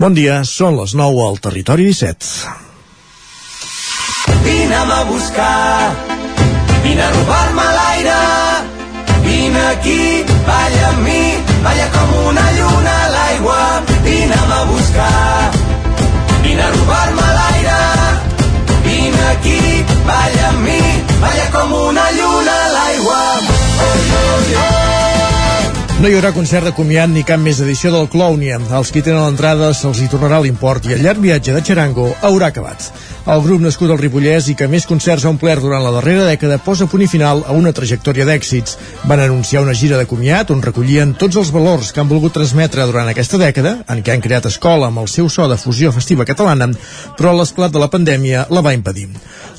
Bon dia, són les 9 al Territori 17. Vine'm a buscar, vine a robar-me l'aire, vine aquí, balla amb mi, balla com una lluna a l'aigua, vine'm a buscar, vine a robar-me l'aire, vine aquí, balla amb mi, balla com una lluna a l'aigua. Oh, oh, oh. No hi haurà concert de comiat ni cap més edició del Clownia. Els qui tenen l'entrada se'ls hi tornarà l'import i el llarg viatge de Charango haurà acabat. El grup nascut al Ripollès i que més concerts ha omplert durant la darrera dècada posa punt i final a una trajectòria d'èxits. Van anunciar una gira de comiat on recollien tots els valors que han volgut transmetre durant aquesta dècada, en què han creat escola amb el seu so de fusió festiva catalana, però l'esclat de la pandèmia la va impedir.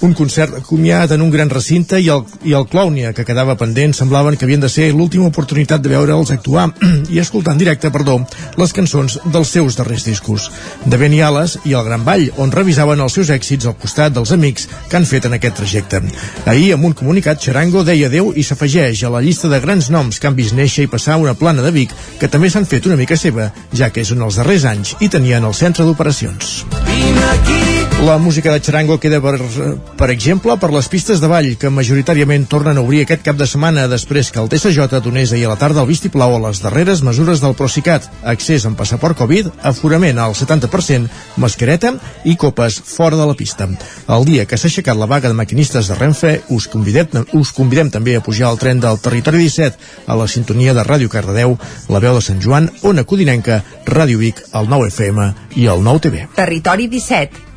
Un concert de comiat en un gran recinte i el, i el Clownia, que quedava pendent, semblaven que havien de ser l'última oportunitat de actuar i escoltar en directe, perdó, les cançons dels seus darrers discos, de Ben i Ales i el Gran Ball, on revisaven els seus èxits al costat dels amics que han fet en aquest trajecte. Ahir, amb un comunicat, Charango deia adeu i s'afegeix a la llista de grans noms que han vist néixer i passar una plana de Vic que també s'han fet una mica seva, ja que és un dels darrers anys i tenien el centre d'operacions. La música de Charango queda, per, per exemple, per les pistes de ball, que majoritàriament tornen a obrir aquest cap de setmana després que el TSJ donés ahir a la tarda el vistiplau a les darreres mesures del Procicat, accés amb passaport Covid, aforament al 70%, mascareta i copes fora de la pista. El dia que s'ha aixecat la vaga de maquinistes de Renfe, us convidem, us convidem també a pujar al tren del Territori 17 a la sintonia de Ràdio Cardedeu, la veu de Sant Joan, Ona Codinenca, Ràdio Vic, el 9 FM i el 9 TV. Territori 17,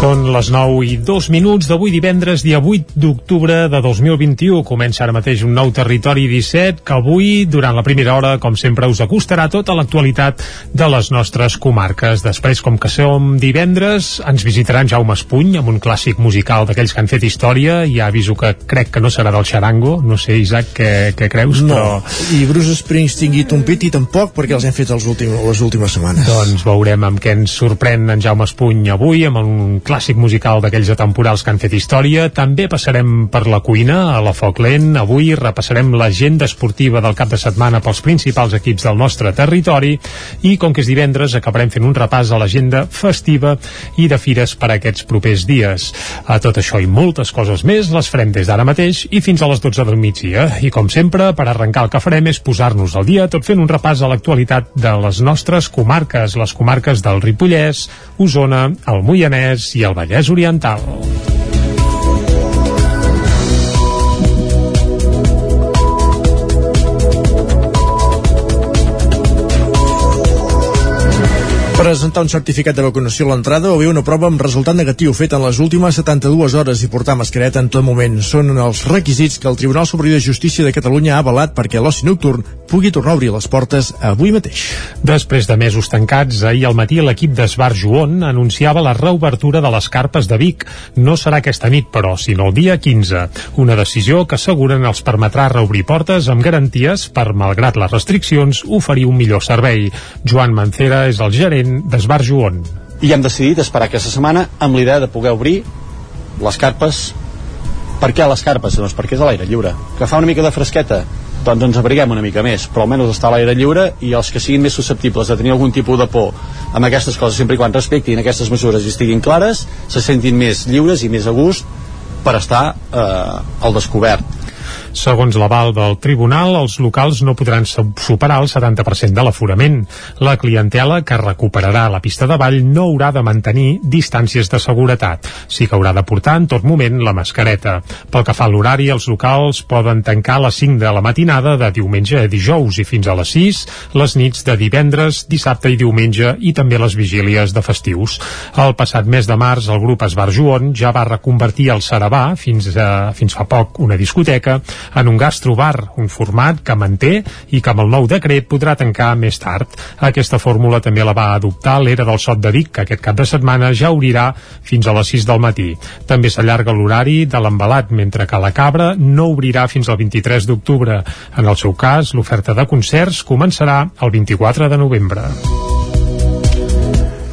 Són les 9 i 2 minuts d'avui divendres, dia 8 d'octubre de 2021. Comença ara mateix un nou Territori 17 que avui, durant la primera hora, com sempre, us acostarà tota l'actualitat de les nostres comarques. Després, com que som divendres, ens visitarà en Jaume Espuny amb un clàssic musical d'aquells que han fet història. Ja aviso que crec que no serà del xarango. No sé, Isaac, què, què creus? No, però... i Bruce Springsteen i Tom Petty tampoc, perquè els hem fet els últim, les últimes setmanes. Doncs veurem amb què ens sorprèn en Jaume Espuny avui, amb un clàssic musical d'aquells atemporals que han fet història. També passarem per la cuina, a la Foc Lent. Avui repassarem l'agenda esportiva del cap de setmana pels principals equips del nostre territori i, com que és divendres, acabarem fent un repàs a l'agenda festiva i de fires per aquests propers dies. A tot això i moltes coses més les farem des d'ara mateix i fins a les 12 del migdia. I, com sempre, per arrencar el que farem és posar-nos al dia tot fent un repàs a l'actualitat de les nostres comarques, les comarques del Ripollès, Osona, el Moianès i el Vallès Oriental. Presentar un certificat de vacunació a l'entrada o bé una prova amb resultat negatiu fet en les últimes 72 hores i portar mascareta en tot moment. Són els requisits que el Tribunal Superior de Justícia de Catalunya ha avalat perquè l'oci nocturn pugui tornar a obrir les portes avui mateix. Després de mesos tancats, ahir al matí l'equip d'Esbar Joon anunciava la reobertura de les carpes de Vic. No serà aquesta nit, però, sinó el dia 15. Una decisió que asseguren els permetrà reobrir portes amb garanties per, malgrat les restriccions, oferir un millor servei. Joan Mancera és el gerent d'Esbar Joon. I hem decidit esperar aquesta setmana amb l'idea de poder obrir les carpes per què les carpes? Doncs perquè és a l'aire lliure. Que fa una mica de fresqueta? Doncs ens abriguem una mica més, però almenys està a l'aire lliure i els que siguin més susceptibles de tenir algun tipus de por amb aquestes coses, sempre i quan respectin aquestes mesures i estiguin clares, se sentin més lliures i més a gust per estar eh, al descobert Segons l'aval del tribunal, els locals no podran superar el 70% de l'aforament. La clientela que recuperarà la pista de ball no haurà de mantenir distàncies de seguretat. Sí que haurà de portar en tot moment la mascareta. Pel que fa a l'horari, els locals poden tancar a les 5 de la matinada de diumenge a dijous i fins a les 6 les nits de divendres, dissabte i diumenge i també les vigílies de festius. El passat mes de març, el grup Esbar Joon ja va reconvertir el Sarabà, fins, a, fins fa poc una discoteca, en un gastrobar, un format que manté i que amb el nou decret podrà tancar més tard. Aquesta fórmula també la va adoptar l'era del Sot de Vic, que aquest cap de setmana ja obrirà fins a les 6 del matí. També s'allarga l'horari de l'embalat, mentre que la Cabra no obrirà fins al 23 d'octubre. En el seu cas, l'oferta de concerts començarà el 24 de novembre.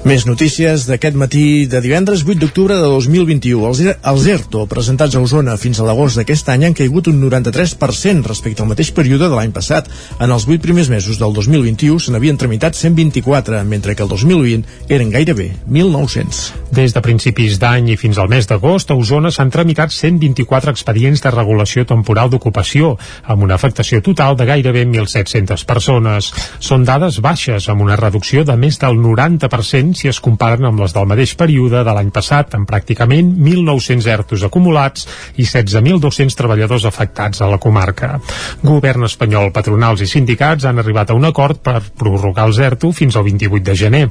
Més notícies d'aquest matí de divendres 8 d'octubre de 2021. Els, els ERTO presentats a Osona fins a l'agost d'aquest any han caigut un 93% respecte al mateix període de l'any passat. En els 8 primers mesos del 2021 se n'havien tramitat 124, mentre que el 2020 eren gairebé 1.900. Des de principis d'any i fins al mes d'agost, a Osona s'han tramitat 124 expedients de regulació temporal d'ocupació, amb una afectació total de gairebé 1.700 persones. Són dades baixes, amb una reducció de més del 90% si es comparen amb les del mateix període de l'any passat, amb pràcticament 1.900 ertos acumulats i 16.200 treballadors afectats a la comarca. Govern espanyol, patronals i sindicats han arribat a un acord per prorrogar els ERTO fins al 28 de gener.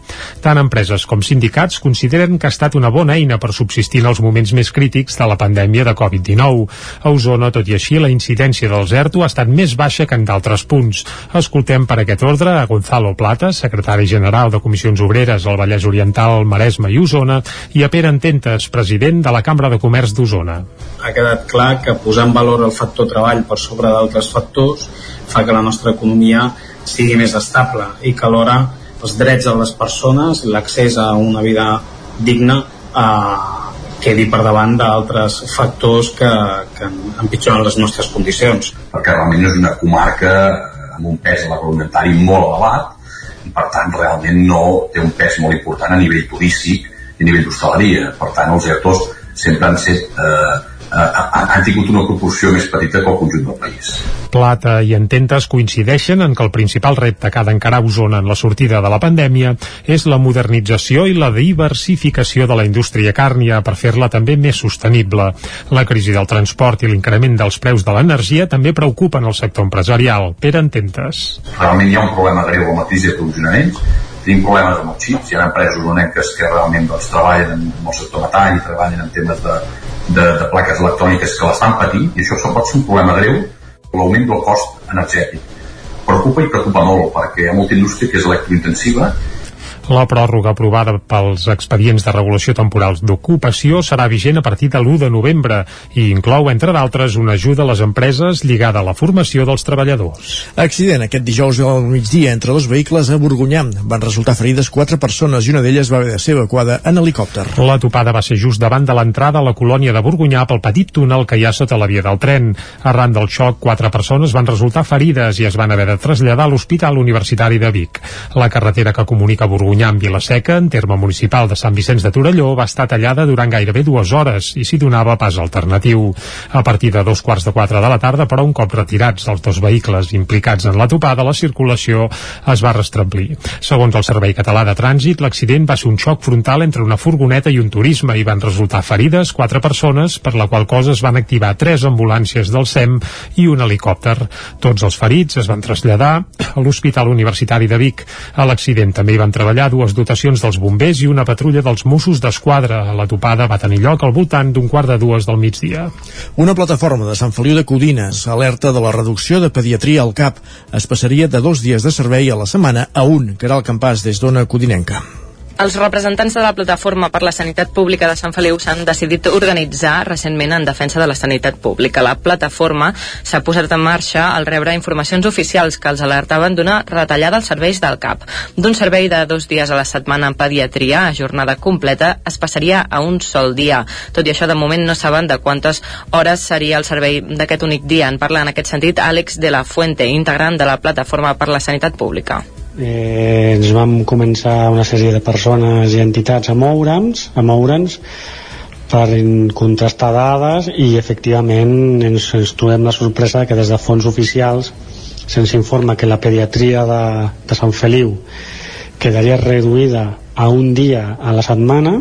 Tant empreses com sindicats consideren que ha estat una bona eina per subsistir en els moments més crítics de la pandèmia de Covid-19. A Osona, tot i així, la incidència dels ERTO ha estat més baixa que en d'altres punts. Escoltem per aquest ordre a Gonzalo Plata, secretari general de Comissions Obreres al Vallès Vallès Oriental, Maresme i Osona, i a Pere Ententes, president de la Cambra de Comerç d'Osona. Ha quedat clar que posar en valor el factor treball per sobre d'altres factors fa que la nostra economia sigui més estable i que alhora els drets de les persones, l'accés a una vida digna eh, quedi per davant d'altres factors que, que empitjoren les nostres condicions. Perquè realment és una comarca amb un pes agroalimentari molt elevat per tant realment no té un pes molt important a nivell turístic i a nivell d'hostaleria. Per tant, els ERTOs sempre han set eh, han tingut una proporció més petita que el conjunt del país. Plata i Ententes coincideixen en que el principal repte que ha d'encarar Osona en la sortida de la pandèmia és la modernització i la diversificació de la indústria càrnia per fer-la també més sostenible. La crisi del transport i l'increment dels preus de l'energia també preocupen el sector empresarial. Per Ententes. Realment hi ha un problema greu amb la crisi de tenim problemes amb els xips, hi ha empreses uneques que realment doncs, treballen en el sector metall i treballen en temes de, de, de plaques electròniques que l'estan patint i això pot ser un problema greu l'augment del cost energètic. Preocupa i preocupa molt perquè hi ha molta indústria que és electrointensiva la pròrroga aprovada pels expedients de regulació temporals d'ocupació serà vigent a partir de l'1 de novembre i inclou, entre d'altres, una ajuda a les empreses lligada a la formació dels treballadors. Accident aquest dijous al migdia entre dos vehicles a Borgunyà. Van resultar ferides quatre persones i una d'elles va haver de ser evacuada en helicòpter. La topada va ser just davant de l'entrada a la colònia de Borgunyà pel petit túnel que hi ha sota la via del tren. Arran del xoc, quatre persones van resultar ferides i es van haver de traslladar a l'Hospital Universitari de Vic. La carretera que comunica Borgunyà Borgunyà amb Vilaseca, en terme municipal de Sant Vicenç de Torelló, va estar tallada durant gairebé dues hores i s'hi donava pas alternatiu. A partir de dos quarts de quatre de la tarda, però un cop retirats els dos vehicles implicats en la topada, la circulació es va restablir. Segons el Servei Català de Trànsit, l'accident va ser un xoc frontal entre una furgoneta i un turisme i van resultar ferides quatre persones, per la qual cosa es van activar tres ambulàncies del SEM i un helicòpter. Tots els ferits es van traslladar a l'Hospital Universitari de Vic. A l'accident també hi van treballar dues dotacions dels bombers i una patrulla dels Mossos d'Esquadra. La topada va tenir lloc al voltant d'un quart de dues del migdia. Una plataforma de Sant Feliu de Codines alerta de la reducció de pediatria al CAP. Es passaria de dos dies de servei a la setmana a un, que era el campàs des d'Ona Codinenca. Els representants de la Plataforma per la Sanitat Pública de Sant Feliu s'han decidit organitzar recentment en defensa de la sanitat pública. La plataforma s'ha posat en marxa al rebre informacions oficials que els alertaven d'una retallada als serveis del CAP. D'un servei de dos dies a la setmana en pediatria a jornada completa es passaria a un sol dia. Tot i això, de moment no saben de quantes hores seria el servei d'aquest únic dia. En parla en aquest sentit Àlex de la Fuente, integrant de la Plataforma per la Sanitat Pública eh, ens vam començar una sèrie de persones i entitats a moure'ns, a moure'ns per contrastar dades i efectivament ens, ens trobem la sorpresa que des de fons oficials se'ns informa que la pediatria de, de Sant Feliu quedaria reduïda a un dia a la setmana.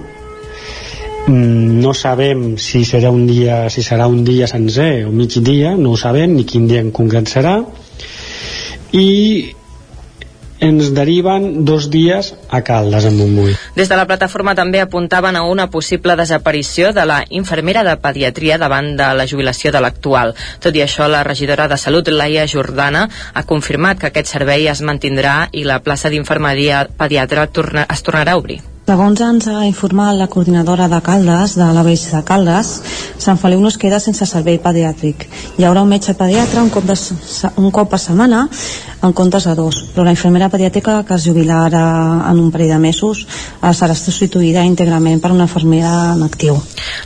Mm, no sabem si serà un dia si serà un dia sencer o mig dia, no ho sabem ni quin dia en concret serà. I ens deriven dos dies a Caldes, en Montbui. Des de la plataforma també apuntaven a una possible desaparició de la infermera de pediatria davant de la jubilació de l'actual. Tot i això, la regidora de Salut, Laia Jordana, ha confirmat que aquest servei es mantindrà i la plaça d'infermeria pediatra torna, es tornarà a obrir. Segons ens ha informat la coordinadora de Caldes, de la Beix de Caldes, Sant Feliu no es queda sense servei pediàtric. Hi haurà un metge pediatre un cop, de, un cop a setmana en comptes de dos. Però la infermera pediàtrica que es jubilarà en un parell de mesos eh, serà substituïda íntegrament per una infermera en actiu.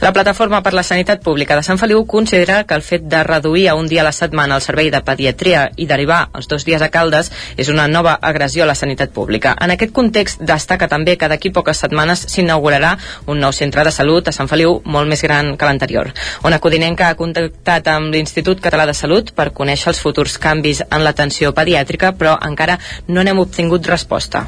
La Plataforma per la Sanitat Pública de Sant Feliu considera que el fet de reduir a un dia a la setmana el servei de pediatria i derivar els dos dies a Caldes és una nova agressió a la sanitat pública. En aquest context destaca també que d'aquí poques setmanes s'inaugurarà un nou centre de salut a Sant Feliu molt més gran que l'anterior. Ona Codinenca ha contactat amb l'Institut Català de Salut per conèixer els futurs canvis en l'atenció pediàtrica, però encara no n'hem obtingut resposta.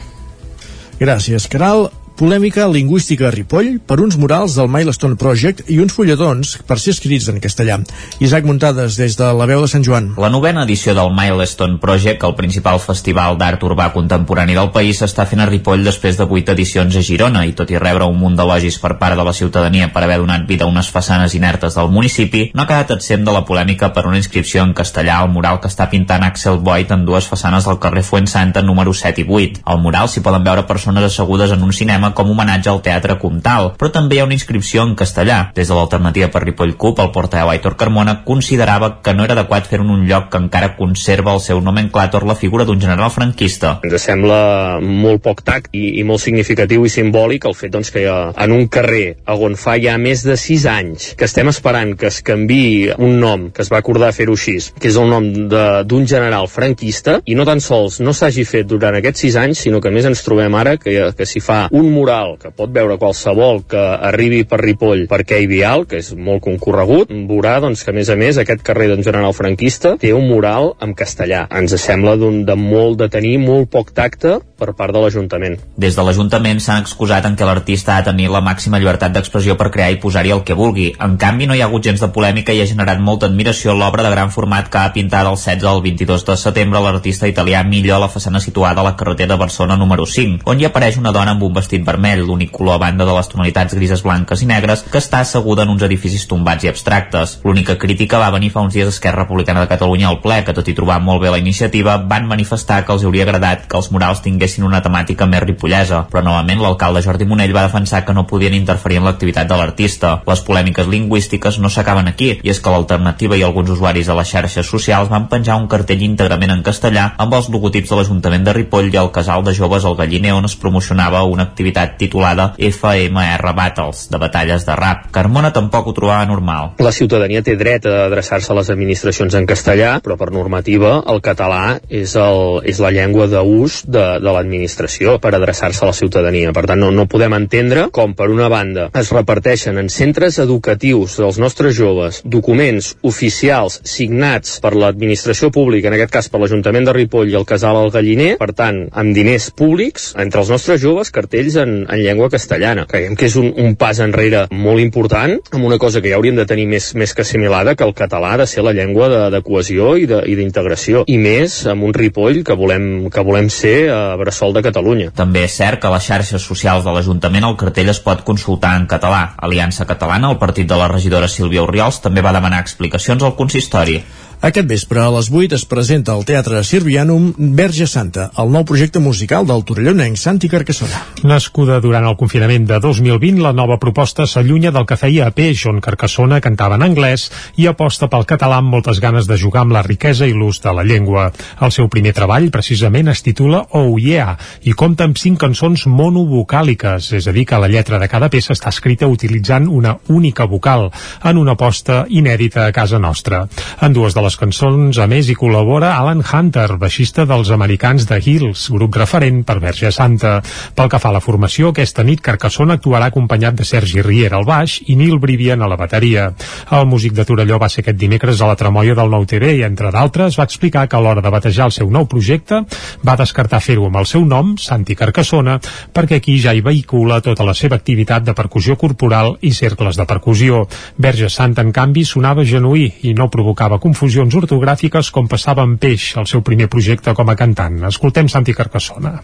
Gràcies, Caral. Polèmica lingüística a Ripoll per uns murals del Milestone Project i uns fulletons per ser escrits en castellà. Isaac Muntades, des de la veu de Sant Joan. La novena edició del Milestone Project, el principal festival d'art urbà contemporani del país, s'està fent a Ripoll després de vuit edicions a Girona i tot i rebre un munt d'elogis per part de la ciutadania per haver donat vida a unes façanes inertes del municipi, no ha quedat absent de la polèmica per una inscripció en castellà al mural que està pintant Axel Boyd en dues façanes del carrer Fuensanta número 7 i 8. Al mural s'hi poden veure persones assegudes en un cinema com homenatge al Teatre Comtal, però també hi ha una inscripció en castellà. Des de l'alternativa per Ripoll CUP, el portaveu Aitor Carmona considerava que no era adequat fer en un lloc que encara conserva el seu nomenclàtor la figura d'un general franquista. Ens sembla molt poc tact i, i molt significatiu i simbòlic el fet doncs, que en un carrer on fa ja més de 6 anys que estem esperant que es canvi un nom, que es va acordar fer-ho així, que és el nom d'un general franquista, i no tan sols no s'hagi fet durant aquests 6 anys, sinó que a més ens trobem ara que, que s'hi fa un mural que pot veure qualsevol que arribi per Ripoll per Quai Vial, que és molt concorregut, veurà doncs, que a més a més aquest carrer d'un general franquista té un mural en castellà. Ens sembla de molt de tenir molt poc tacte per part de l'Ajuntament. Des de l'Ajuntament s'han excusat en què l'artista ha de tenir la màxima llibertat d'expressió per crear i posar-hi el que vulgui. En canvi, no hi ha hagut gens de polèmica i ha generat molta admiració l'obra de gran format que ha pintat el 16 al 22 de setembre l'artista italià Millo a la façana situada a la carretera de Barcelona número 5, on hi apareix una dona amb un vestit vermell, l'únic color a banda de les tonalitats grises, blanques i negres, que està asseguda en uns edificis tombats i abstractes. L'única crítica va venir fa uns dies Esquerra Republicana de Catalunya al ple, que tot i trobar molt bé la iniciativa, van manifestar que els hauria agradat que els murals tinguessin una temàtica més ripollesa, però novament l'alcalde Jordi Monell va defensar que no podien interferir en l'activitat de l'artista. Les polèmiques lingüístiques no s'acaben aquí, i és que l'alternativa i alguns usuaris de les xarxes socials van penjar un cartell íntegrament en castellà amb els logotips de l'Ajuntament de Ripoll i el casal de joves al Galliner on es promocionava una activitat titulada FMR Battles, de batalles de rap. Carmona tampoc ho trobava normal. La ciutadania té dret a adreçar-se a les administracions en castellà, però per normativa el català és, el, és la llengua d'ús de, de l'administració per adreçar-se a la ciutadania. Per tant, no, no podem entendre com, per una banda, es reparteixen en centres educatius dels nostres joves documents oficials signats per l'administració pública, en aquest cas per l'Ajuntament de Ripoll i el Casal al Galliner, per tant, amb diners públics, entre els nostres joves, cartells en, en llengua castellana. Creiem que és un, un pas enrere molt important, amb una cosa que ja hauríem de tenir més, més que assimilada, que el català ha de ser la llengua de, de cohesió i d'integració, i, i més amb un Ripoll que volem, que volem ser a Bressol de Catalunya. També és cert que a les xarxes socials de l'Ajuntament el cartell es pot consultar en català. Aliança Catalana, el partit de la regidora Sílvia Oriols, també va demanar explicacions al consistori. Aquest vespre a les 8 es presenta al Teatre Sirvianum Verge Santa, el nou projecte musical del torellonenc Santi Carcassona. Nascuda durant el confinament de 2020, la nova proposta s'allunya del que feia a peix, on Carcassona cantava en anglès i aposta pel català amb moltes ganes de jugar amb la riquesa i l'ús de la llengua. El seu primer treball, precisament, es titula Oh Yeah i compta amb cinc cançons monovocàliques, és a dir, que la lletra de cada peça està escrita utilitzant una única vocal, en una aposta inèdita a casa nostra. En dues de les les cançons, a més, hi col·labora Alan Hunter, baixista dels americans de Hills, grup referent per Verge Santa. Pel que fa a la formació, aquesta nit Carcassona actuarà acompanyat de Sergi Riera al baix i Nil Brivian a la bateria. El músic de Torelló va ser aquest dimecres a la Tramoia del Nou TV i, entre d'altres, va explicar que a l'hora de batejar el seu nou projecte va descartar fer-ho amb el seu nom, Santi Carcassona, perquè aquí ja hi vehicula tota la seva activitat de percussió corporal i cercles de percussió. Verge Santa, en canvi, sonava genuí i no provocava confusió confusions ortogràfiques com passava amb Peix, el seu primer projecte com a cantant. Escoltem Santi Carcassona.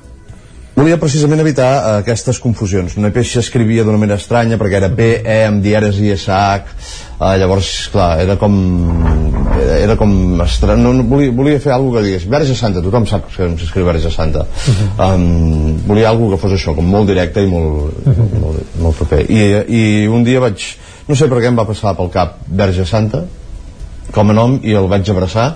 Volia precisament evitar uh, aquestes confusions. Una peix s'escrivia d'una manera estranya perquè era P, E, amb dieres i SH. Uh, llavors, clar, era com... Era com estrany. No, no, volia, volia fer alguna que digués Verge Santa, tothom sap que s'escriu Verge Santa. Uh -huh. um, volia alguna que fos això, com molt directe i molt, uh -huh. molt, molt proper. I, I un dia vaig... No sé per què em va passar pel cap Verge Santa, com a nom i el vaig abraçar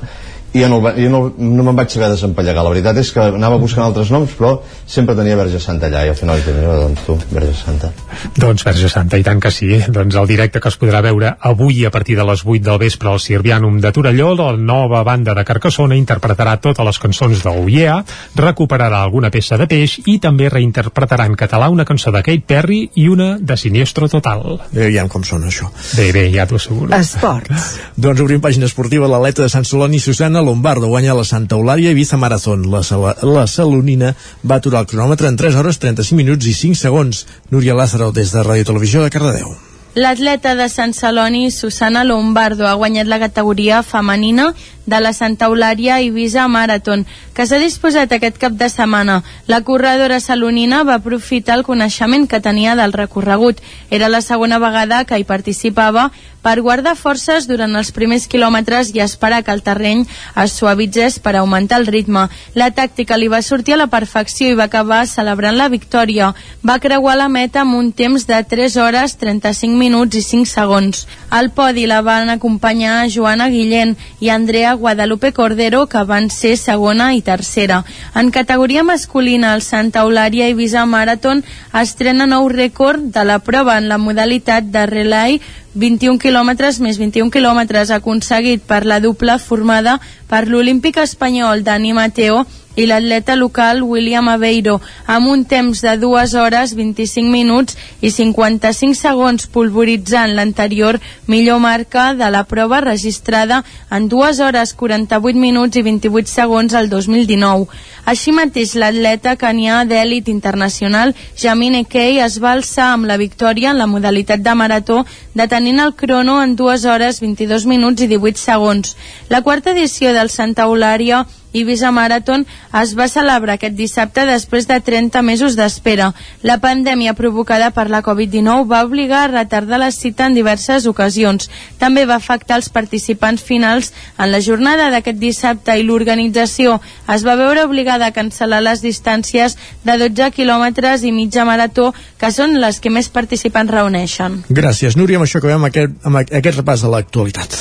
i ja no, va- jo no, no me'n vaig saber desempallegar la veritat és que anava buscant altres noms però sempre tenia Verge Santa allà i al final mira, doncs tu, Verge Santa Doncs Verge Santa, i tant que sí. Doncs el directe que es podrà veure avui a partir de les 8 del vespre al Sirvianum de Torelló, la nova banda de Carcassona interpretarà totes les cançons de l'UIA, recuperarà alguna peça de peix i també reinterpretarà en català una cançó de Kate Perry i una de Siniestro Total. Bé, aviam com sona això. Bé, bé, ja t'ho asseguro. Esports. Doncs obrim pàgina esportiva, l'atleta de Sant Celoni, Susana Lombardo, guanya la Santa Eulària Ibiza Marathon. La, Sala, la Salonina va aturar el cronòmetre en 3 hores 35 minuts i 5 segons. Núria Lázaro, des de Ràdio Televisió de Cardedeu. L'atleta de Sant Celoni, Susana Lombardo, ha guanyat la categoria femenina de la Santa Eulària Ibiza Marathon, que s'ha disposat aquest cap de setmana. La corredora salonina va aprofitar el coneixement que tenia del recorregut. Era la segona vegada que hi participava per guardar forces durant els primers quilòmetres i esperar que el terreny es suavitzés per augmentar el ritme. La tàctica li va sortir a la perfecció i va acabar celebrant la victòria. Va creuar la meta amb un temps de 3 hores 35 minuts i 5 segons. Al podi la van acompanyar Joana Guillén i Andrea Guadalupe Cordero, que van ser segona i tercera. En categoria masculina, el Santa Eulària Ibiza Marathon estrena nou rècord de la prova en la modalitat de relay 21 quilòmetres més 21 quilòmetres aconseguit per la dupla formada per l'olímpic espanyol Dani Mateo i l'atleta local William Aveiro amb un temps de 2 hores 25 minuts i 55 segons pulveritzant l'anterior millor marca de la prova registrada en 2 hores 48 minuts i 28 segons al 2019. Així mateix l'atleta canià d'èlit internacional Jamine Key es va alçar amb la victòria en la modalitat de marató detenint el crono en 2 hores 22 minuts i 18 segons. La quarta edició del Santa Eulària Ibiza Marathon es va celebrar aquest dissabte després de 30 mesos d'espera. La pandèmia provocada per la Covid-19 va obligar a retardar la cita en diverses ocasions. També va afectar els participants finals en la jornada d'aquest dissabte i l'organització es va veure obligada a cancel·lar les distàncies de 12 quilòmetres i mitja marató, que són les que més participants reuneixen. Gràcies, Núria. Amb això acabem aquest, amb aquest repàs de l'actualitat.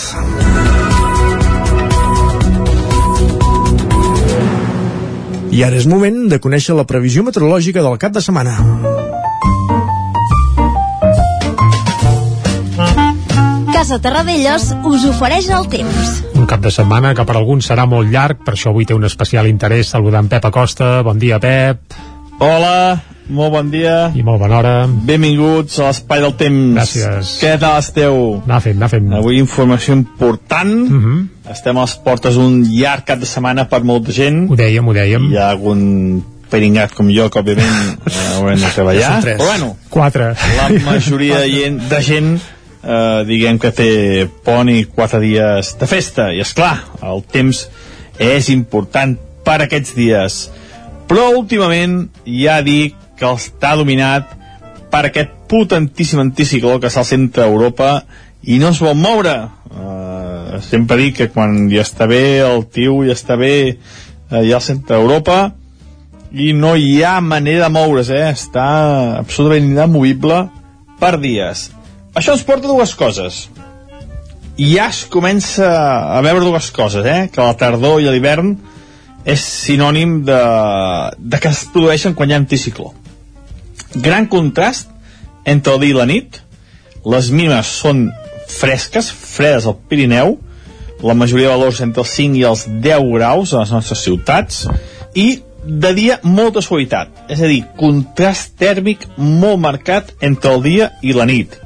I ara és moment de conèixer la previsió meteorològica del cap de setmana. Casa Terradellos us ofereix el temps. Un cap de setmana que per alguns serà molt llarg, per això avui té un especial interès saludant Pep Acosta. Bon dia, Pep. Hola, molt bon dia. I molt bona hora. Benvinguts a l'Espai del Temps. Gràcies. Què tal esteu? Anar fent, anar fent. Avui informació important. Uh -huh. Estem a les portes d'un llarg cap de setmana per molta gent. Ho dèiem, ho dèiem. Hi ha algun peringat com jo que òbviament eh, haurem de treballar. Tres. Però bueno, Quatre. la majoria de gent, de gent eh, diguem que té pont i quatre dies de festa. I és clar, el temps és important per aquests dies. Però últimament ja dic que està dominat per aquest potentíssim anticicló que està al centre d'Europa i no es vol moure. Uh, sempre dic que quan ja està bé el tiu, ja està bé uh, ja al centre d'Europa i no hi ha manera de moure's, eh? està absolutament inamovible per dies. Això ens porta a dues coses. I ja es comença a veure dues coses, eh? que la tardor i l'hivern és sinònim de, de que es produeixen quan hi ha anticicló. Gran contrast entre el dia i la nit. Les mínimes són fresques, fredes al Pirineu, la majoria de valors entre els 5 i els 10 graus a les nostres ciutats, i de dia molta suavitat, és a dir, contrast tèrmic molt marcat entre el dia i la nit.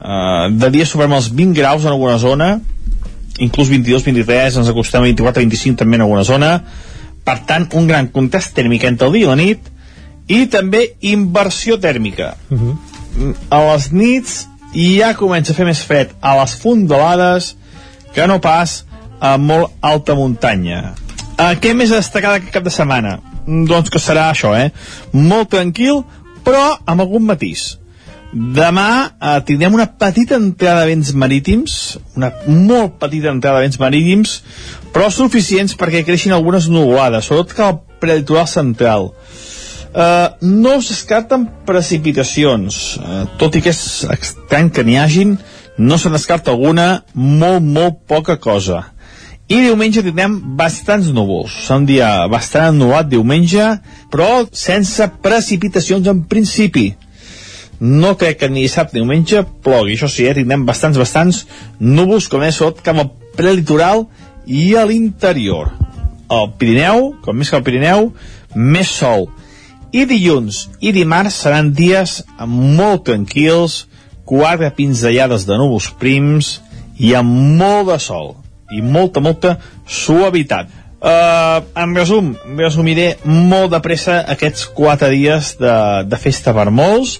Uh, de dia superem els 20 graus en alguna zona, inclús 22, 23, ens acostem a 24, 25 també en alguna zona, per tant, un gran contrast tèrmic entre el dia i la nit, i també inversió tèrmica. Uh -huh. A les nits ja comença a fer més fred a les fondalades que no pas a molt alta muntanya. Uh, què més a destacar d'aquest cap de setmana? Mm, Doncs que serà això, eh? Molt tranquil, però amb algun matís. Demà eh, tindrem una petita entrada de vents marítims, una molt petita entrada de vents marítims, però suficients perquè creixin algunes nuvolades, sobretot que al prelitoral central. Eh, no es descarten precipitacions, eh, tot i que és estrany que n'hi hagin, no se descarta alguna, molt, molt poca cosa. I diumenge tindrem bastants núvols. Serà un dia bastant ennulat diumenge, però sense precipitacions en principi. No crec que ni dissabte ni diumenge plogui. Això sí, eh, tindrem bastants, bastants núvols, com és tot cap al prelitoral i a l'interior. Al Pirineu, com més que al Pirineu, més sol. I dilluns i dimarts seran dies molt tranquils, quatre pinzellades de núvols prims i amb molt de sol i molta, molta suavitat. Uh, en resum, resumiré molt de pressa aquests quatre dies de, de festa per molts.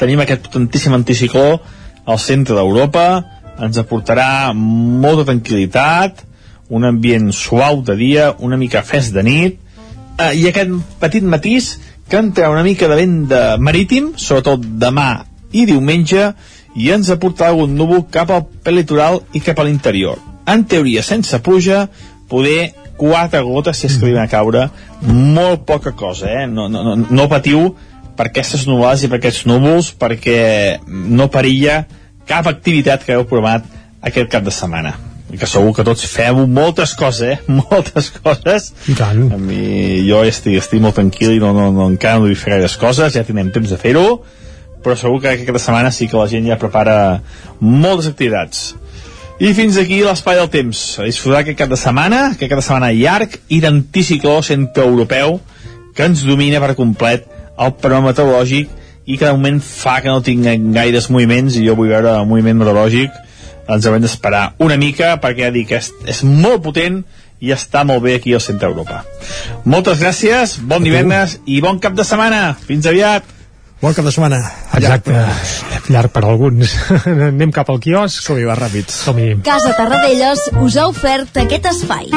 Tenim aquest potentíssim anticicló al centre d'Europa, ens aportarà molta tranquil·litat, un ambient suau de dia, una mica fes de nit, uh, i aquest petit matís que entra una mica de vent de marítim, sobretot demà i diumenge, i ens aportarà algun núvol cap al litoral i cap a l'interior. En teoria sense pluja, poder quatre gotes si és que a caure, molt poca cosa, eh? No, no, no, no patiu per aquestes nuvolades i per aquests núvols, perquè no perilla cap activitat que heu provat aquest cap de setmana i que segur que tots feu moltes coses, eh? Moltes coses. I tant. A mi, jo estic, estic molt tranquil i no, no, no, encara no vull fer gaires coses, ja tindrem temps de fer-ho, però segur que aquesta setmana sí que la gent ja prepara moltes activitats. I fins aquí l'espai del temps. A disfrutar aquest cap de setmana, aquest cap de setmana llarg i d'anticicló centroeuropeu que ens domina per complet el panorama meteorològic i que de moment fa que no tinguem gaires moviments i jo vull veure el moviment meteorològic ens haurem d'esperar una mica perquè ja dic que és, és molt potent i està molt bé aquí al centre Europa. Moltes gràcies, bon divendres i bon cap de setmana. Fins aviat! Bon cap de setmana. Exacte. Llarg, llarg per alguns. Anem cap al quiosc. Som-hi, va ràpid. Som-hi. Casa Tarradellas us ha ofert aquest espai.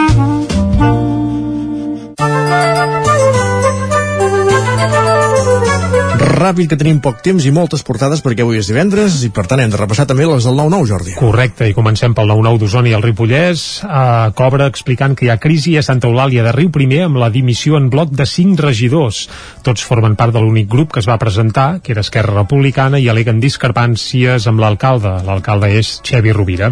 Ràpid, que tenim poc temps i moltes portades perquè avui és divendres i per tant hem de repassar també les del 9-9, Jordi. Correcte, i comencem pel 9-9 d'Osona i el Ripollès. Uh, cobra explicant que hi ha crisi a Santa Eulàlia de Riu Primer amb la dimissió en bloc de 5 regidors. Tots formen part de l'únic grup que es va presentar, que era Esquerra Republicana, i aleguen discrepàncies amb l'alcalde. L'alcalde és Xevi Rovira.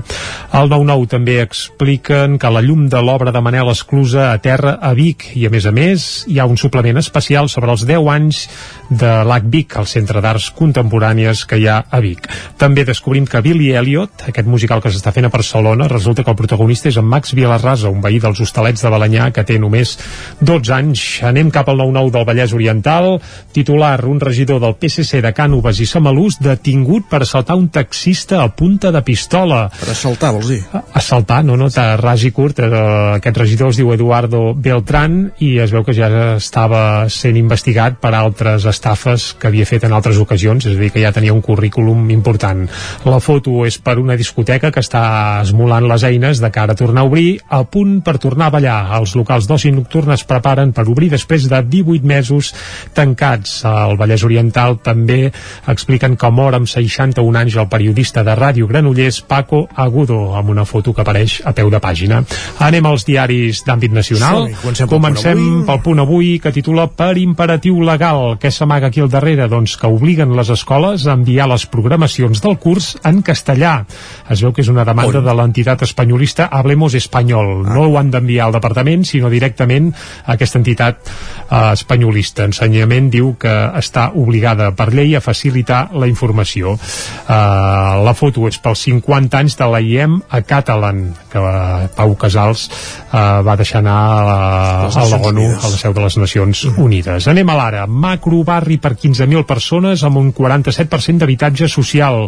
Al 9-9 també expliquen que la llum de l'obra de Manel Esclusa a terra a Vic i a més a més hi ha un suplement especial sobre els 10 anys de l'AC Vic, el Centre d'Arts Contemporànies que hi ha a Vic. També descobrim que Billy Elliot, aquest musical que s'està fent a Barcelona, resulta que el protagonista és en Max Vilarrasa, un veí dels hostalets de Balanyà que té només 12 anys. Anem cap al 9-9 del Vallès Oriental. Titular, un regidor del PSC de Cànoves i Samalús detingut per assaltar un taxista a punta de pistola. Per assaltar, vols dir? Assaltar, no, no, ras i curt. Eh, aquest regidor es diu Eduardo Beltrán i es veu que ja estava sent investigat per altres estafes que havia fet en altres ocasions, és a dir, que ja tenia un currículum important. La foto és per una discoteca que està esmolant les eines de cara a tornar a obrir, a punt per tornar a ballar. Els locals d'oci nocturn es preparen per obrir després de 18 mesos tancats. Al Vallès Oriental també expliquen que mor amb 61 anys el periodista de Ràdio Granollers Paco Agudo, amb una foto que apareix a peu de pàgina. Anem als diaris d'àmbit nacional. Sí, comencem pel Comencem punt avui. pel punt avui que titula Per imperatiu legal. Què s'amaga aquí al darrere? Doncs que obliguen les escoles a enviar les programacions del curs en castellà. Es veu que és una demanda de l'entitat espanyolista Hablemos Espanyol. No ho han d'enviar al departament, sinó directament a aquesta entitat eh, espanyolista. Ensenyament diu que està obligada per llei a facilitar la informació. Eh, la foto és pels 50 anys de la IEM a Catalan, que eh, Pau Casals eh, va deixar anar a la, Les a la ONU, a la seu de les Nacions Unides. Anem a l'ara. Macro barri per 15.000 persones amb un 47% d'habitatge social.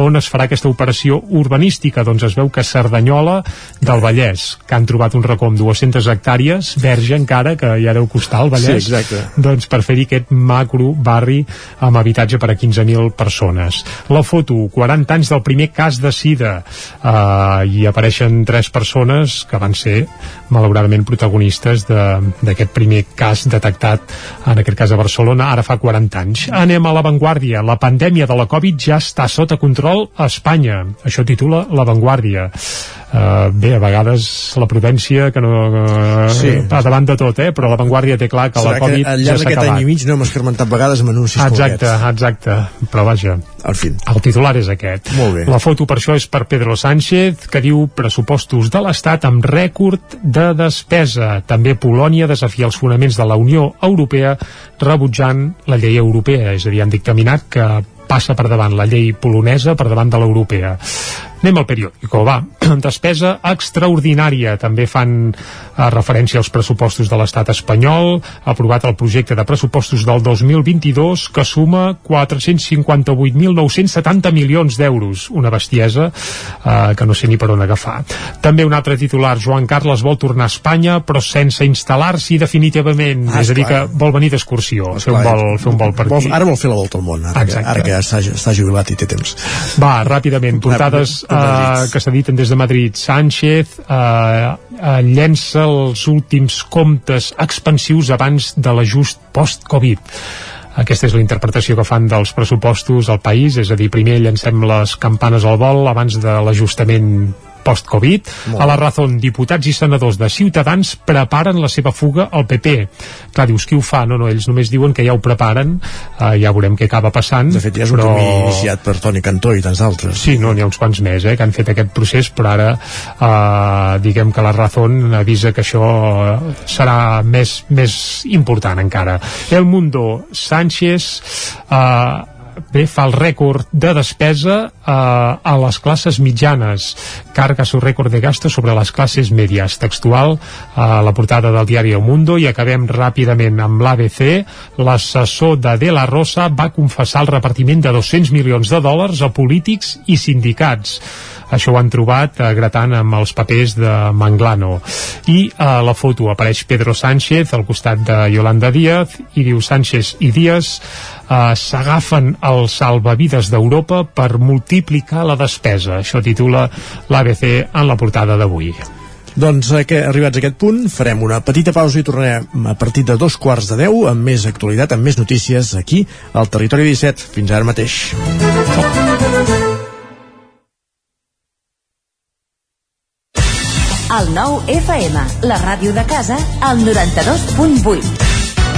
On es farà aquesta operació urbanística? Doncs es veu que Cerdanyola del Vallès, que han trobat un racó amb 200 hectàrees, verge encara, que ja deu costar el Vallès, Sí, exacte. doncs per fer-hi aquest macro barri amb habitatge per a 15.000 persones. La foto, 40 anys del primer cas de sida uh, i apareixen tres persones que van ser malauradament protagonistes de- d'aquest primer cas detectat en aquest cas a Barcelona, ara fa 40 anys. Anem a l'avantguàrdia. La pandèmia de la Covid ja està sota control a Espanya. Això titula l'avantguàrdia. Uh, bé, a vegades la prudència que no uh, Sí. va davant de tot, eh? però la Vanguardia té clar que Serà la Covid que al ja llarg s'ha d'aquest any i mig no hem escarmentat vegades amb anuncis Exacte, aquests. exacte. Però vaja, Al fin. el titular és aquest. Molt bé. La foto per això és per Pedro Sánchez, que diu pressupostos de l'Estat amb rècord de despesa. També Polònia desafia els fonaments de la Unió Europea rebutjant la llei europea, és a dir, han dictaminat que passa per davant la llei polonesa per davant de l'europea. Anem al periòdico, va. Despesa extraordinària. També fan eh, referència als pressupostos de l'estat espanyol. Ha aprovat el projecte de pressupostos del 2022 que suma 458.970 milions d'euros. Una bestiesa eh, que no sé ni per on agafar. També un altre titular, Joan Carles vol tornar a Espanya però sense instal·lar-s'hi definitivament. Ah, és a dir, que vol venir d'excursió, fer un vol, fer un vol per vol, aquí. ara vol fer la volta al món, ara, que, Exacte. ara que està, està jubilat i té temps. Va, ràpidament, portades uh, que s'editen des de Madrid. Sánchez uh, uh, llença els últims comptes expansius abans de l'ajust post-Covid. Aquesta és la interpretació que fan dels pressupostos al país, és a dir, primer llancem les campanes al vol abans de l'ajustament post-Covid. A la Razón, diputats i senadors de Ciutadans preparen la seva fuga al PP. Clar, dius, qui ho fa? No, no, ells només diuen que ja ho preparen, uh, ja veurem què acaba passant. De fet, ja és un però... camí iniciat per Toni Cantó i tants altres. Sí, no, n'hi ha uns quants més eh, que han fet aquest procés, però ara eh, diguem que la Razón avisa que això eh, serà més, més important encara. El Mundo, Sánchez eh, bé, fa el rècord de despesa eh, a les classes mitjanes. Carga su rècord de gasto sobre les classes medias. Textual a la portada del diari El Mundo i acabem ràpidament amb l'ABC l'assessor de De La Rosa va confessar el repartiment de 200 milions de dòlars a polítics i sindicats. Això ho han trobat eh, gratant amb els papers de Manglano. I a la foto apareix Pedro Sánchez al costat de Yolanda Díaz i diu Sánchez i Díaz eh, s'agafen els salvavides d'Europa per multiplicar la despesa això titula l'ABC en la portada d'avui Doncs eh, que, arribats a aquest punt farem una petita pausa i tornarem a partir de dos quarts de deu amb més actualitat, amb més notícies aquí al Territori 17. Fins ara mateix. El nou FM, la ràdio de casa, al 92.8.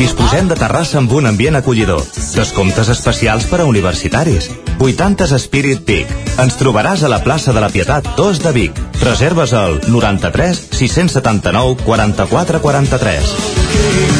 Disposem de terrassa amb un ambient acollidor. Descomptes especials per a universitaris. 80s Spirit Peak. Ens trobaràs a la plaça de la Pietat 2 de Vic. Reserves al 93 679 44 43.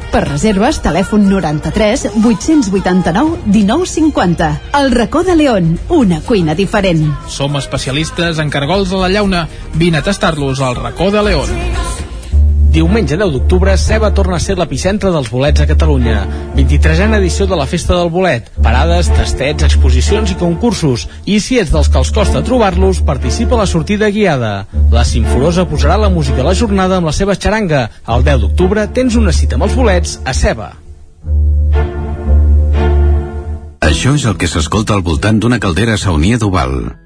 Per reserves, telèfon 93 889 1950. El racó de León. Una cuina diferent. Som especialistes en cargols a la llauna. Vine a tastar-los al racó de León. Diumenge 10 d'octubre, Ceba torna a ser l'epicentre dels bolets a Catalunya. 23a edició de la Festa del Bolet. Parades, tastets, exposicions i concursos. I si ets dels que els costa trobar-los, participa a la sortida guiada. La Simforosa posarà la música a la jornada amb la seva xaranga. El 10 d'octubre tens una cita amb els bolets a Ceba. Això és el que s'escolta al voltant d'una caldera saunia d'Oval.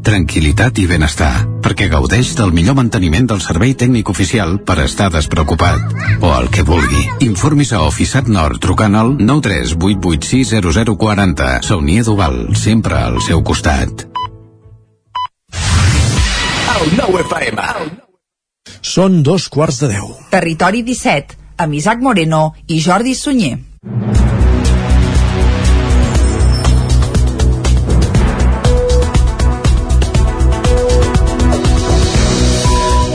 Tranquilitat i benestar, perquè gaudeix del millor manteniment del servei tècnic oficial per estar despreocupat. O el que vulgui. Informis a Oficiat Nord trucant al 938860040. Saunia d'Oval, sempre al seu costat. El nou FM. Són dos quarts de deu. Territori 17, amb Isaac Moreno i Jordi Sunyer.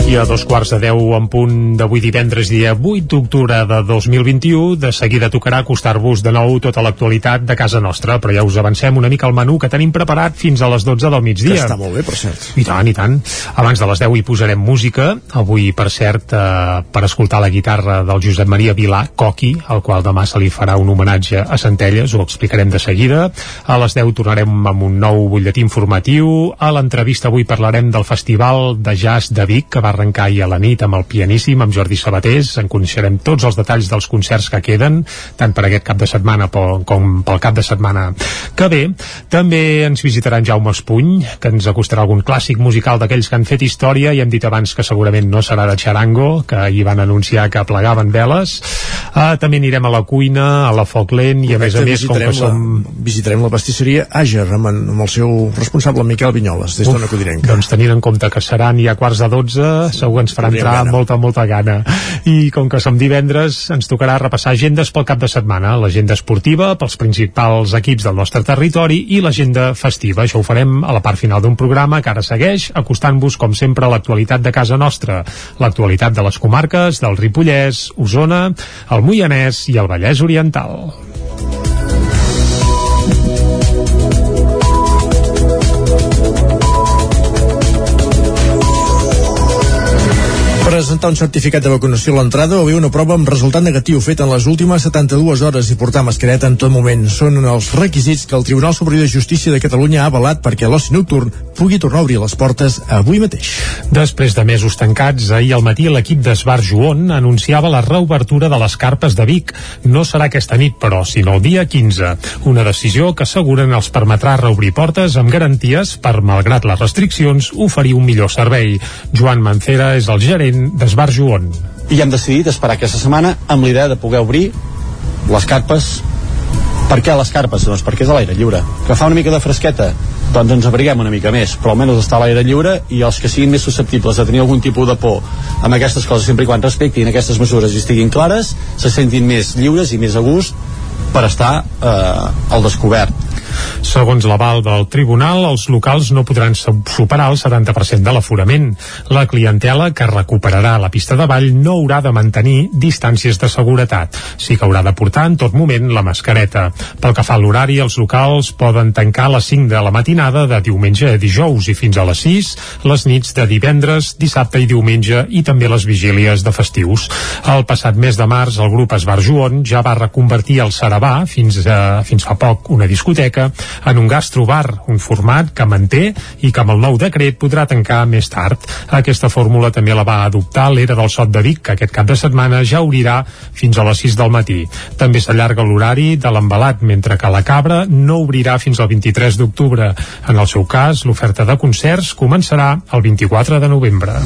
I a dos quarts de deu en punt d'avui divendres, dia 8 d'octubre de 2021, de seguida tocarà acostar-vos de nou tota l'actualitat de casa nostra, però ja us avancem una mica el menú que tenim preparat fins a les 12 del migdia. Que està molt bé, per cert. I tant, i tant. Abans de les 10 hi posarem música. Avui, per cert, eh, per escoltar la guitarra del Josep Maria Vilà, Coqui, al qual demà se li farà un homenatge a Centelles, ho explicarem de seguida. A les 10 tornarem amb un nou butlletí informatiu. A l'entrevista avui parlarem del Festival de Jazz de Vic, que va arrencar ahir a la nit amb el pianíssim, amb Jordi Sabatés. En coneixerem tots els detalls dels concerts que queden, tant per aquest cap de setmana com pel cap de setmana que ve. També ens visitarà en Jaume Espuny, que ens acostarà algun clàssic musical d'aquells que han fet història i hem dit abans que segurament no serà de xarango, que ahir van anunciar que plegaven veles. Uh, també anirem a la cuina, a la foc lent i a més a més, com que som... La, visitarem la pastisseria Àger amb, amb el seu responsable Miquel Vinyoles, des d'Ona Codirenca. Doncs tenint en compte que seran ja quarts de 12, segur que ens farà entrar gana. molta, molta gana. I com que som divendres, ens tocarà repassar agendes pel cap de setmana, l'agenda esportiva pels principals equips del nostre territori i l'agenda festiva. Això ho farem a la part final d'un programa que ara segueix, acostant-vos, com sempre, a l'actualitat de casa nostra. L'actualitat de les comarques, del Ripollès, Osona, el Moianès i el Vallès Oriental. Presentar un certificat de vacunació a l'entrada o bé una prova amb resultat negatiu fet en les últimes 72 hores i portar mascareta en tot moment. Són els requisits que el Tribunal Superior de Justícia de Catalunya ha avalat perquè l'oci nocturn pugui tornar a obrir les portes avui mateix. Després de mesos tancats, ahir al matí l'equip d'Esbar Joan anunciava la reobertura de les carpes de Vic. No serà aquesta nit, però, sinó el dia 15. Una decisió que asseguren els permetrà reobrir portes amb garanties per, malgrat les restriccions, oferir un millor servei. Joan Mancera és el gerent d'Esbar Joan. I hem decidit esperar aquesta setmana amb l'idea de poder obrir les carpes per què les carpes? Doncs perquè és a l'aire lliure. Que fa una mica de fresqueta? Doncs ens abriguem una mica més, però almenys està a l'aire lliure i els que siguin més susceptibles de tenir algun tipus de por amb aquestes coses, sempre i quan respectin aquestes mesures i estiguin clares, se sentin més lliures i més a gust per estar eh, al descobert. Segons l'aval del tribunal, els locals no podran su- superar el 70% de l'aforament. La clientela que recuperarà la pista de ball no haurà de mantenir distàncies de seguretat. Sí que haurà de portar en tot moment la mascareta. Pel que fa a l'horari, els locals poden tancar a les 5 de la matinada de diumenge a dijous i fins a les 6 les nits de divendres, dissabte i diumenge i també les vigílies de festius. El passat mes de març, el grup Esbar Joan ja va reconvertir el Sarabà, fins, a, fins fa poc una discoteca, en un gastrobar, un format que manté i que amb el nou decret podrà tancar més tard. Aquesta fórmula també la va adoptar l'Era del Sot de Vic, que aquest cap de setmana ja obrirà fins a les 6 del matí. També s'allarga l'horari de l'embalat, mentre que la Cabra no obrirà fins al 23 d'octubre. En el seu cas, l'oferta de concerts començarà el 24 de novembre.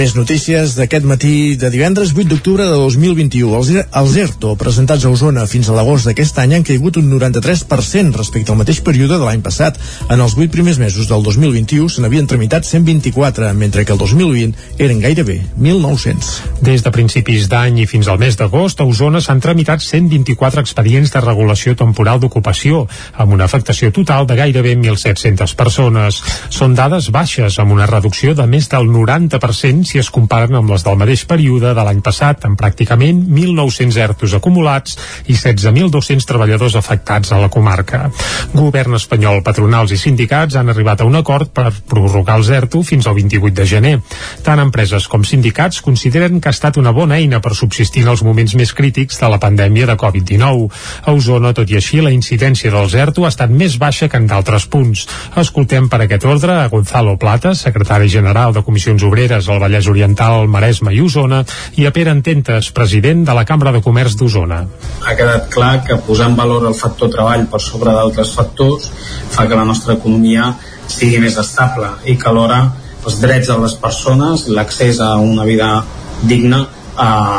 Més notícies d'aquest matí de divendres 8 d'octubre de 2021. Els, els ERTO presentats a Osona fins a l'agost d'aquest any han caigut un 93% respecte al mateix període de l'any passat. En els 8 primers mesos del 2021 se n'havien tramitat 124, mentre que el 2020 eren gairebé 1.900. Des de principis d'any i fins al mes d'agost, a Osona s'han tramitat 124 expedients de regulació temporal d'ocupació, amb una afectació total de gairebé 1.700 persones. Són dades baixes, amb una reducció de més del 90% si es comparen amb les del mateix període de l'any passat, amb pràcticament 1.900 ertos acumulats i 16.200 treballadors afectats a la comarca. Govern espanyol, patronals i sindicats han arribat a un acord per prorrogar el ERTO fins al 28 de gener. Tant empreses com sindicats consideren que ha estat una bona eina per subsistir en els moments més crítics de la pandèmia de Covid-19. A Osona, tot i així, la incidència del ERTO ha estat més baixa que en d'altres punts. Escoltem per aquest ordre a Gonzalo Plata, secretari general de Comissions Obreres al Vallès Oriental, Maresme i Osona, i a Pere Ententes, president de la Cambra de Comerç d'Osona. Ha quedat clar que posar en valor el factor treball per sobre d'altres factors fa que la nostra economia sigui més estable i que alhora els drets de les persones, l'accés a una vida digna eh,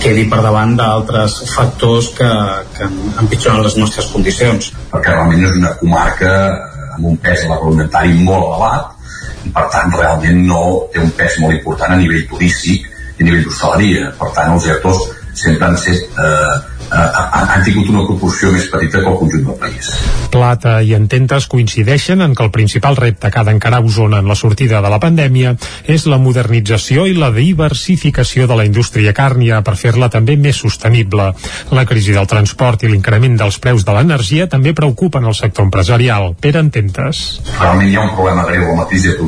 quedi per davant d'altres factors que, que empitjoren les nostres condicions. Perquè realment és una comarca amb un pes agroalimentari molt elevat per tant realment no té un pes molt important a nivell turístic i a nivell d'hostaleria. Per tant els ERTOs sempre han set eh, han tingut una proporció més petita que el conjunt del país. Plata i Ententes coincideixen en que el principal repte que ha d'encarar Osona en la sortida de la pandèmia és la modernització i la diversificació de la indústria càrnia per fer-la també més sostenible. La crisi del transport i l'increment dels preus de l'energia també preocupen el sector empresarial. Per Ententes. Realment hi ha un problema greu amb la crisi de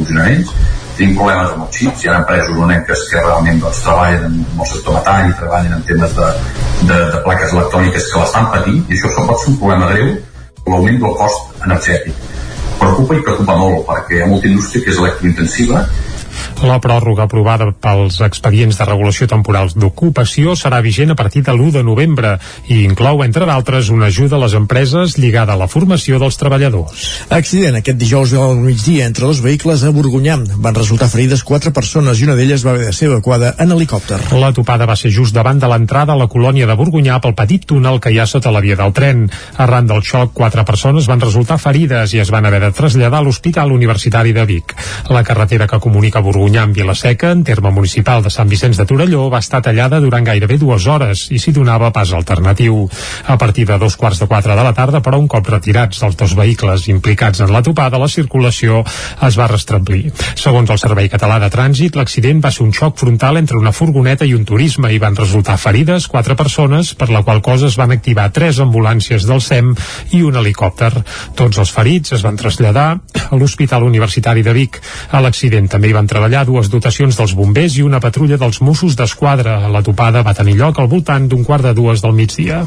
tinc problemes amb els xips, hi ha empreses onenques que realment doncs, treballen en el sector metall i treballen en temes de, de, de plaques electròniques que l'estan patint i això pot ser un problema greu l'augment del cost energètic. Preocupa i preocupa molt perquè hi ha molta indústria que és electrointensiva la pròrroga aprovada pels expedients de regulació temporals d'ocupació serà vigent a partir de l'1 de novembre i inclou, entre d'altres, una ajuda a les empreses lligada a la formació dels treballadors. Accident aquest dijous al migdia entre dos vehicles a Borgunyà. Van resultar ferides quatre persones i una d'elles va haver de ser evacuada en helicòpter. La topada va ser just davant de l'entrada a la colònia de Borgunyà pel petit túnel que hi ha sota la via del tren. Arran del xoc, quatre persones van resultar ferides i es van haver de traslladar a l'Hospital Universitari de Vic. La carretera que comunica Borgunyà amb Vilaseca, en terme municipal de Sant Vicenç de Torelló, va estar tallada durant gairebé dues hores i s'hi donava pas alternatiu. A partir de dos quarts de quatre de la tarda, però un cop retirats els dos vehicles implicats en la topada, la circulació es va restreblir. Segons el Servei Català de Trànsit, l'accident va ser un xoc frontal entre una furgoneta i un turisme i van resultar ferides quatre persones, per la qual cosa es van activar tres ambulàncies del SEM i un helicòpter. Tots els ferits es van traslladar a l'Hospital Universitari de Vic. A l'accident també hi van treballar dues dotacions dels bombers i una patrulla dels Mossos d'Esquadra. La topada va tenir lloc al voltant d'un quart de dues del migdia.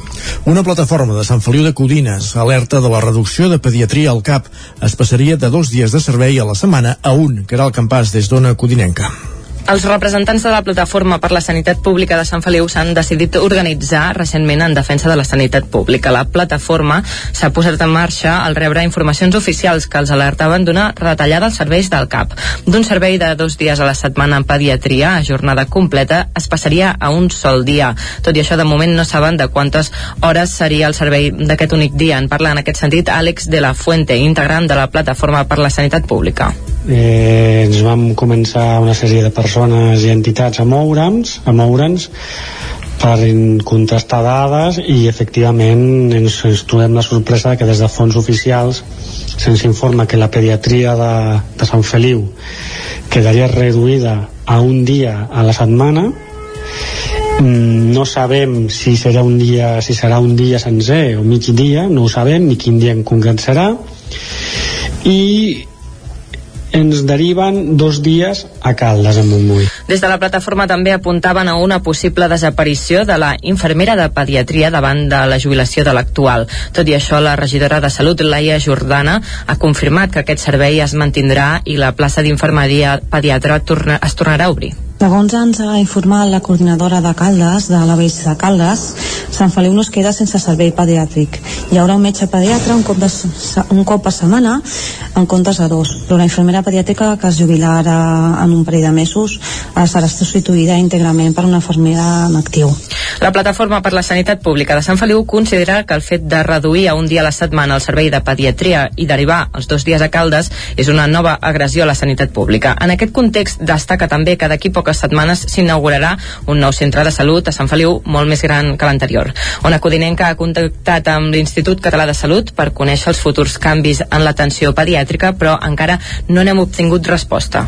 Una plataforma de Sant Feliu de Codines alerta de la reducció de pediatria al CAP. Es passaria de dos dies de servei a la setmana a un, que era el campàs des d'Ona Codinenca. Els representants de la Plataforma per la Sanitat Pública de Sant Feliu s'han decidit organitzar recentment en defensa de la sanitat pública. La plataforma s'ha posat en marxa al rebre informacions oficials que els alertaven d'una retallada als serveis del CAP. D'un servei de dos dies a la setmana en pediatria a jornada completa es passaria a un sol dia. Tot i això, de moment no saben de quantes hores seria el servei d'aquest únic dia. En parla en aquest sentit Àlex de la Fuente, integrant de la Plataforma per la Sanitat Pública. Eh, ens vam començar una sèrie de persones i entitats a moure'ns, a moure'ns per contrastar dades i efectivament ens, ens trobem la sorpresa que des de fons oficials se'ns informa que la pediatria de, de Sant Feliu quedaria reduïda a un dia a la setmana mm, no sabem si serà un dia si serà un dia sencer o mig dia no ho sabem ni quin dia en concret serà i ens deriven dos dies a Caldes, a Montbui. Des de la plataforma també apuntaven a una possible desaparició de la infermera de pediatria davant de la jubilació de l'actual. Tot i això, la regidora de Salut, Laia Jordana, ha confirmat que aquest servei es mantindrà i la plaça d'infermeria pediatra torna, es tornarà a obrir. Segons ens ha informat la coordinadora de Caldes, de la Veix de Caldes, Sant Feliu no es queda sense servei pediàtric. Hi haurà un metge pediatre un cop, de, un cop per setmana en comptes de dos, però la infermera pediàtrica que es jubilarà en un parell de mesos serà substituïda íntegrament per una infermera en actiu. La Plataforma per la Sanitat Pública de Sant Feliu considera que el fet de reduir a un dia a la setmana el servei de pediatria i derivar els dos dies a Caldes és una nova agressió a la sanitat pública. En aquest context destaca també que d'aquí poques setmanes s'inaugurarà un nou centre de salut a Sant Feliu molt més gran que l'anterior. Ona Codinenca ha contactat amb l'Institut Català de Salut per conèixer els futurs canvis en l'atenció pediàtrica, però encara no n'hem obtingut resposta.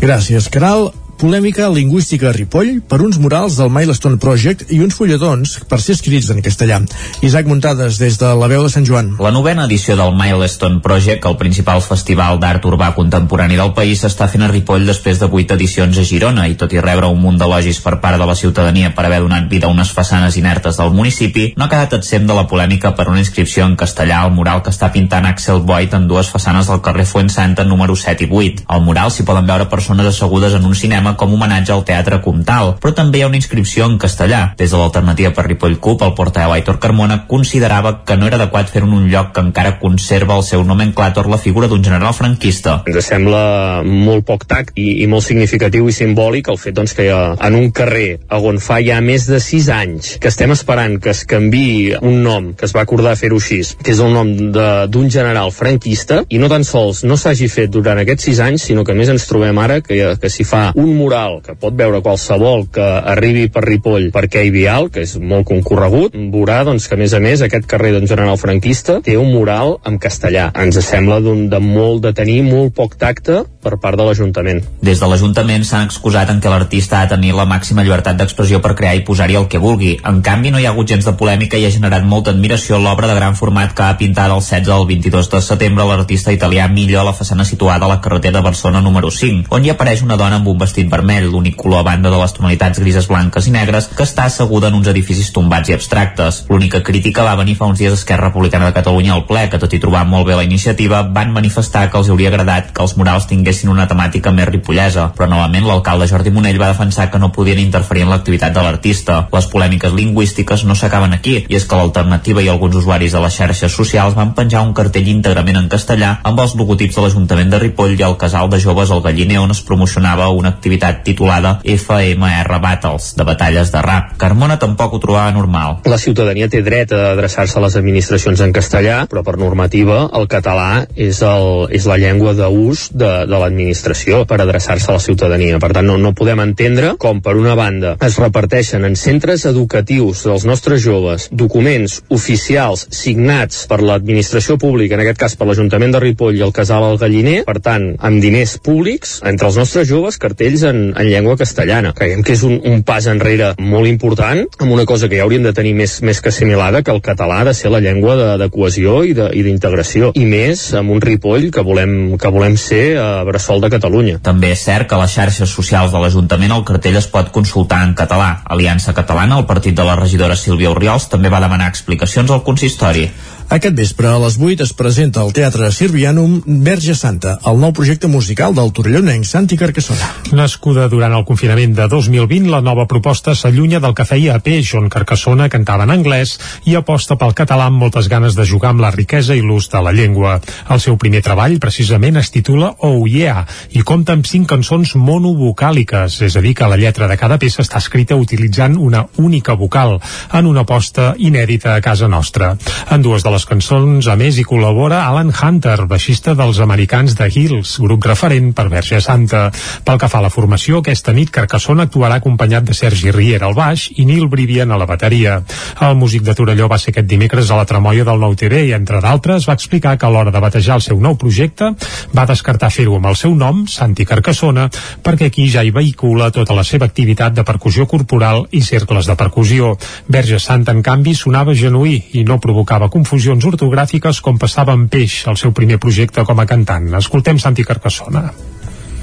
Gràcies, Caral. Polèmica lingüística a Ripoll per uns murals del Milestone Project i uns fulletons per ser escrits en castellà. Isaac Muntades, des de la veu de Sant Joan. La novena edició del Milestone Project, el principal festival d'art urbà contemporani del país, s'està fent a Ripoll després de vuit edicions a Girona i tot i rebre un munt d'elogis per part de la ciutadania per haver donat vida a unes façanes inertes del municipi, no ha quedat exempt de la polèmica per una inscripció en castellà al mural que està pintant Axel Boyd en dues façanes del carrer Fuensanta número 7 i 8. Al mural s'hi poden veure persones assegudes en un cinema com homenatge al Teatre Comtal, però també hi ha una inscripció en castellà. Des de l'alternativa per Ripoll CUP, el portaveu Aitor Carmona considerava que no era adequat fer en un lloc que encara conserva el seu nomenclàtor la figura d'un general franquista. Ens sembla molt poc tact i, i molt significatiu i simbòlic el fet doncs, que en un carrer on fa ja més de 6 anys que estem esperant que es canvi un nom, que es va acordar fer-ho així, que és el nom d'un general franquista, i no tan sols no s'hagi fet durant aquests 6 anys, sinó que a més ens trobem ara que, que s'hi fa un mural que pot veure qualsevol que arribi per Ripoll per Quai Vial, que és molt concorregut, veurà doncs, que a més a més aquest carrer d'un general franquista té un mural en castellà. Ens sembla de molt de tenir molt poc tacte per part de l'Ajuntament. Des de l'Ajuntament s'han excusat en què l'artista ha de tenir la màxima llibertat d'expressió per crear i posar-hi el que vulgui. En canvi, no hi ha hagut gens de polèmica i ha generat molta admiració l'obra de gran format que ha pintat el 16 al 22 de setembre l'artista italià Millo a la façana situada a la carretera de Barcelona número 5, on hi apareix una dona amb un vestit vermell, l'únic color a banda de les tonalitats grises, blanques i negres, que està asseguda en uns edificis tombats i abstractes. L'única crítica va venir fa uns dies Esquerra Republicana de Catalunya al ple, que tot i trobar molt bé la iniciativa, van manifestar que els hauria agradat que els murals tinguessin una temàtica més ripollesa, però novament l'alcalde Jordi Monell va defensar que no podien interferir en l'activitat de l'artista. Les polèmiques lingüístiques no s'acaben aquí, i és que l'alternativa i alguns usuaris de les xarxes socials van penjar un cartell íntegrament en castellà amb els logotips de l'Ajuntament de Ripoll i el casal de joves al Galliner on es promocionava una activitat titulada FMR Battles, de batalles de rap. Carmona tampoc ho trobava normal. La ciutadania té dret a adreçar-se a les administracions en castellà, però per normativa el català és, el, és la llengua d'ús de, de l'administració per adreçar-se a la ciutadania. Per tant, no, no podem entendre com, per una banda, es reparteixen en centres educatius dels nostres joves documents oficials signats per l'administració pública, en aquest cas per l'Ajuntament de Ripoll i el Casal al Galliner, per tant, amb diners públics, entre els nostres joves, cartells en, en llengua castellana. Creiem que és un, un pas enrere molt important, amb una cosa que ja hauríem de tenir més, més que assimilada, que el català ha de ser la llengua de, de cohesió i d'integració, i, i més amb un Ripoll que volem, que volem ser a Bressol de Catalunya. També és cert que a les xarxes socials de l'Ajuntament el cartell es pot consultar en català. Aliança Catalana, el partit de la regidora Sílvia Oriols, també va demanar explicacions al consistori. Aquest vespre a les 8 es presenta al Teatre Sirvianum Verge Santa, el nou projecte musical del torellonenc Santi Carcassona. Nascuda durant el confinament de 2020, la nova proposta s'allunya del que feia a peix, on Carcassona cantava en anglès i aposta pel català amb moltes ganes de jugar amb la riquesa i l'ús de la llengua. El seu primer treball, precisament, es titula Oh Yeah i compta amb cinc cançons monovocàliques, és a dir, que la lletra de cada peça està escrita utilitzant una única vocal, en una aposta inèdita a casa nostra. En dues de les cançons, a més, hi col·labora Alan Hunter, baixista dels americans de Hills, grup referent per Verge Santa. Pel que fa a la formació, aquesta nit Carcassona actuarà acompanyat de Sergi Riera al baix i Nil Brivian a la bateria. El músic de Torelló va ser aquest dimecres a la Tremolla del Nou TV i, entre d'altres, va explicar que a l'hora de batejar el seu nou projecte va descartar fer-ho amb el seu nom, Santi Carcassona, perquè aquí ja hi vehicula tota la seva activitat de percussió corporal i cercles de percussió. Verge Santa, en canvi, sonava genuí i no provocava confusions ortogràfiques com passava amb Peix, el seu primer projecte com a cantant. Escoltem Santi Carcassona.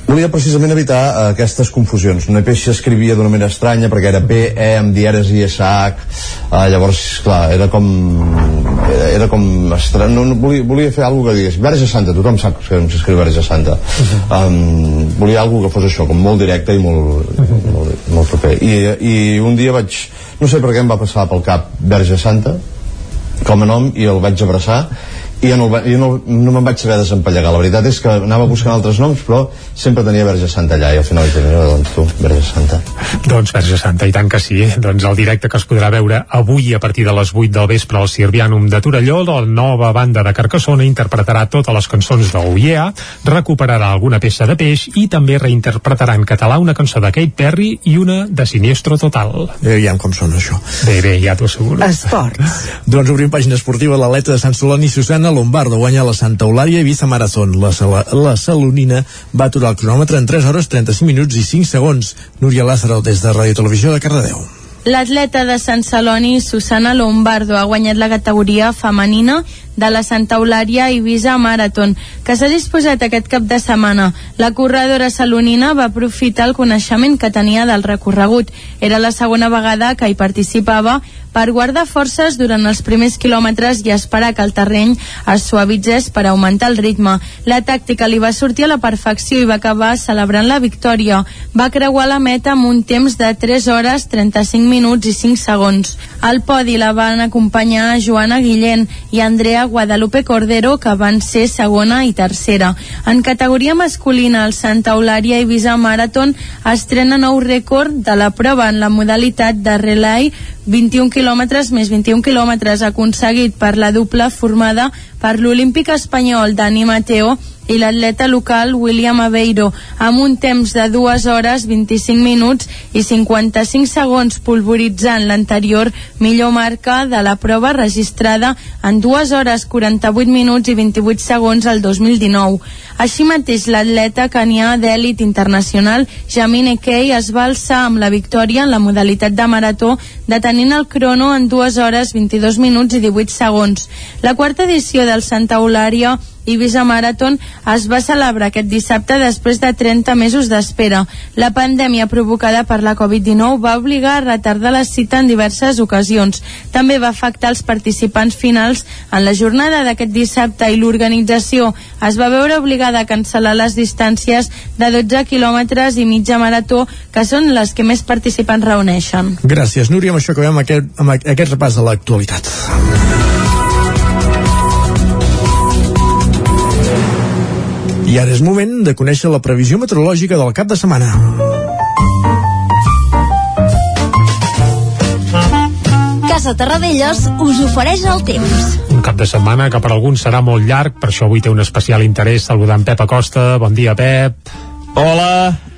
Volia precisament evitar uh, aquestes confusions. No Peix s'escrivia d'una manera estranya perquè era P, E, amb dieres i SH. Uh, llavors, clar, era com... Era, era com estrany. No, no, volia, volia fer alguna que digués Verge Santa, tothom sap que s'escriu Verge Santa. Um, volia alguna que fos això, com molt directe i molt, molt, molt proper. I, I un dia vaig... No sé per què em va passar pel cap Verge Santa, com a nom i el vaig abraçar i jo no, jo no, no me'n vaig saber desempallegar la veritat és que anava buscant altres noms però sempre tenia Verge Santa allà. I al final vaig dir, no, doncs tu, Verge Santa. Doncs Verge Santa, i tant que sí doncs el directe que es podrà veure avui a partir de les 8 del vespre al Sirvianum de Torelló la nova banda de Carcassona interpretarà totes les cançons de UIA recuperarà alguna peça de peix i també reinterpretarà en català una cançó de Kate Perry i una de Siniestro Total. Bé, aviam com sona això. Bé, bé, ja t'ho asseguro. Esports. Doncs obrim pàgina esportiva l'atleta de Sant Celoni Susana Lombardo guanya la Santa Eulària Ibiza Marathon. La, Sala, la Salonina va aturar el cronòmetre en 3 hores 35 minuts i 5 segons. Núria Lázaro, des de Ràdio Televisió de Cardedeu. L'atleta de Sant Celoni, Susana Lombardo, ha guanyat la categoria femenina de la Santa Eulària Ibiza Marathon, que s'ha disposat aquest cap de setmana. La corredora salonina va aprofitar el coneixement que tenia del recorregut. Era la segona vegada que hi participava per guardar forces durant els primers quilòmetres i esperar que el terreny es suavitzés per augmentar el ritme. La tàctica li va sortir a la perfecció i va acabar celebrant la victòria. Va creuar la meta amb un temps de 3 hores, 35 minuts i 5 segons. Al podi la van acompanyar Joana Guillén i Andrea Guadalupe Cordero, que van ser segona i tercera. En categoria masculina, el Santa Eulària Ibiza Marathon estrena nou rècord de la prova en la modalitat de relay 21 quilòmetres més 21 quilòmetres aconseguit per la dupla formada per l'olímpic espanyol Dani Mateo i l'atleta local William Aveiro amb un temps de 2 hores 25 minuts i 55 segons polvoritzant l'anterior millor marca de la prova registrada en 2 hores 48 minuts i 28 segons el 2019. Així mateix l'atleta canià d'èlit internacional Jamine Key es va alçar amb la victòria en la modalitat de marató detenint el crono en 2 hores 22 minuts i 18 segons. La quarta edició del Santa Eulària Ibiza Marathon es va celebrar aquest dissabte després de 30 mesos d'espera. La pandèmia provocada per la Covid-19 va obligar a retardar la cita en diverses ocasions. També va afectar els participants finals en la jornada d'aquest dissabte i l'organització es va veure obligada a cancel·lar les distàncies de 12 quilòmetres i mitja marató, que són les que més participants reuneixen. Gràcies, Núria. Amb això acabem aquest, amb aquest repàs de l'actualitat. I ara és moment de conèixer la previsió meteorològica del cap de setmana. Casa Terradellos us ofereix el temps. Un cap de setmana que per alguns serà molt llarg, per això avui té un especial interès saludant Pep Acosta. Bon dia, Pep. Hola,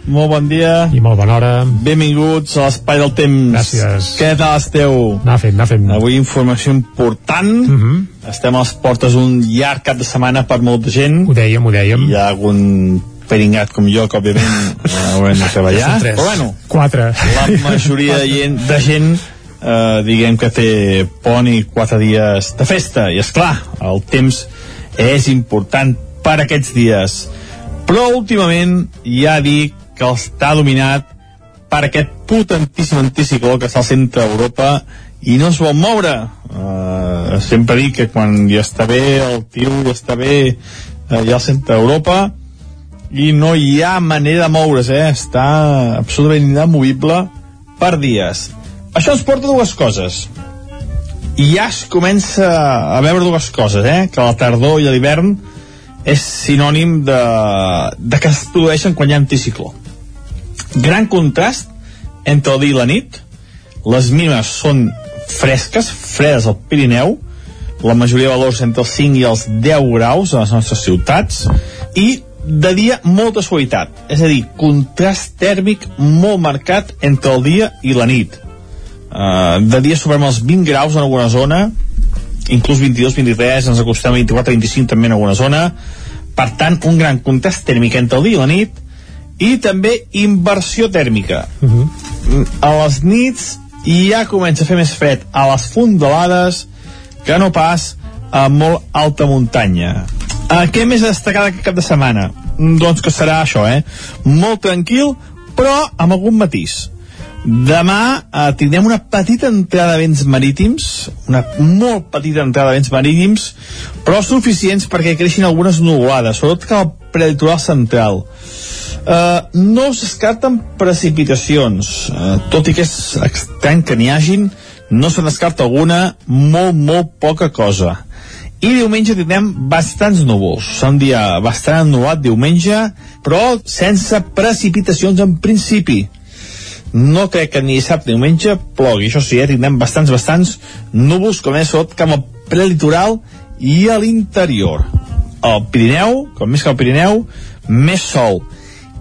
molt bon dia. I molt bona hora. Benvinguts a l'Espai del Temps. Gràcies. Què tal esteu? Anar fent, anar fent. Avui informació important. Uh -huh. Estem a les portes un llarg cap de setmana per molta gent. Ho dèiem, ho dèiem. Hi ha algun peringat com jo que òbviament haurem de treballar. Però bueno, Quatre. la majoria de gent, de gent eh, diguem que té pont i quatre dies de festa. I és clar, el temps és important per aquests dies. Però últimament ja dic que està dominat per aquest potentíssim anticicló que està al centre d'Europa i no es vol moure. Uh, sempre dic que quan ja està bé el tio ja està bé uh, ja al centre d'Europa i no hi ha manera de moure's, eh? està absolutament inamovible per dies. Això ens porta dues coses. I ja es comença a veure dues coses, eh? que la tardor i l'hivern és sinònim de, de que es produeixen quan hi ha anticicló. Gran contrast entre el dia i la nit. Les mínimes són fresques, fredes al Pirineu, la majoria de valors entre els 5 i els 10 graus a les nostres ciutats, i de dia molta suavitat, és a dir, contrast tèrmic molt marcat entre el dia i la nit. Uh, de dia superem els 20 graus en alguna zona, inclús 22, 23, ens acostem a 24, 25 també en alguna zona, per tant, un gran contrast tèrmic entre el dia i la nit, i també inversió tèrmica. Uh -huh. A les nits ja comença a fer més fred a les fondalades que no pas a molt alta muntanya. Uh, què més a destacar aquest cap de setmana? Doncs que serà això, eh? Molt tranquil, però amb algun matís. Demà eh, tindrem una petita entrada de vents marítims, una molt petita entrada de vents marítims, però suficients perquè creixin algunes nuvolades, sobretot que al prelitoral central. Uh, no es descarten precipitacions, uh, tot i que és estrany que n'hi hagin, no se descarta alguna, molt, molt poca cosa. I diumenge tindrem bastants núvols. Serà un dia bastant ennuat diumenge, però sense precipitacions en principi no crec que ni dissabte ni diumenge plogui, això sí, eh, tindrem bastants, bastants núvols, com és tot cap al prelitoral i a l'interior. Al Pirineu, com més que al Pirineu, més sol.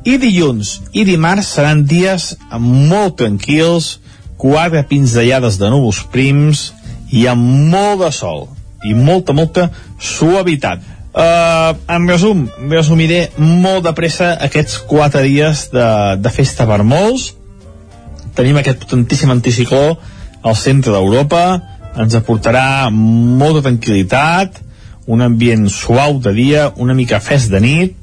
I dilluns i dimarts seran dies molt tranquils, quatre pinzellades de núvols prims i amb molt de sol. i molta, molta suavitat. Uh, en resum, resumiré molt de pressa aquests quatre dies de, de festa per molts. Tenim aquest potentíssim anticicló al centre d'Europa, ens aportarà molta tranquil·litat, un ambient suau de dia, una mica fresc de nit,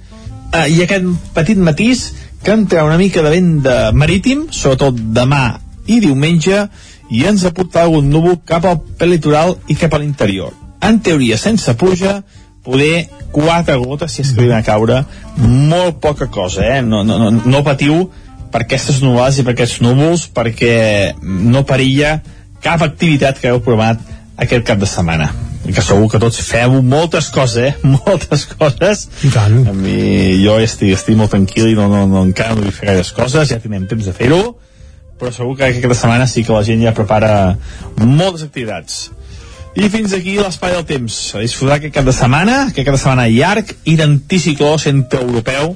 uh, i aquest petit matís que entra una mica de vent de marítim, sobretot demà i diumenge, i ens aportarà algun núvol cap al pelitoral i cap a l'interior. En teoria, sense pluja, poder quatre gotes si es que a caure molt poca cosa, eh? no, no, no, no patiu per aquestes nuvolades i per aquests núvols perquè no perilla cap activitat que heu provat aquest cap de setmana que segur que tots feu moltes coses, eh? Moltes coses. I tant. A mi, jo estic, estic molt tranquil i no, no, no, encara no vull fer gaires coses, ja tindrem temps de fer-ho, però segur que aquesta setmana sí que la gent ja prepara moltes activitats. I fins aquí l'espai del temps. A disfrutar aquest cap de setmana, aquest cap de setmana llarg i d'anticicló centroeuropeu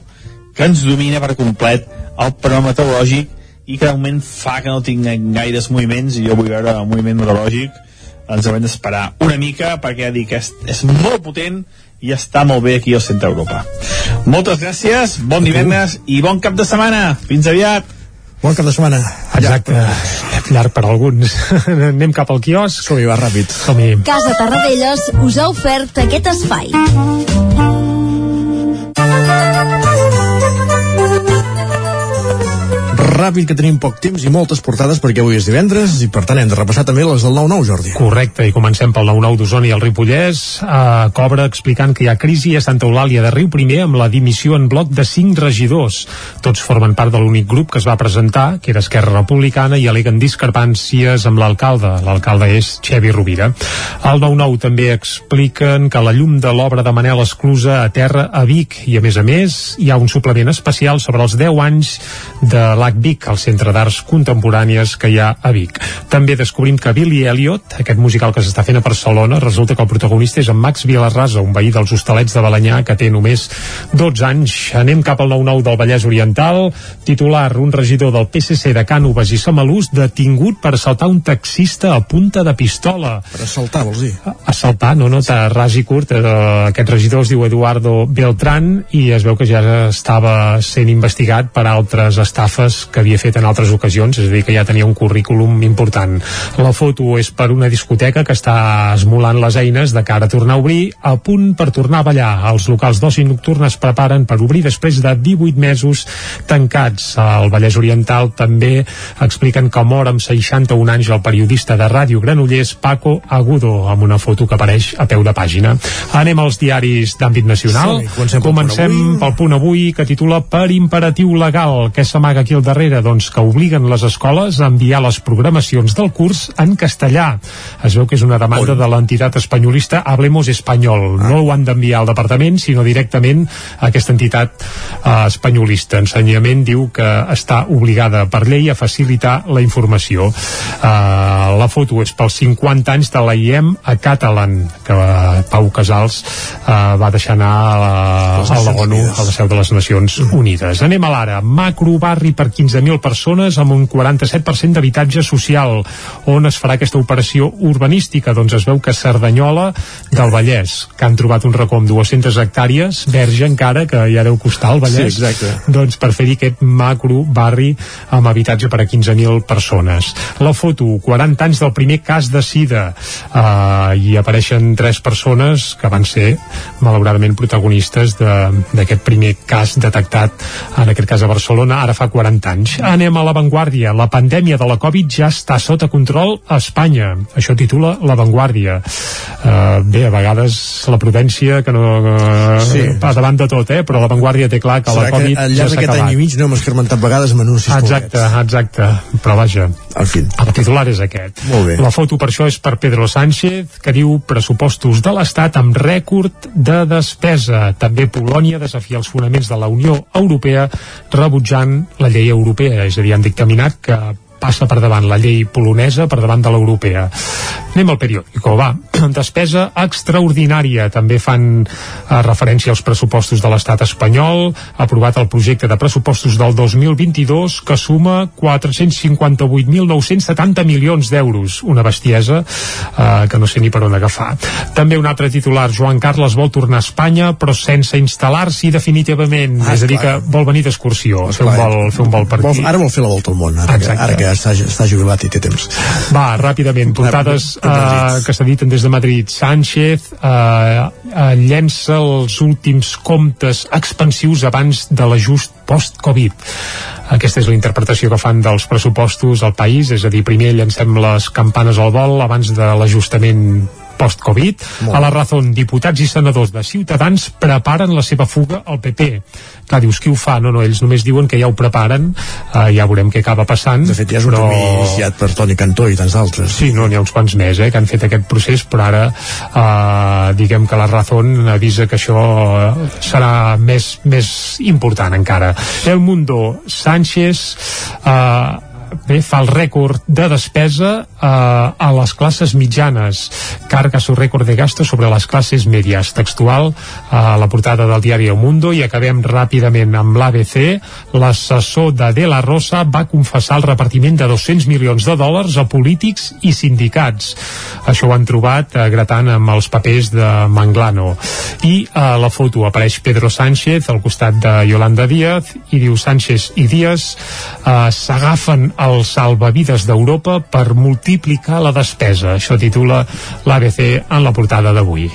que ens domina per complet el panorama meteorològic i que de moment fa que no tinc gaires moviments i jo vull veure el moviment meteorològic ens haurem d'esperar una mica perquè ja dic que és, és molt potent i està molt bé aquí al centre d'Europa. Moltes gràcies, bon divendres i bon cap de setmana. Fins aviat. Bon cap de setmana. Exacte. Ja. Llarg per alguns. Anem cap al quiosc. Som-hi, va ràpid. Som-hi. Casa Tarradellas us ha ofert aquest espai. Ràpid, que tenim poc temps i moltes portades perquè avui és divendres i per tant hem de repassar també les del 9-9, Jordi. Correcte, i comencem pel 9-9 d'Osona i el Ripollès. Eh, cobra explicant que hi ha crisi a Santa Eulàlia de Riu Primer amb la dimissió en bloc de 5 regidors. Tots formen part de l'únic grup que es va presentar, que era Esquerra Republicana, i aleguen discrepàncies amb l'alcalde. L'alcalde és Xevi Rovira. Al 9-9 també expliquen que la llum de l'obra de Manel Esclusa a terra a Vic i a més a més hi ha un suplement especial sobre els 10 anys de l'AC Vic, al Centre d'Arts Contemporànies que hi ha a Vic. També descobrim que Billy Elliot, aquest musical que s'està fent a Barcelona, resulta que el protagonista és en Max Vilarrasa, un veí dels hostalets de Balanyà que té només 12 anys. Anem cap al 9-9 del Vallès Oriental. Titular, un regidor del PSC de Cànoves i Samalús detingut per assaltar un taxista a punta de pistola. Per assaltar, vols dir? Assaltar, no, no, ras i curt. Eh, aquest regidor es diu Eduardo Beltrán i es veu que ja estava sent investigat per altres estafes que havia fet en altres ocasions, és a dir, que ja tenia un currículum important. La foto és per una discoteca que està esmolant les eines de cara a tornar a obrir, a punt per tornar a ballar. Els locals d'oci nocturn es preparen per obrir després de 18 mesos tancats. Al Vallès Oriental també expliquen que mor amb 61 anys el periodista de Ràdio Granollers Paco Agudo, amb una foto que apareix a peu de pàgina. Anem als diaris d'àmbit nacional. Sí, comencem pel Comencem pel punt avui que titula Per imperatiu legal. Què s'amaga aquí al darrere? Doncs que obliguen les escoles a enviar les programacions del curs en castellà. Es veu que és una demanda de l'entitat espanyolista Hablemos Espanyol. No ho han d'enviar al departament, sinó directament a aquesta entitat eh, espanyolista. Ensenyament diu que està obligada per llei a facilitar la informació. Eh, la foto és pels 50 anys de la IEM a Catalan, que eh, Pau Casals eh, va deixar anar a la, a a la seu de les Nacions Unides. Anem a l'ara. Macro barri per 15.000 persones amb un 47% d'habitatge social. On es farà aquesta operació urbanística? Doncs es veu que Cerdanyola del Vallès, que han trobat un racó amb 200 hectàrees, verge encara, que ja deu costar el Vallès. Sí, exacte. Doncs per fer-hi aquest macro barri amb habitatge per a 15.000 persones. La foto, 40 anys del primer cas de sida. Uh, I apareixen tres persones que van ser, malauradament, protagonistes de- d'aquest primer cas detectat, en aquest cas a Barcelona, ara fa 40 anys. Anem a l'avantguàrdia. La pandèmia de la Covid ja està sota control a Espanya. Això titula l'avantguàrdia. Uh, bé, a vegades la prudència que no... Uh, Sí. va davant de tot, eh? però l'avantguàrdia té clar que Serà la Covid que al ja llarg s'ha d'aquest any i mig no hem escarmentat vegades amb anuncis Exacte, exacte. Però vaja, En fi. el titular és aquest. Molt bé. La foto per això és per Pedro Sánchez, que diu pressupostos de l'Estat amb rècord de despesa. També Polònia desafia els fonaments de la Unió Europea rebutjant la llei europea, és a dir, han dictaminat que passa per davant la llei polonesa per davant de l'europea. Anem al periòdico, va. Despesa extraordinària. També fan eh, referència als pressupostos de l'estat espanyol. Aprovat el projecte de pressupostos del 2022 que suma 458.970 milions d'euros. Una bestiesa eh, que no sé ni per on agafar. També un altre titular, Joan Carles vol tornar a Espanya però sense instal·lar-s'hi definitivament. Ah, és a dir, que vol venir d'excursió, fer, un vol, fer un vol per aquí. Ara vol fer la volta al món, ara, que, ara que està, està jubilat i té temps. Va, ràpidament, portades eh, que s'editen des de Madrid. Sánchez eh, eh, llença els últims comptes expansius abans de l'ajust post-Covid. Aquesta és la interpretació que fan dels pressupostos al país, és a dir, primer llancem les campanes al vol abans de l'ajustament post-Covid. A la Razón, diputats i senadors de Ciutadans preparen la seva fuga al PP. Clar, dius, qui ho fa? No, no, ells només diuen que ja ho preparen, uh, ja veurem què acaba passant. De fet, ja és un però... iniciat per Toni Cantó i tants altres. Sí, no, n'hi ha uns quants més eh, que han fet aquest procés, però ara uh, diguem que la Razón avisa que això serà més, més important encara. El Mundo, Sánchez... Uh, bé, fa el rècord de despesa eh, a les classes mitjanes. Carga su rècord de gasto sobre les classes medias. Textual a la portada del diari El Mundo i acabem ràpidament amb l'ABC l'assessor de De La Rosa va confessar el repartiment de 200 milions de dòlars a polítics i sindicats. Això ho han trobat eh, gratant amb els papers de Manglano. I a la foto apareix Pedro Sánchez al costat de Yolanda Díaz i diu Sánchez i Díaz eh, s'agafen els salvavides d'Europa per multiplicar la despesa. Això titula l'ABC en la portada d'avui.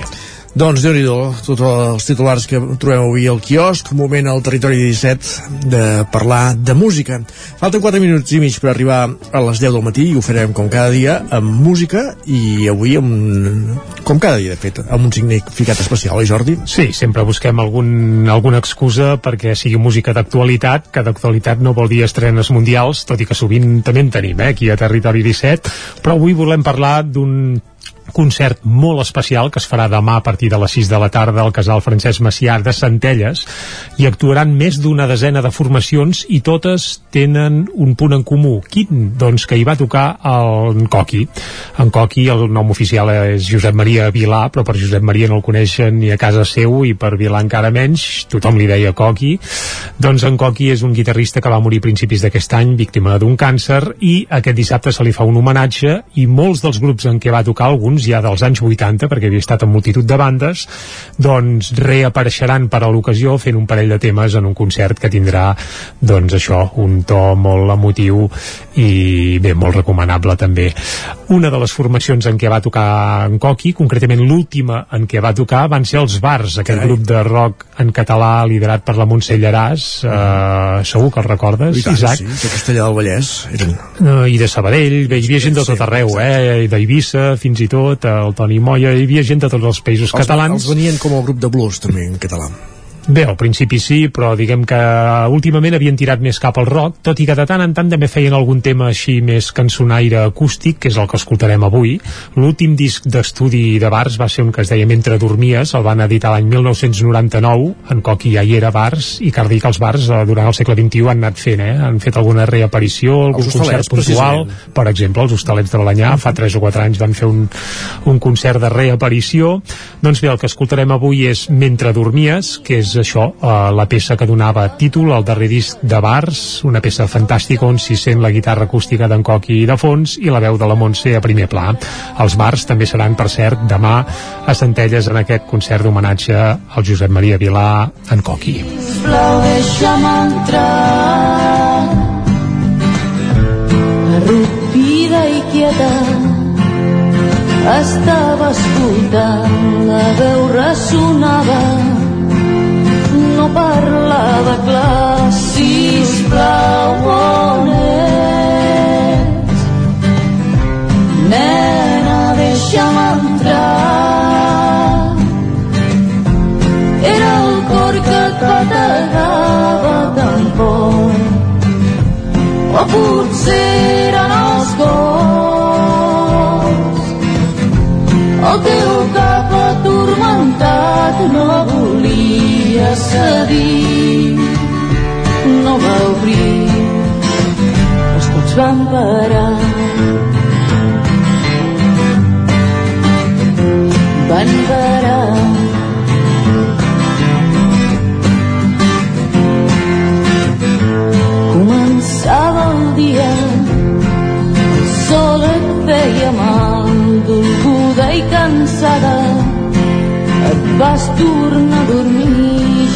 Doncs déu nhi tots els titulars que trobem avui al quiosc, moment al territori 17 de parlar de música. Falten 4 minuts i mig per arribar a les 10 del matí i ho farem com cada dia amb música i avui amb, com cada dia de fet, amb un significat especial, oi Jordi? Sí, sempre busquem algun, alguna excusa perquè sigui música d'actualitat, que d'actualitat no vol dir estrenes mundials, tot i que sovint també en tenim, eh, aquí a Territori 17, però avui volem parlar d'un concert molt especial que es farà demà a partir de les 6 de la tarda al casal Francesc Macià de Centelles i actuaran més d'una desena de formacions i totes tenen un punt en comú. Quin? Doncs que hi va tocar el Coqui. En Coqui, el nom oficial és Josep Maria Vilà, però per Josep Maria no el coneixen ni a casa seu i per Vilà encara menys, tothom li deia Coqui. Doncs en Coqui és un guitarrista que va morir a principis d'aquest any, víctima d'un càncer, i aquest dissabte se li fa un homenatge i molts dels grups en què va tocar, alguns ja dels anys 80, perquè havia estat en multitud de bandes, doncs reapareixeran per a l'ocasió fent un parell de temes en un concert que tindrà, doncs això, un to molt emotiu i bé, molt recomanable també. Una de les formacions en què va tocar en Coqui, concretament l'última en què va tocar, van ser els Bars, aquest Carai. grup de rock en català liderat per la Montse Llaràs, eh, segur que el recordes, I tant, Isaac? sí, de Castellà del Vallès eren Uh, i de Sabadell, bé, hi havia gent de tot arreu, eh? D'Eivissa, fins i tot, el Toni Moya, hi havia gent de tots els països els, catalans. els venien com a grup de blues també en català Bé, al principi sí, però diguem que últimament havien tirat més cap al rock, tot i que de tant en tant també feien algun tema així més cançonaire acústic, que és el que escoltarem avui. L'últim disc d'estudi de Bars va ser un que es deia Mentre dormies, el van editar l'any 1999, en Coqui ja hi era Bars, i cal dir que els Bars eh, durant el segle XXI han anat fent, eh? han fet alguna reaparició, algun Els concert puntual, per exemple, els Hostalets de Balanyà, fa 3 o 4 anys van fer un, un concert de reaparició. Doncs bé, el que escoltarem avui és Mentre dormies, que és això, eh, la peça que donava títol al darrer disc de Bars, una peça fantàstica on s'hi sent la guitarra acústica d'en Coqui de fons i la veu de la Montse a primer pla. Els Bars també seran, per cert, demà a Centelles en aquest concert d'homenatge al Josep Maria Vilà en Coqui. Sisplau, deixa'm entrar i quieta estava escoltant la veu ressonava parlava clar. Sisplau on ets nena deixa'm entrar. Era el cor que et bategava tan fort o potser eren els cors el teu cap atormentat no volia cedir. No va obrir. Els cops van parar. Van parar. Començava el dia, el sol et feia mal, dolguda i cansada, et vas tornar a dormir,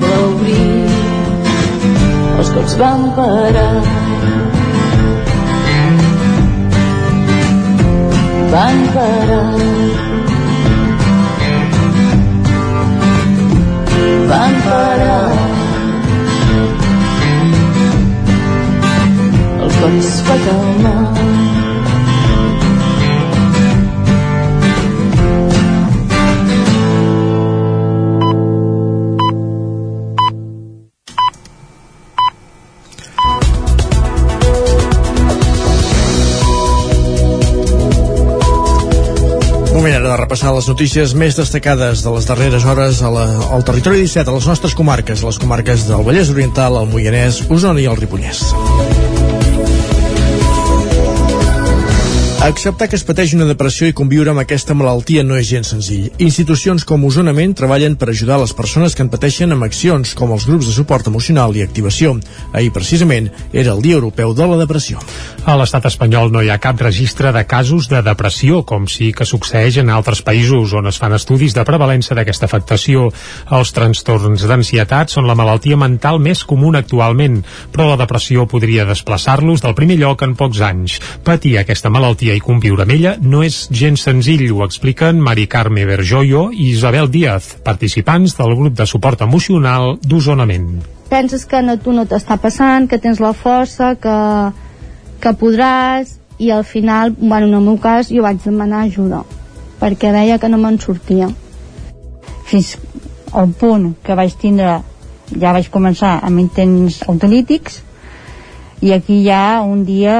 va obrir, els cops van parar. Van parar. Van parar. El cor es va calmar. Moment ara de repassar les notícies més destacades de les darreres hores a la, al territori 17, a les nostres comarques, les comarques del Vallès Oriental, el Moianès, Osona i el Ripollès. Acceptar que es pateix una depressió i conviure amb aquesta malaltia no és gens senzill. Institucions com Osonament treballen per ajudar les persones que en pateixen amb accions com els grups de suport emocional i activació. Ahir, precisament, era el Dia Europeu de la Depressió. A l'estat espanyol no hi ha cap registre de casos de depressió, com sí que succeeix en altres països on es fan estudis de prevalença d'aquesta afectació. Els trastorns d'ansietat són la malaltia mental més comuna actualment, però la depressió podria desplaçar-los del primer lloc en pocs anys. Patir aquesta malaltia i conviure amb ella no és gens senzill, ho expliquen Mari Carme Berjoyo i Isabel Díaz, participants del grup de suport emocional d'Osonament. penses que no, tu no t'està passant, que tens la força, que, que podràs, i al final, bueno, en el meu cas, jo vaig demanar ajuda, perquè veia que no me'n sortia. Fins al punt que vaig tindre, ja vaig començar amb intents autolítics, i aquí ja un dia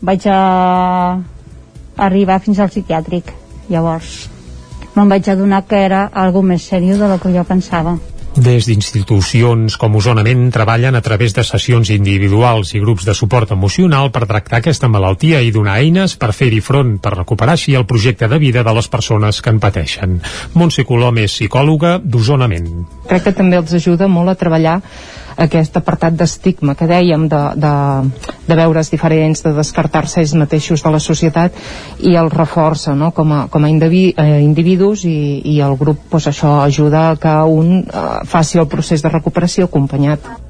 vaig a arribar fins al psiquiàtric. Llavors, me'n vaig adonar que era algo més seriós de lo que jo pensava. Des d'institucions com Osonament treballen a través de sessions individuals i grups de suport emocional per tractar aquesta malaltia i donar eines per fer-hi front, per recuperar així el projecte de vida de les persones que en pateixen. Montse Colom és psicòloga d'Osonament. crec que també els ajuda molt a treballar aquest apartat d'estigma que dèiem de, de, de veure's diferents, de descartar-se ells mateixos de la societat i el reforça no? com a, com a indivi, eh, individus i, i el grup pues, això ajuda que un eh, faci el procés de recuperació acompanyat.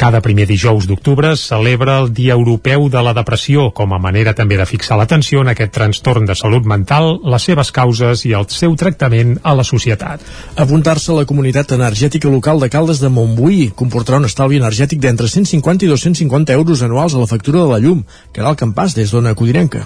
Cada primer dijous d'octubre celebra el Dia Europeu de la Depressió com a manera també de fixar l'atenció en aquest trastorn de salut mental, les seves causes i el seu tractament a la societat. Apuntar-se a la comunitat energètica local de Caldes de Montbuí comportarà un estalvi energètic d'entre 150 i 250 euros anuals a la factura de la llum. Caral Campàs, des d'Ona Codirenca.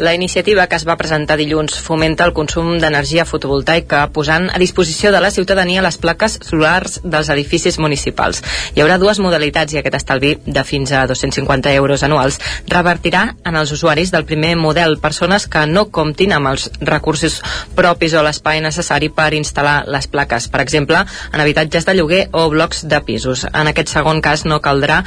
La iniciativa que es va presentar dilluns fomenta el consum d'energia fotovoltaica posant a disposició de la ciutadania les plaques solars dels edificis municipals. Hi haurà dues modalitats i aquest estalvi de fins a 250 euros anuals revertirà en els usuaris del primer model persones que no comptin amb els recursos propis o l'espai necessari per instal·lar les plaques, per exemple, en habitatges de lloguer o blocs de pisos. En aquest segon cas no caldrà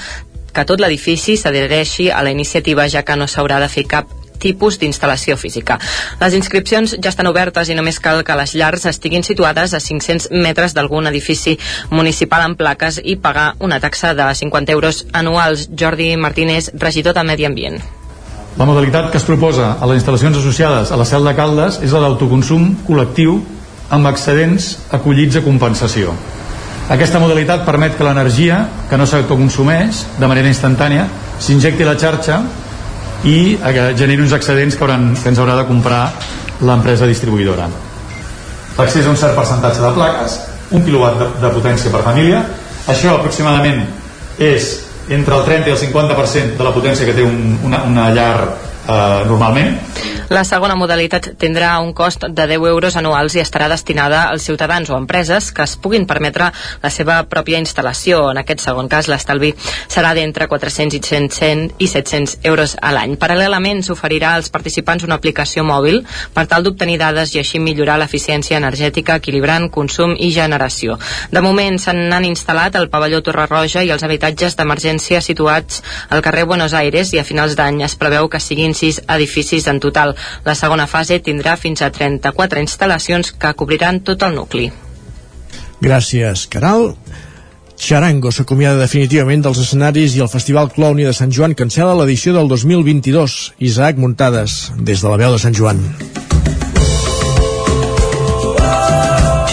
que tot l'edifici s'adhereixi a la iniciativa ja que no s'haurà de fer cap tipus d'instal·lació física. Les inscripcions ja estan obertes i només cal que les llars estiguin situades a 500 metres d'algun edifici municipal amb plaques i pagar una taxa de 50 euros anuals. Jordi Martínez, regidor de Medi Ambient. La modalitat que es proposa a les instal·lacions associades a la cel de Caldes és la d'autoconsum col·lectiu amb excedents acollits a compensació. Aquesta modalitat permet que l'energia que no s'autoconsumeix de manera instantània s'injecti a la xarxa i eh, generi uns excedents que, hauran, que ens haurà de comprar l'empresa distribuïdora. L'accés a un cert percentatge de plaques, un quilowatt de, de potència per família, això aproximadament és entre el 30 i el 50% de la potència que té un, una, una llar eh, normalment. La segona modalitat tindrà un cost de 10 euros anuals i estarà destinada als ciutadans o empreses que es puguin permetre la seva pròpia instal·lació. En aquest segon cas, l'estalvi serà d'entre 400 i 100 i 700 euros a l'any. Paral·lelament, s'oferirà als participants una aplicació mòbil per tal d'obtenir dades i així millorar l'eficiència energètica equilibrant consum i generació. De moment se n'han instal·lat el pavelló Torre Roja i els habitatges d'emergència situats al carrer Buenos Aires i a finals d'any es preveu que siguin sis edificis en total. La segona fase tindrà fins a 34 instal·lacions que cobriran tot el nucli. Gràcies, Caral. Charango s'acomiada definitivament dels escenaris i el Festival Clowny de Sant Joan cancela l'edició del 2022. Isaac Muntades, des de la veu de Sant Joan.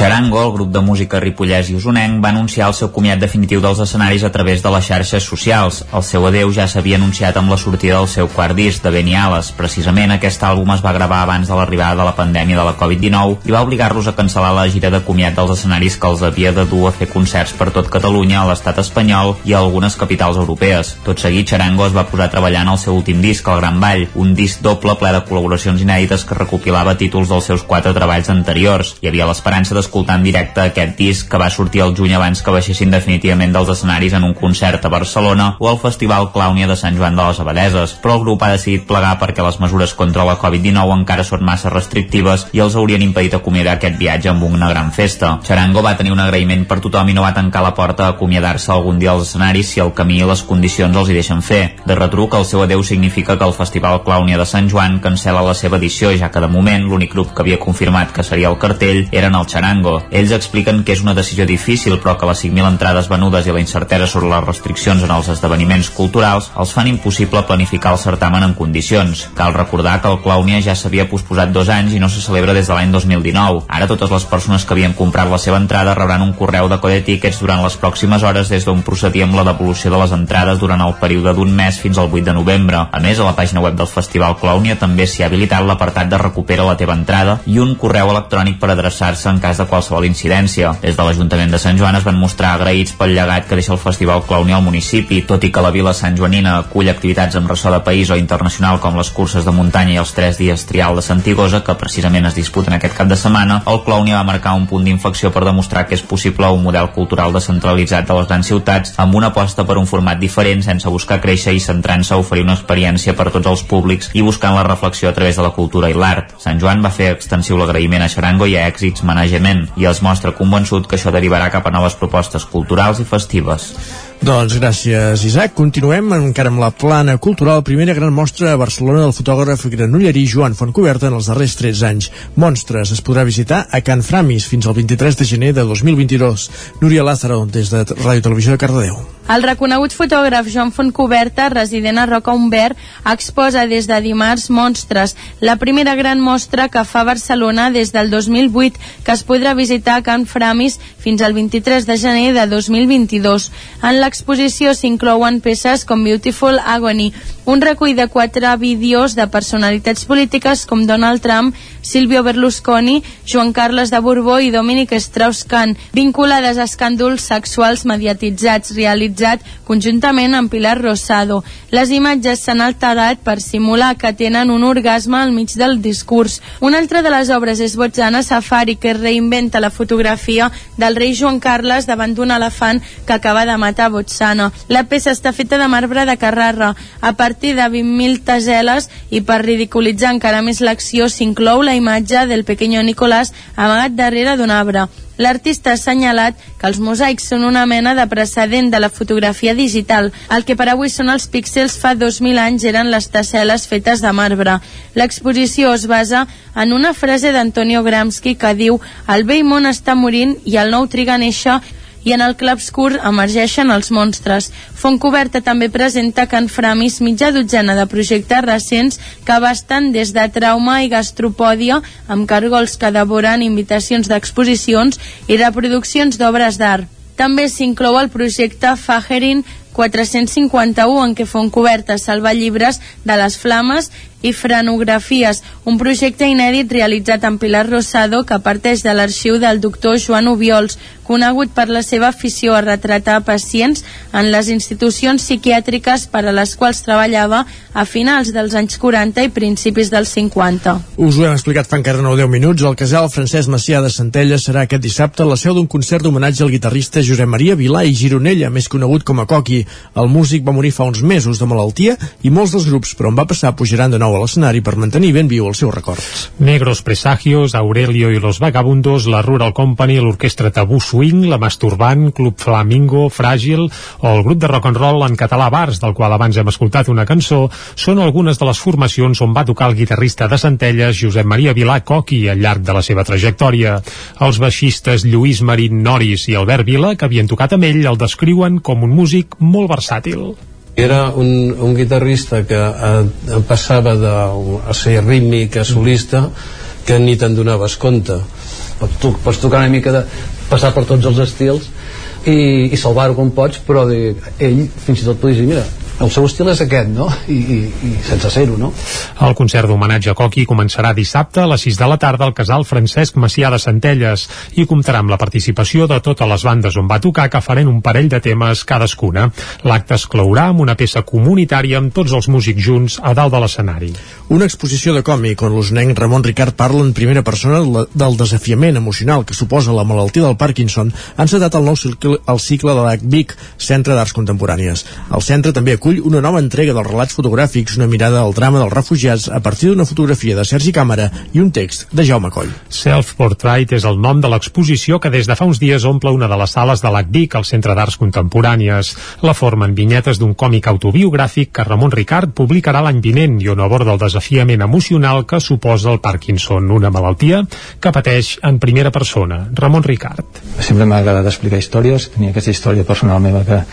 Charango, el grup de música ripollès i usonenc, va anunciar el seu comiat definitiu dels escenaris a través de les xarxes socials. El seu adeu ja s'havia anunciat amb la sortida del seu quart disc, de Beniales. Precisament aquest àlbum es va gravar abans de l'arribada de la pandèmia de la Covid-19 i va obligar-los a cancel·lar la gira de comiat dels escenaris que els havia de dur a fer concerts per tot Catalunya, a l'estat espanyol i a algunes capitals europees. Tot seguit, Charango es va posar a treballar en el seu últim disc, El Gran Ball, un disc doble ple de col·laboracions inèdites que recopilava títols dels seus quatre treballs anteriors. Hi havia l'esperança de d'escoltar en directe aquest disc que va sortir el juny abans que baixessin definitivament dels escenaris en un concert a Barcelona o al Festival Clownia de Sant Joan de les Abadeses, però el grup ha decidit plegar perquè les mesures contra la Covid-19 encara són massa restrictives i els haurien impedit acomiadar aquest viatge amb una gran festa. Charango va tenir un agraïment per tothom i no va tancar la porta a acomiadar-se algun dia als escenaris si el camí i les condicions els hi deixen fer. De retruc, el seu adeu significa que el Festival Clownia de Sant Joan cancela la seva edició, ja que de moment l'únic grup que havia confirmat que seria el cartell eren el Charango. Ells expliquen que és una decisió difícil, però que les 5.000 entrades venudes i la incertesa sobre les restriccions en els esdeveniments culturals els fan impossible planificar el certamen en condicions. Cal recordar que el Clownia ja s'havia posposat dos anys i no se celebra des de l'any 2019. Ara totes les persones que havien comprat la seva entrada rebran un correu de Code Tickets durant les pròximes hores des d'on procedir amb la devolució de les entrades durant el període d'un mes fins al 8 de novembre. A més, a la pàgina web del Festival Clownia també s'hi ha habilitat l'apartat de recupera la teva entrada i un correu electrònic per adreçar-se en cas de qualsevol incidència. Des de l'Ajuntament de Sant Joan es van mostrar agraïts pel llegat que deixa el Festival Clowny al municipi, tot i que la vila Sant Joanina acull activitats amb ressò de país o internacional com les curses de muntanya i els tres dies trial de Santigosa, que precisament es disputen aquest cap de setmana, el Clowny va marcar un punt d'infecció per demostrar que és possible un model cultural descentralitzat de les grans ciutats amb una aposta per un format diferent sense buscar créixer i centrant-se a oferir una experiència per a tots els públics i buscant la reflexió a través de la cultura i l'art. Sant Joan va fer extensiu l'agraïment a Xarango i a Èxits Management i els mostra convençut que això derivarà cap a noves propostes culturals i festives. Doncs gràcies, Isaac. Continuem encara amb la plana cultural. Primera gran mostra a Barcelona del fotògraf granollerí Joan Fontcoberta en els darrers 13 anys. Monstres es podrà visitar a Can Framis fins al 23 de gener de 2022. Núria Lázaro, des de Ràdio Televisió de Cardedeu. El reconegut fotògraf Joan Fontcoberta, resident a Roca Umbert, exposa des de dimarts Monstres, la primera gran mostra que fa Barcelona des del 2008, que es podrà visitar a Can Framis fins al 23 de gener de 2022. En l'exposició s'inclouen peces com Beautiful Agony, un recull de quatre vídeos de personalitats polítiques com Donald Trump, Silvio Berlusconi, Joan Carles de Borbó i Dominic Strauss-Kahn, vinculades a escàndols sexuals mediatitzats realitzat conjuntament amb Pilar Rosado. Les imatges s'han alterat per simular que tenen un orgasme al mig del discurs. Una altra de les obres és Botzana Safari, que reinventa la fotografia del rei Joan Carles davant d'un elefant que acaba de matar Botsana. La peça està feta de marbre de Carrara, a partir de 20.000 taseles i per ridiculitzar encara més l'acció s'inclou la imatge del pequeño Nicolás amagat darrere d'un arbre. L'artista ha assenyalat que els mosaics són una mena de precedent de la fotografia digital. El que per avui són els píxels fa 2.000 anys eren les tasseles fetes de marbre. L'exposició es basa en una frase d'Antonio Gramsci que diu «El vell món està morint i el nou triga a néixer i en el clarobscur emergeixen els monstres. Fontcoberta també presenta Can Framis mitja dotzena de projectes recents que abasten des de trauma i gastropòdia amb cargols que devoren invitacions d'exposicions i reproduccions d'obres d'art. També s'inclou el projecte Fajerin 451 en què fon cobertes salvar-llibres de les flames i franografies, un projecte inèdit realitzat amb Pilar Rosado que parteix de l'arxiu del doctor Joan Ubiols, conegut per la seva afició a retratar pacients en les institucions psiquiàtriques per a les quals treballava a finals dels anys 40 i principis dels 50. Us ho hem explicat fa encara 9 10 minuts. El casal Francesc Macià de Centelles serà aquest dissabte la seu d'un concert d'homenatge al guitarrista Josep Maria Vilà i Gironella, més conegut com a Coqui. El músic va morir fa uns mesos de malaltia i molts dels grups per on va passar pujaran de nou a l'escenari per mantenir ben viu els seus records. Negros Presagios, Aurelio i los Vagabundos, la Rural Company, l'Orquestra Tabú Swing, la Masturbant, Club Flamingo, Fràgil o el grup de rock and roll en català Bars, del qual abans hem escoltat una cançó, són algunes de les formacions on va tocar el guitarrista de Centelles Josep Maria Vilà Coqui al llarg de la seva trajectòria. Els baixistes Lluís Marín Noris i Albert Vila, que havien tocat amb ell, el descriuen com un músic molt versàtil. Era un, un guitarrista que eh, passava de a ser rítmic a solista que ni te'n donaves compte. Pots, pots tocar una mica de passar per tots els estils i, i salvar-ho com pots, però de, ell fins i tot podies dir, mira, el seu estil és aquest, no? I, i, i sense ser-ho, no? El concert d'homenatge a Coqui començarà dissabte a les 6 de la tarda al casal Francesc Macià de Centelles i comptarà amb la participació de totes les bandes on va tocar que faran un parell de temes cadascuna. L'acte es clourà amb una peça comunitària amb tots els músics junts a dalt de l'escenari. Una exposició de còmic on l'usnenc Ramon Ricard parla en primera persona del desafiament emocional que suposa la malaltia del Parkinson ha encetat el nou cicle, el cicle de l'ACVIC, Centre d'Arts Contemporànies. El centre també acull una nova entrega dels relats fotogràfics, una mirada al drama dels refugiats a partir d'una fotografia de Sergi Càmera i un text de Jaume Coll. Self-Portrait és el nom de l'exposició que des de fa uns dies omple una de les sales de l'ACVIC, al Centre d'Arts Contemporànies. La formen vinyetes d'un còmic autobiogràfic que Ramon Ricard publicarà l'any vinent i on aborda el desafiament emocional que suposa el Parkinson, una malaltia que pateix en primera persona. Ramon Ricard. Sempre m'ha agradat explicar històries, tenia aquesta història personal meva que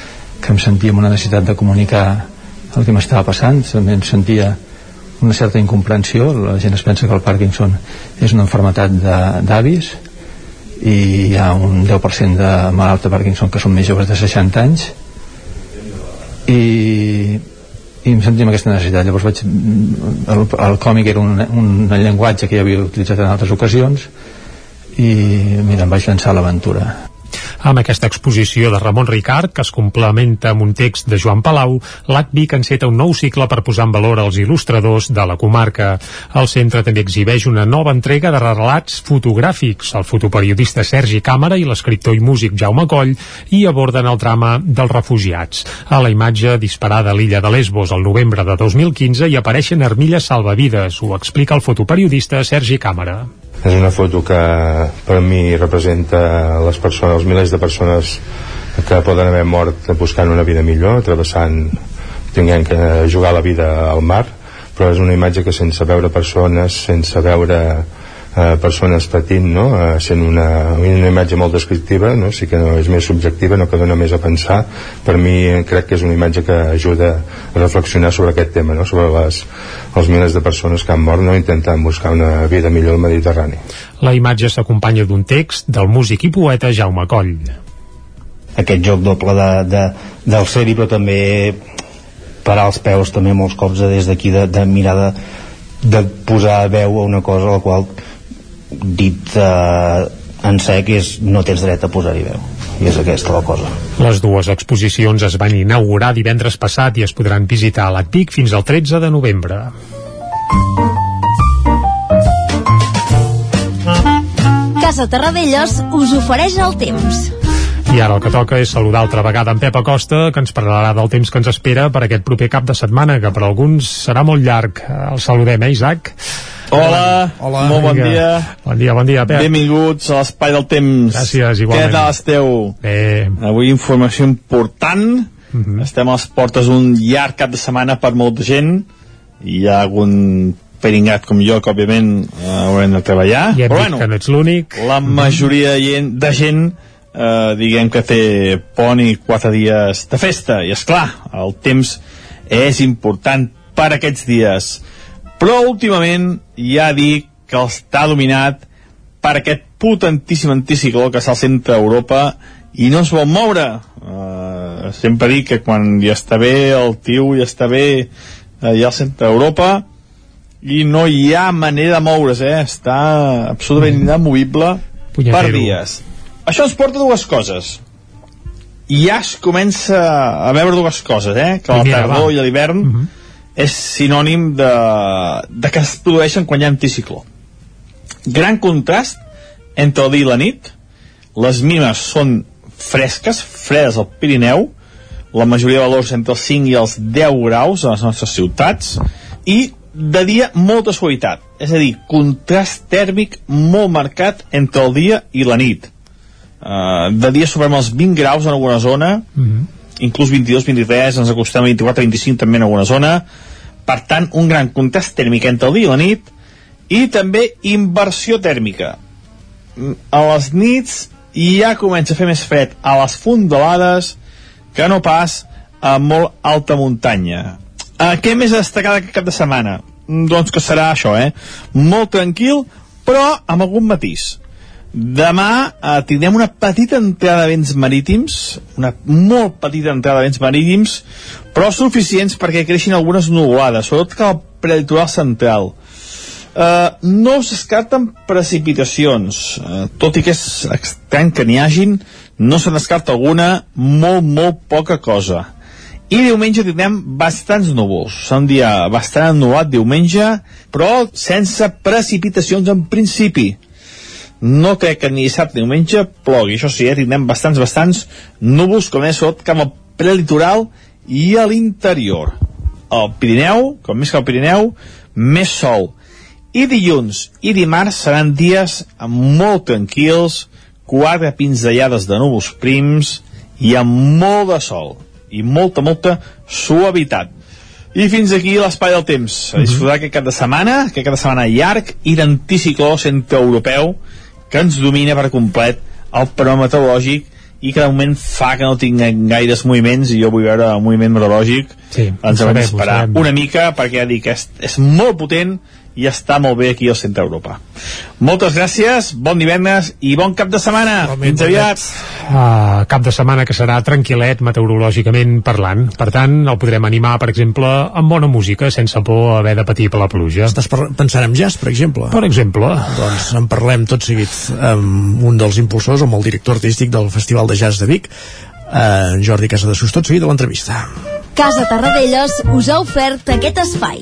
que em sentia amb una necessitat de comunicar el que m'estava passant. També em sentia una certa incomprensió. La gent es pensa que el Parkinson és una enfermetat d'avis i hi ha un 10% de malalts de Parkinson que són més joves de 60 anys. I, i em sentia amb aquesta necessitat. Llavors vaig, el, el còmic era un, un llenguatge que ja havia utilitzat en altres ocasions i mira, em vaig llançar a l'aventura amb aquesta exposició de Ramon Ricard, que es complementa amb un text de Joan Palau, l'ACVIC enceta un nou cicle per posar en valor els il·lustradors de la comarca. El centre també exhibeix una nova entrega de relats fotogràfics. El fotoperiodista Sergi Càmera i l'escriptor i músic Jaume Coll hi aborden el drama dels refugiats. A la imatge disparada a l'illa de Lesbos el novembre de 2015 hi apareixen armilles salvavides, ho explica el fotoperiodista Sergi Càmera. És una foto que per mi representa les persones, els milers de persones que poden haver mort buscant una vida millor, travessant, tinguent que jugar la vida al mar, però és una imatge que sense veure persones, sense veure eh, persones patint, no? eh, sent una, una imatge molt descriptiva, no? sí que no és més subjectiva, no que dona més a pensar. Per mi crec que és una imatge que ajuda a reflexionar sobre aquest tema, no? sobre les, els milers de persones que han mort no? intentant buscar una vida millor al Mediterrani. La imatge s'acompanya d'un text del músic i poeta Jaume Coll. Aquest joc doble de, de, del seri, però també parar els peus també molts cops des d'aquí de, de mirar de, de posar veu a una cosa a la qual dit eh, en sec és no tens dret a posar-hi veu i és aquesta la cosa. Les dues exposicions es van inaugurar divendres passat i es podran visitar a l'ACPIC fins al 13 de novembre. Casa Terradellos us ofereix el temps. I ara el que toca és saludar altra vegada en Pep Acosta, que ens parlarà del temps que ens espera per aquest proper cap de setmana, que per alguns serà molt llarg. El saludem, eh, Isaac? Hola, Hola, molt bon Vinga. dia. Bon dia, bon dia, Pep. Benvinguts a l'Espai del Temps. Gràcies, igualment. Què tal esteu? Bé. Avui informació important. Mm -hmm. Estem a les portes d'un llarg cap de setmana per molta gent. Hi ha algun peringat com jo que òbviament eh, haurem de treballar. I hem Però dit bueno, que no ets l'únic. la majoria de gent, de gent eh, diguem que té pont i quatre dies de festa. I és clar, el temps és important per aquests dies. Però últimament ja dic que està dominat per aquest potentíssim anticicló que està al centre d'Europa i no es vol moure. Eh, sempre dic que quan ja està bé el tio ja està bé eh, ja al centre d'Europa i no hi ha manera de moure's, eh? Està absolutament inamovible per dies. Això ens porta dues coses. I ja es comença a veure dues coses, eh? Que la tardor i l'hivern és sinònim de, de que es produeixen quan hi ha anticicló. Gran contrast entre el dia i la nit. Les mínimes són fresques, fredes al Pirineu, la majoria de valors entre els 5 i els 10 graus a les nostres ciutats, i de dia molta suavitat, és a dir, contrast tèrmic molt marcat entre el dia i la nit. Uh, de dia superem els 20 graus en alguna zona, inclús 22, 23, ens acostem a 24, 25 també en alguna zona, per tant, un gran contrast tèrmic entre el dia i la nit, i també inversió tèrmica. Mm, A les nits ja comença a fer més fred a les fondalades que no pas a molt alta muntanya. Uh, què més destacar aquest cap de setmana? Mm, Doncs que serà això, eh? Molt tranquil, però amb algun matís. Demà eh, tindrem una petita entrada de vents marítims, una molt petita entrada de vents marítims, però suficients perquè creixin algunes nuvolades, sobretot cap al prelitoral central. Uh, no es descarten precipitacions, uh, tot i que és estrany que n'hi hagin, no se'n descarta alguna, molt, molt poca cosa. I diumenge tindrem bastants núvols. Serà un dia bastant ennulat diumenge, però sense precipitacions en principi. No crec que ni dissabte ni diumenge plogui. Això sí, eh, tindrem bastants, bastants núvols, com és tot cap al prelitoral i a l'interior. Al Pirineu, com més que al Pirineu, més sol. I dilluns i dimarts seran dies molt tranquils, quatre pinzellades de núvols prims i amb molt de sol i molta, molta suavitat. I fins aquí l'espai del temps. A disfrutar aquest cap de setmana, aquest cap de setmana llarg i d'anticicló centroeuropeu que ens domina per complet el panorama meteorològic i que de moment fa que no tinguem gaires moviments i jo vull veure el moviment meteorològic. Sí, ens haurem d'esperar una mica perquè ja dic, és, és molt potent i està molt bé aquí al centre d'Europa moltes gràcies, bon divendres i bon cap de setmana, fins aviat uh, cap de setmana que serà tranquil·let meteorològicament parlant. Per tant, el podrem animar, per exemple, amb bona música, sense por a haver de patir per la pluja. Estàs pensant en jazz, per exemple? Per exemple. Doncs en parlem tot seguit amb un dels impulsors, amb el director artístic del Festival de Jazz de Vic, eh, Jordi Casadesús, tot seguit a l'entrevista. Casa Tarradellas us ha ofert aquest espai.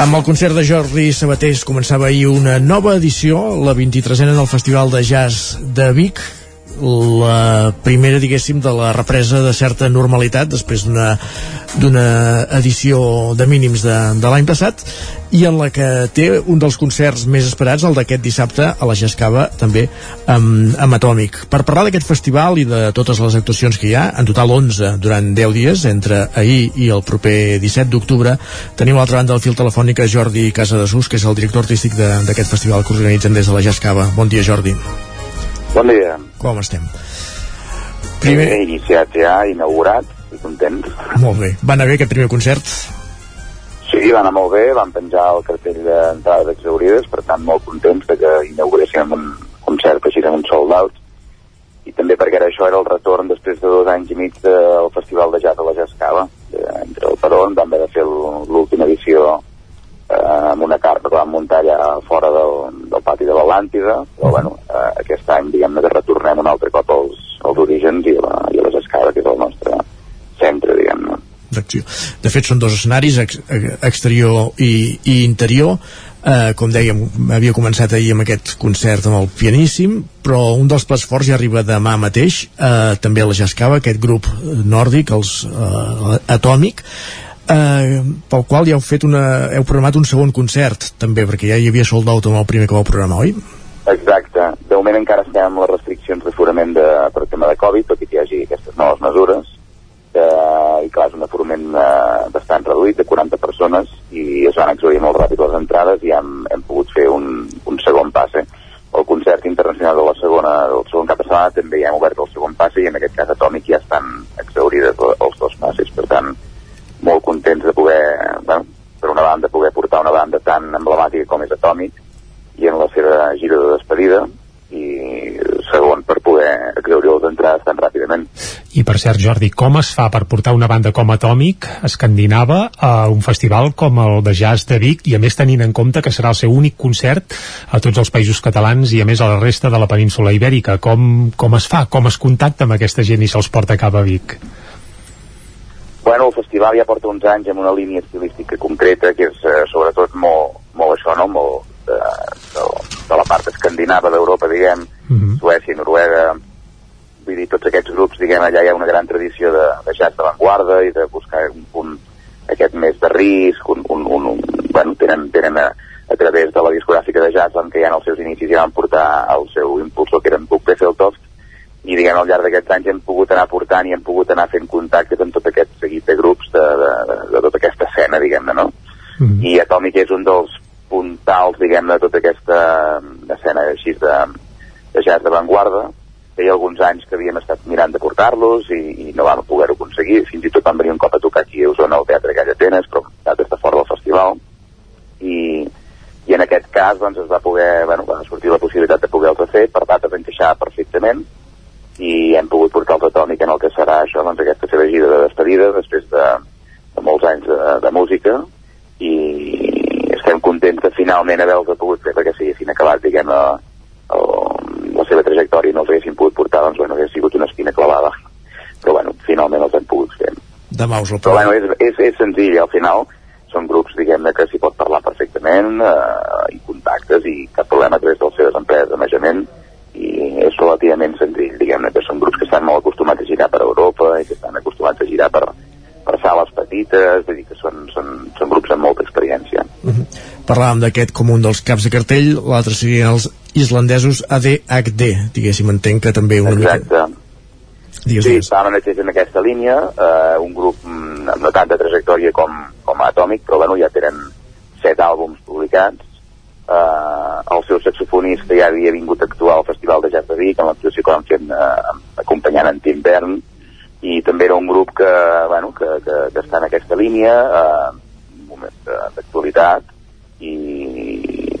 Amb el concert de Jordi Sabatés començava ahir una nova edició, la 23a del Festival de Jazz de Vic, la primera, diguéssim, de la represa de certa normalitat després d'una edició de mínims de, de l'any passat i en la que té un dels concerts més esperats, el d'aquest dissabte a la Jascava, també amb, amb Atòmic. Per parlar d'aquest festival i de totes les actuacions que hi ha, en total 11 durant 10 dies, entre ahir i el proper 17 d'octubre, tenim a l'altra banda del fil telefònic a Jordi Casadesús, que és el director artístic d'aquest festival que organitzen des de la Jascava. Bon dia, Jordi. Bon dia. Com estem? Primer... He iniciat ja, inaugurat, i content. Molt bé. Va anar bé aquest primer concert? Sí, va anar molt bé, van penjar el cartell d'entrades exaurides, per tant molt contents de que inauguréssim un concert així amb un sold out, i també perquè ara això era el retorn després de dos anys i mig del Festival de Jazz a la Jazz Cava. Eh, Entre el Perón vam haver de fer l'última edició eh, amb una carpa que vam muntar allà fora del, del pati de l'Atlàntida, però bueno, eh, aquest any diguem-ne que retornem un altre cop als, als orígens i a la, i a les escales, que és el nostre centre, diguem-ne. d'acció. De fet, són dos escenaris, ex, exterior i, i interior, eh, com dèiem, havia començat ahir amb aquest concert amb el pianíssim, però un dels plats forts ja arriba demà mateix, eh, també a la Jascava, aquest grup nòrdic, els eh, Atòmic, eh, pel qual ja heu fet una, heu programat un segon concert, també, perquè ja hi havia sold out amb el primer que vau programar, oi? Exacte. De moment encara estem amb les restriccions d'aforament de, per tema de Covid, tot i que hi hagi aquestes noves mesures. Eh, I clar, és un aforament eh, bastant reduït, de 40 persones, i es van exaurir molt ràpid les entrades i hem, hem pogut fer un, un segon passe. El concert internacional de la segona, del segon cap de setmana també ja hem obert el segon passe i en aquest cas Atòmic ja estan exaurides els dos passes. Per tant, molt contents de poder, bueno, per una banda, poder portar una banda tan emblemàtica com és Atòmic i en la seva gira de despedida i segon per poder exaurir les entrades tan ràpidament. I per cert, Jordi, com es fa per portar una banda com Atòmic escandinava a un festival com el de jazz de Vic i a més tenint en compte que serà el seu únic concert a tots els països catalans i a més a la resta de la península ibèrica? Com, com es fa? Com es contacta amb aquesta gent i se'ls porta cap a Vic? Bueno, el festival ja porta uns anys amb una línia estilística concreta que és eh, sobretot molt, molt això, no? Molt de, de, de la part escandinava d'Europa, diguem, mm -hmm. Suècia, Noruega, vull dir, tots aquests grups, diguem, allà hi ha una gran tradició de, de jazz d'avantguarda i de buscar un punt aquest més de risc, un, un, un, un bueno, tenen, tenen a, a través de la discogràfica de jazz, en què ja en els seus inicis ja van portar el seu impulsor, que era en Buc Besseltoft, i diguem al llarg d'aquests anys hem pogut anar portant i hem pogut anar fent contactes amb tot aquest seguit de grups de, de, de, de tota aquesta escena, diguem-ne, no? Mm -hmm. I Atòmic és un dels puntals, diguem-ne, de tota aquesta escena així de, de jazz d'avantguarda. Feia alguns anys que havíem estat mirant de portar-los i, i no vam poder-ho aconseguir. Fins i tot van venir un cop a tocar aquí a Osona al Teatre Gall Atenes, però dates de fora del festival. I, i en aquest cas doncs, es va poder, bueno, va sortir la possibilitat de poder-los fer, per dates encaixar perfectament, i hem pogut portar el Atòmic en el que serà això, doncs aquesta seva gira de despedida després de, de molts anys de, de música i estem contents de finalment haver-los pogut fer perquè si haguessin acabat, diguem, la, la seva trajectòria i no els haguessin pogut portar, doncs bueno, hauria sigut una espina clavada. Però bueno, finalment els hem pogut fer. Demà us el Però bueno, és, és, és senzill, al final són grups, diguem-ne, que s'hi pot parlar perfectament, eh, i contactes, i cap problema a través de les seves empreses de manejament, i és relativament senzill, diguem-ne, que són grups que estan molt acostumats a girar per Europa i que estan acostumats a girar per, per sales petites, vull dir que són, són, són grups amb molta experiència. Uh -huh. Parlàvem d'aquest com un dels caps de cartell, l'altre serien els islandesos ADHD, diguéssim, entenc que també una Exacte. mica... Digues, sí, estaven en aquesta línia, eh, un grup mm, amb no tanta trajectòria com, com Atòmic, però bueno, ja tenen set àlbums publicats, eh, el seu saxofonista ja havia vingut a actuar al Festival de Jazz de Vic, en l'actuació que van fer eh, acompanyant en Tim Bern, i també era un grup que, bueno, que, que, que està en aquesta línia, eh, moment d'actualitat, i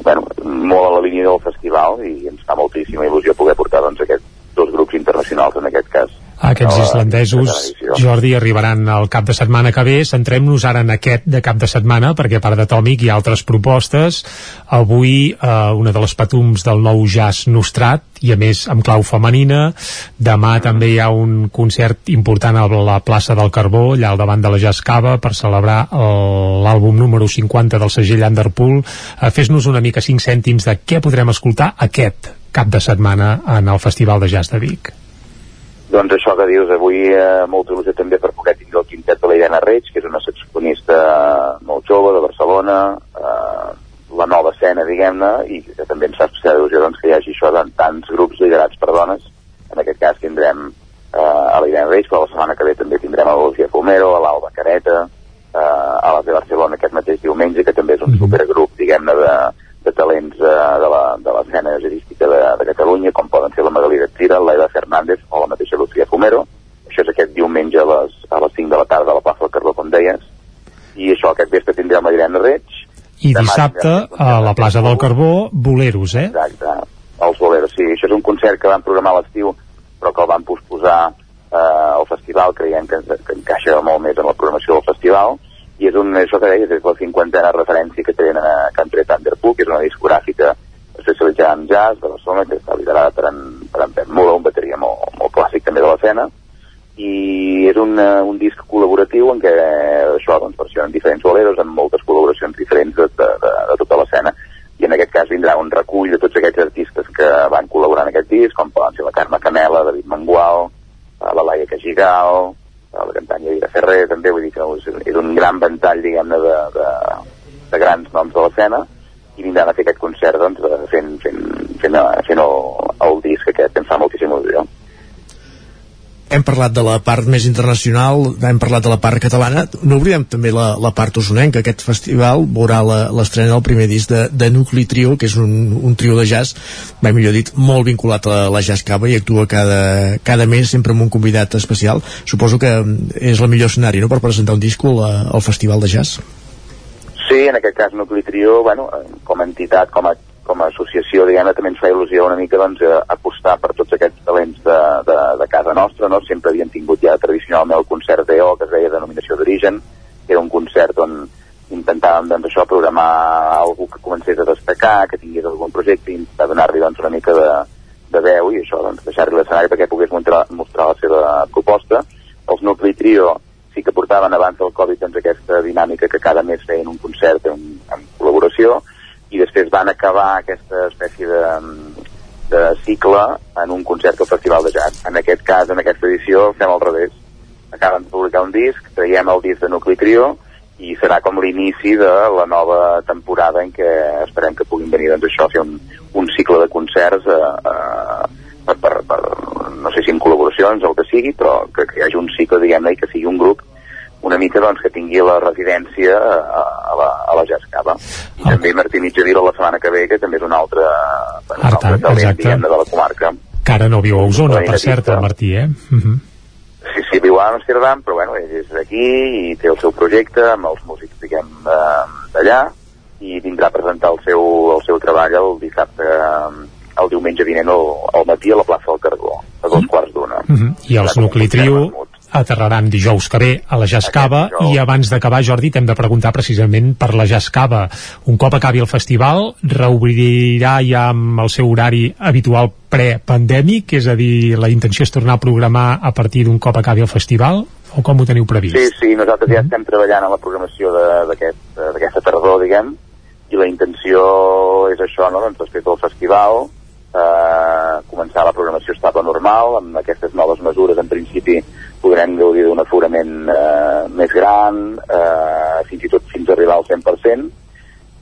bueno, molt a la línia del festival, i ens fa moltíssima il·lusió poder portar doncs, aquests dos grups internacionals, en aquest cas, Aquests a la- islandesos. Jordi, arribaran al cap de setmana que ve. Centrem-nos ara en aquest de cap de setmana, perquè a part d'Atòmic hi ha altres propostes. Avui, eh, una de les patums del nou jazz nostrat, i a més amb clau femenina. Demà també hi ha un concert important a la plaça del Carbó, allà al davant de la Jazz Cava, per celebrar el- l'àlbum número 50 del segell Underpool. Eh, Fes-nos una mica cinc cèntims de què podrem escoltar aquest cap de setmana en el Festival de Jazz de Vic. Doncs això que dius, avui eh, molta il·lusió també per poder tindre el quintet de la Irene Reig, que és una saxofonista molt jove de Barcelona, eh, la nova escena, diguem-ne, i que també ens fa especial il·lusió doncs, que hi hagi això de tants grups liderats per dones. En aquest cas tindrem eh, a la Irene Reig, però la setmana que ve també tindrem a la Lucía Fumero, a l'Alba Careta, eh, a les de Barcelona aquest mateix diumenge, que també és un supergrup, diguem-ne, de, de talents eh, de l'escena jazzística de, de Catalunya, com poden ser la Magalí de Tira, l'Aida Fernández o la mateixa Lucía Fumero. Això és aquest diumenge a les, a les 5 de la tarda a la plaça del Carbó, com deies. I això, aquest vespre tindrem la Irene Reig. I dissabte, a la plaça del Carbó, boleros, eh? Exacte, els boleros, sí. Això és un concert que van programar a l'estiu, però que el van posposar eh, al festival, creiem que, que encaixa molt més en la programació del festival, i és un, això que deies, és la cinquantena referència que tenen a, Cantre Thunderpool, que és una discogràfica especialitzada en jazz de Barcelona, que està liderada per en, per en Pep Mula, un bateria molt, molt clàssic també de l'escena, i és un, eh, un disc col·laboratiu en què això doncs, versionen diferents boleros amb moltes col·laboracions diferents de, de, de, de tota l'escena i en aquest cas vindrà un recull de tots aquests artistes que van col·laborar en aquest disc, com poden ser la Carme Canela, David Mangual, eh, la Laia Cajigal, a la campanya de Ferrer també, vull dir que és, és un gran ventall, diguem-ne, de, de, de grans noms de l'escena i vindran a fer aquest concert doncs, fent, fent, fent, fent, fent el, el disc aquest que em fa moltíssim il·lusió. No? Hem parlat de la part més internacional, hem parlat de la part catalana, no oblidem també la, la part osonenca. Aquest festival veurà l'estrena del primer disc de, de Nucli Trio, que és un, un trio de jazz, mai millor dit, molt vinculat a la jazz cava i actua cada, cada mes sempre amb un convidat especial. Suposo que és el millor escenari no, per presentar un disc al, al festival de jazz. Sí, en aquest cas Nucli Trio, bueno, com a entitat, com a, com a associació, diguem-ne, també ens fa il·lusió una mica doncs, apostar per tots aquests talents de, de, de casa nostra, no? Sempre havien tingut ja tradicionalment el concert d'EO, que es deia Denominació d'Origen, que era un concert on intentàvem doncs, això programar algú que comencés a destacar, que tingués algun projecte i intentar donar-li doncs, una mica de, de veu i això, doncs, deixar-li l'escenari perquè pogués mostrar, mostrar la seva proposta. Els Nucli Trio sí que portaven abans del Covid doncs, aquesta dinàmica que cada mes feien un concert en, en col·laboració i després van acabar aquesta espècie de, de cicle en un concert al Festival de Jazz. En aquest cas, en aquesta edició, fem al revés. Acaben de publicar un disc, traiem el disc de Nucli Trio i serà com l'inici de la nova temporada en què esperem que puguin venir doncs, això, a fer un, un cicle de concerts eh, eh, per, per, per, no sé si en col·laboracions o el que sigui, però que, que hi hagi un cicle, diguem-ne, i que sigui un grup una mica doncs, que tingui la residència a, a la, a la Jazz Cava. I també Martí Mitjavila la setmana que ve, que també és un altre, un altre Artan, talent, diguem-ne, de la. Que ara no viu a Osona, per cert, el Martí, eh? Uh -huh. Sí, sí, viu a Amsterdam, però bueno, ell és d'aquí i té el seu projecte amb els músics, diguem, eh, d'allà i vindrà a presentar el seu, el seu treball el dissabte, eh, el diumenge vinent al, al matí a la plaça del Cargó, a dos quarts d'una. Uh -huh. I els Nucli Trio aterraran dijous que ve a la Jascava i abans d'acabar, Jordi, t'hem de preguntar precisament per la Jascava. Un cop acabi el festival, reobrirà ja amb el seu horari habitual prepandèmic, és a dir, la intenció és tornar a programar a partir d'un cop acabi el festival, o com ho teniu previst? Sí, sí, nosaltres ja estem treballant en la programació d'aquesta tardor, diguem, i la intenció és això, no? doncs després del festival, eh, començar la programació estable normal, amb aquestes noves mesures, en principi, podrem gaudir d'un aforament eh, més gran, eh, fins i tot fins a arribar al 100%,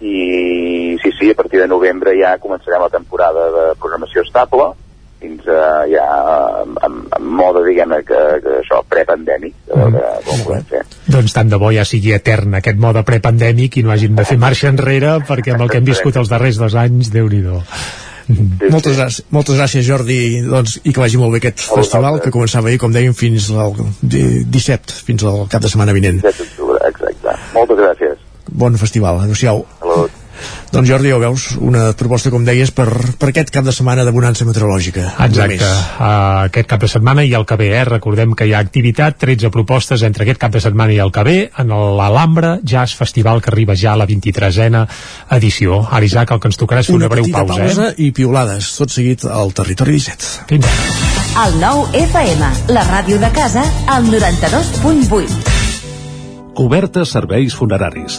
i sí, sí, a partir de novembre ja començarem la temporada de programació estable, fins a, ja en, en mode, diguem-ne, que, que això, prepandèmic, a veure com ho podem fer. Doncs tant de bo ja sigui etern aquest mode prepandèmic i no hagin de fer marxa enrere perquè amb el que hem viscut els darrers dos anys, déu nhi Moltes, gràcies, moltes gràcies Jordi doncs, i que vagi molt bé aquest festival que començava ahir com dèiem fins al di- 17 fins al cap de setmana vinent. Exacte. Moltes gràcies. Bon festival, adeu-siau Salut. doncs Jordi, ja ho veus, una proposta com deies per, per aquest cap de setmana de bonança meteorològica Exacte, uh, aquest cap de setmana i el que ve, eh? recordem que hi ha activitat 13 propostes entre aquest cap de setmana i el que ve en l'Alhambra Jazz Festival que arriba ja a la 23a edició ara Isaac, el que ens tocarà és fer una, una breu pausa, pausa eh? i piulades, tot seguit al Territori 17 Fins ara. El nou FM, la ràdio de casa, al 92.8. Cobertes serveis funeraris.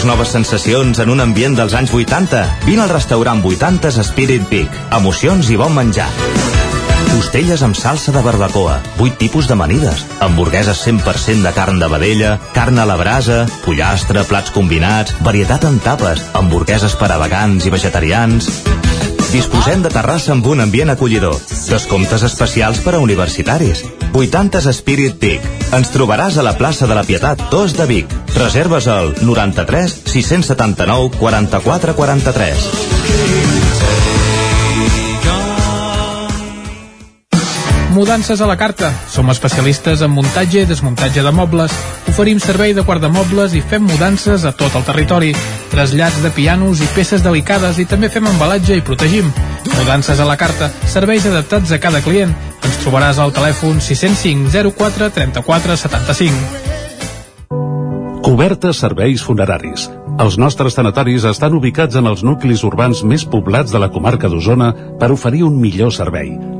Vols noves sensacions en un ambient dels anys 80? Vine al restaurant 80 Spirit Peak. Emocions i bon menjar. Costelles amb salsa de barbacoa, 8 tipus d'amanides, hamburgueses 100% de carn de vedella, carn a la brasa, pollastre, plats combinats, varietat en tapes, hamburgueses per a vegans i vegetarians... Disposem de terrassa amb un ambient acollidor. Descomptes especials per a universitaris. 80 Spirit Peak. Ens trobaràs a la plaça de la Pietat 2 de Vic. Reserves al 93 679 44 43. Mudances a la carta. Som especialistes en muntatge i desmuntatge de mobles. Oferim servei de guardamobles i fem mudances a tot el territori. Trasllats de pianos i peces delicades i també fem embalatge i protegim. Mudances a la carta. Serveis adaptats a cada client. Ens trobaràs al telèfon 605 04 34 75. Cobertes serveis funeraris. Els nostres tanatoris estan ubicats en els nuclis urbans més poblats de la comarca d'Osona per oferir un millor servei.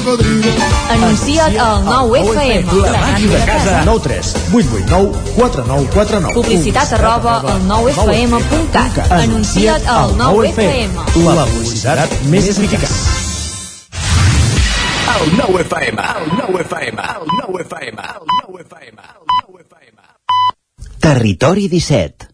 cocodrilo. Anuncia't al 9FM. La màquina de casa. 9 3 8 8 9 4 9 4 9. Publicitat arroba al 9FM.cat. Anuncia't al 9FM. La publicitat més eficaç. El 9 FM, el 9 FM, el 9 FM, el 9 FM, el 9 FM. Territori 17.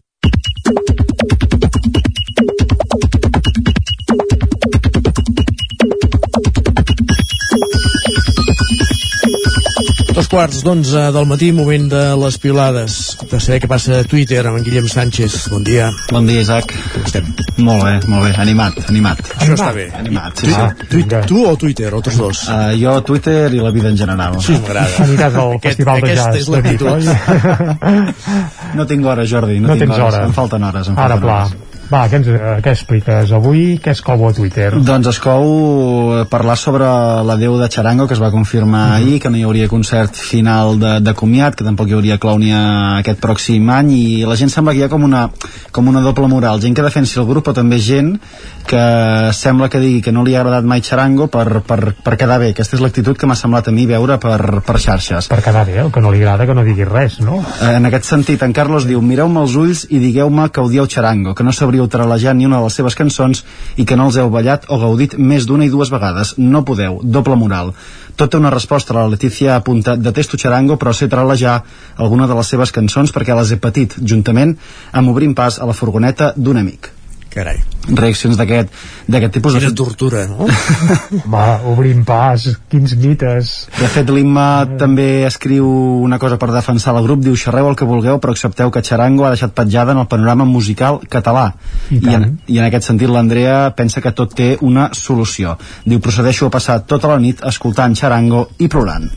Quarts d'onze del matí, moment de les pilades. De saber què passa a Twitter amb en Guillem Sánchez. Bon dia. Bon dia, Isaac. Com estem? Molt bé, molt bé. Animat, animat. Això està bé. Animat, Tu, sí, sí. tu, tu o Twitter, o tots dos? Uh, jo, Twitter i la vida en general. Sí, m'agrada. Aniràs al Festival de aquesta Jazz és de Vic, l'actitud. No tinc hores, Jordi, no, No tinc tens hores. hora. Em falten hores, em Ara, falten pla. hores. Va, què, ens, eh, què expliques avui? Què es cou a Twitter? Doncs es cou parlar sobre l'adeu de Charango que es va confirmar Mhm. ahir, que no hi hauria concert final de, de comiat, que tampoc hi hauria clownia aquest pròxim any i la gent sembla que hi ha com una, com una doble moral, gent que defensi el grup però també gent que sembla que digui que no li ha agradat mai Charango per, per, per quedar bé, aquesta és l'actitud que m'ha semblat a mi veure per, per xarxes Per quedar bé, el que no li agrada que no digui res, no? En aquest sentit, en Carlos diu Mireu-me els ulls i digueu-me que odieu Charango, que no sabríeu tralejar ni una de les seves cançons i que no els heu ballat o gaudit més d'una i dues vegades. No podeu. Doble moral. Tot té una resposta. La Letícia apunta Detesto Charango, però sé tralejar alguna de les seves cançons perquè les he patit, juntament amb Obrim pas a la furgoneta d'un amic. Carai. Reaccions d'aquest d'aquest tipus. Quina tortura, no? Va, obrim pas, quins mites. De fet, l'Imma també escriu una cosa per defensar el grup, diu xerreu el que vulgueu, però accepteu que Charango ha deixat petjada en el panorama musical català. I I, en, I en aquest sentit l'Andrea pensa que tot té una solució. Diu, procedeixo a passar tota la nit escoltant Charango i plorant.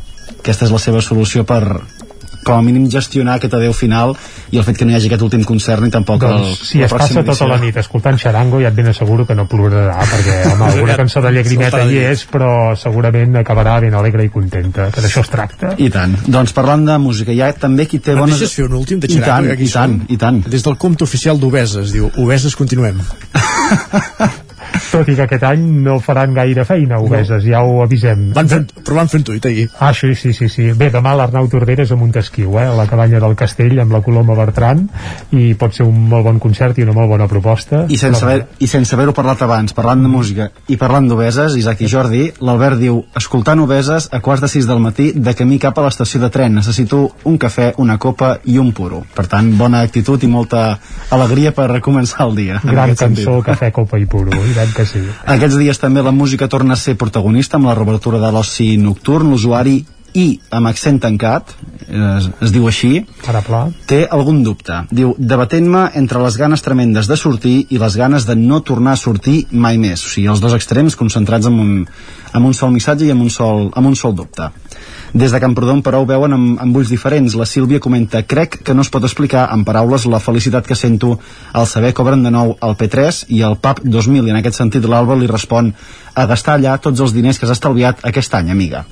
Aquesta és la seva solució per com a mínim gestionar aquest adeu final i el fet que no hi hagi aquest últim concert ni tampoc el, Doncs, si la es passa tota la nit escoltant Xarango, ja et ben asseguro que no plorarà, perquè, home, alguna cançó de llagrimeta hi és, però segurament acabarà ben alegre i contenta, que d'això es tracta. I tant. Doncs parlant de música, hi ha també qui té bones... deixes fer un últim de I Xeraco? tant, i tant, i tant. Des del compte oficial d'Obeses, diu, Obeses continuem. Tot i que aquest any no faran gaire feina, obeses, ja ho avisem. Van fent, però van fent tuit ahir. Ah, sí, sí, sí, sí. Bé, demà l'Arnau Torderes a Montesquiu, eh, a la cabanya del Castell, amb la Coloma Bertran, i pot ser un molt bon concert i una molt bona proposta. I sense, Però- haver, i sense haver-ho parlat abans, parlant de música i parlant d'obeses, Isaac i Jordi, l'Albert diu, escoltant obeses a quarts de sis del matí de camí cap a l'estació de tren, necessito un cafè, una copa i un puro. Per tant, bona actitud i molta alegria per començar el dia. Gran aquest sentit. cançó, cafè, copa i puro, i tant que sí. Aquests dies també la música torna a ser protagonista amb la reobertura de l'oci nocturn, l'usuari i amb accent tancat, es, es diu així, Ara pla. té algun dubte. Diu, debatent-me entre les ganes tremendes de sortir i les ganes de no tornar a sortir mai més. O sigui, els dos extrems concentrats en un, en un sol missatge i en un sol, en un sol dubte. Des de Camprodon, però, ho veuen amb, amb ulls diferents. La Sílvia comenta, crec que no es pot explicar en paraules la felicitat que sento al saber que obren de nou el P3 i el PAP 2000. I en aquest sentit l'Alba li respon a gastar allà tots els diners que has estalviat aquest any, amiga.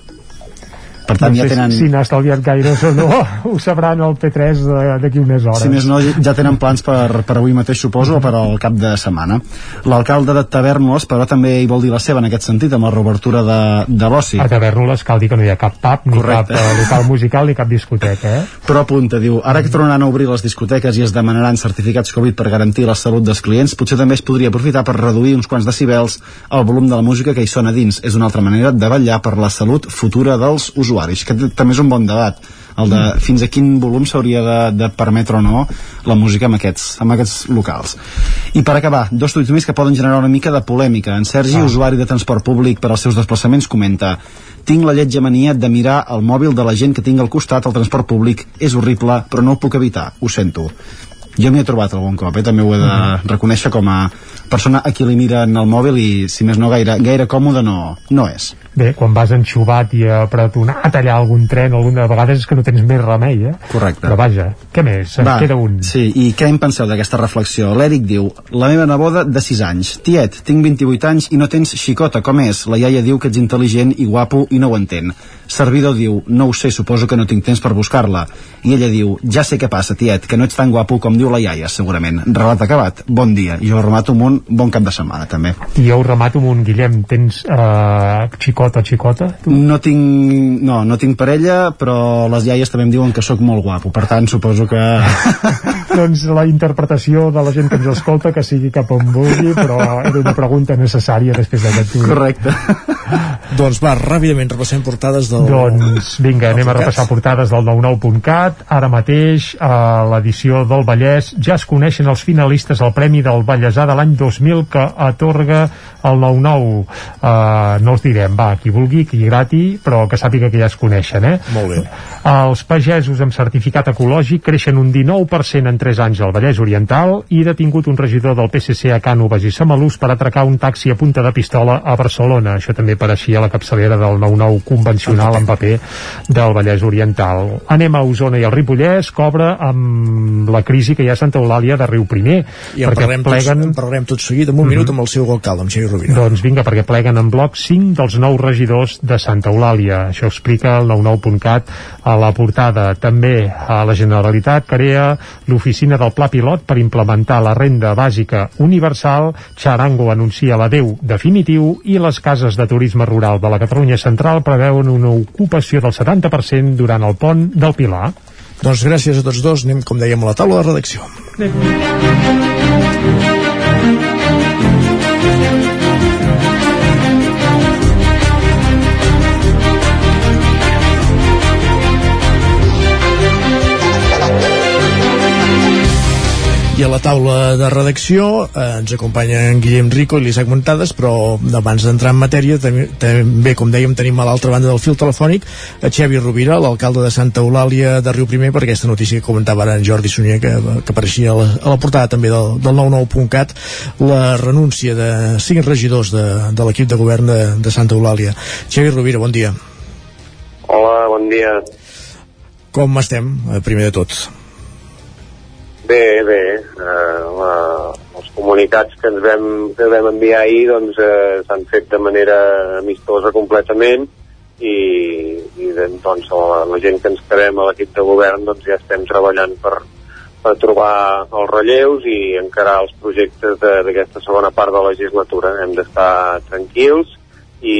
Per tant no ja tenen si, si n'ha estalviat gaires o no ho sabran al P3 de- d'aquí unes hores Si més no, ja tenen plans per, per avui mateix, suposo, o per al cap de setmana. L'alcalde de Tavernoles, però també hi vol dir la seva en aquest sentit, amb la reobertura de, de l'oci. a Tavernoles cal dir que no hi ha cap pub ni Correcte. cap eh, local musical ni cap discoteca eh? Però apunta, diu, ara que tornaran a obrir les discoteques i es demanaran certificats Covid per garantir la salut dels clients, potser també es podria aprofitar per reduir uns quants decibels el volum de la música que hi sona dins. És una altra manera de vetllar per la salut futura dels usuaris, que t- també és un bon debat el de fins a quin volum s'hauria de, de permetre o no la música en aquests, en aquests locals. I per acabar, dos tuits més que poden generar una mica de polèmica. En Sergi, ah. usuari de transport públic per als seus desplaçaments, comenta tinc la lletja mania de mirar el mòbil de la gent que tinc al costat al transport públic. És horrible, però no ho puc evitar. Ho sento. Jo m'hi he trobat algun cop, eh? també ho he de reconèixer com a persona a qui li miren el mòbil i, si més no, gaire, gaire còmode no, no és. Bé, quan vas enxuvat i apretonat allà algun tren, alguna vegada és que no tens més remei, eh? Correcte. Però vaja, què més? Va, Queda un. Sí, i què en penseu d'aquesta reflexió? L'Eric diu, la meva neboda de 6 anys. Tiet, tinc 28 anys i no tens xicota, com és? La iaia diu que ets intel·ligent i guapo i no ho entén. Servidor diu, no ho sé, suposo que no tinc temps per buscar-la. I ella diu, ja sé què passa, tiet, que no ets tan guapo com diu la iaia, segurament. Relat acabat. Bon dia. I jo remato amb un bon cap de setmana, també. I jo ho remato amb un Guillem, tens uh, xicota o xicota? No tinc, no, no tinc parella, però les iaies també em diuen que sóc molt guapo, per tant suposo que... doncs la interpretació de la gent que ens escolta que sigui cap on vulgui, però era una pregunta necessària després d'aquest. Correcte. Doncs va, ràpidament repassem portades del... Doncs vinga, anem a repassar portades del 99.cat. Ara mateix, a l'edició del Vallès, ja es coneixen els finalistes al Premi del Vallèsà de l'any 2000 que atorga el 99. Uh, no els direm, va, qui vulgui, qui grati, però que sàpiga que ja es coneixen, eh? Molt bé. Els pagesos amb certificat ecològic creixen un 19% en 3 anys al Vallès Oriental i detingut un regidor del PSC a Cànoves i Samalús per atracar un taxi a punta de pistola a Barcelona. Això també apareixia a la capçalera del 9-9 convencional en paper del Vallès Oriental. Anem a Osona i el Ripollès cobra amb la crisi que hi ha a Santa Eulàlia de Riu Primer. I en parlarem, pleguen... tots, en parlarem tot seguit en un minut amb el seu alcalde, amb Xavier Rovira. Doncs vinga, perquè pleguen en bloc 5 dels 9 regidors de Santa Eulàlia. Això explica el 99.cat a la portada. També a la Generalitat crea l'oficina del Pla Pilot per implementar la renda bàsica universal. Charango anuncia l'adeu definitiu i les cases de turisme rural de la Catalunya Central preveuen una ocupació del 70% durant el pont del Pilar. Doncs gràcies a tots dos. Anem, com dèiem, a la taula de redacció. I a la taula de redacció eh, ens acompanya en Guillem Rico i l'Isaac Montades, però abans d'entrar en matèria, també, també, com dèiem, tenim a l'altra banda del fil telefònic a Xavi Rovira, l'alcalde de Santa Eulàlia de Riu Primer, per aquesta notícia que comentava ara en Jordi Sunyer, que, que apareixia a la, a la portada també del, del 99.cat, la renúncia de cinc regidors de, de l'equip de govern de, de Santa Eulàlia. Xavi Rovira, bon dia. Hola, bon dia. Com estem, eh, primer de tot? Bé, bé. Eh, la, els comunicats que ens vam, que vam enviar ahir doncs, eh, s'han fet de manera amistosa completament i, i doncs, la, la gent que ens quedem a l'equip de govern doncs, ja estem treballant per, per trobar els relleus i encarar els projectes d'aquesta segona part de la legislatura. Hem d'estar tranquils i,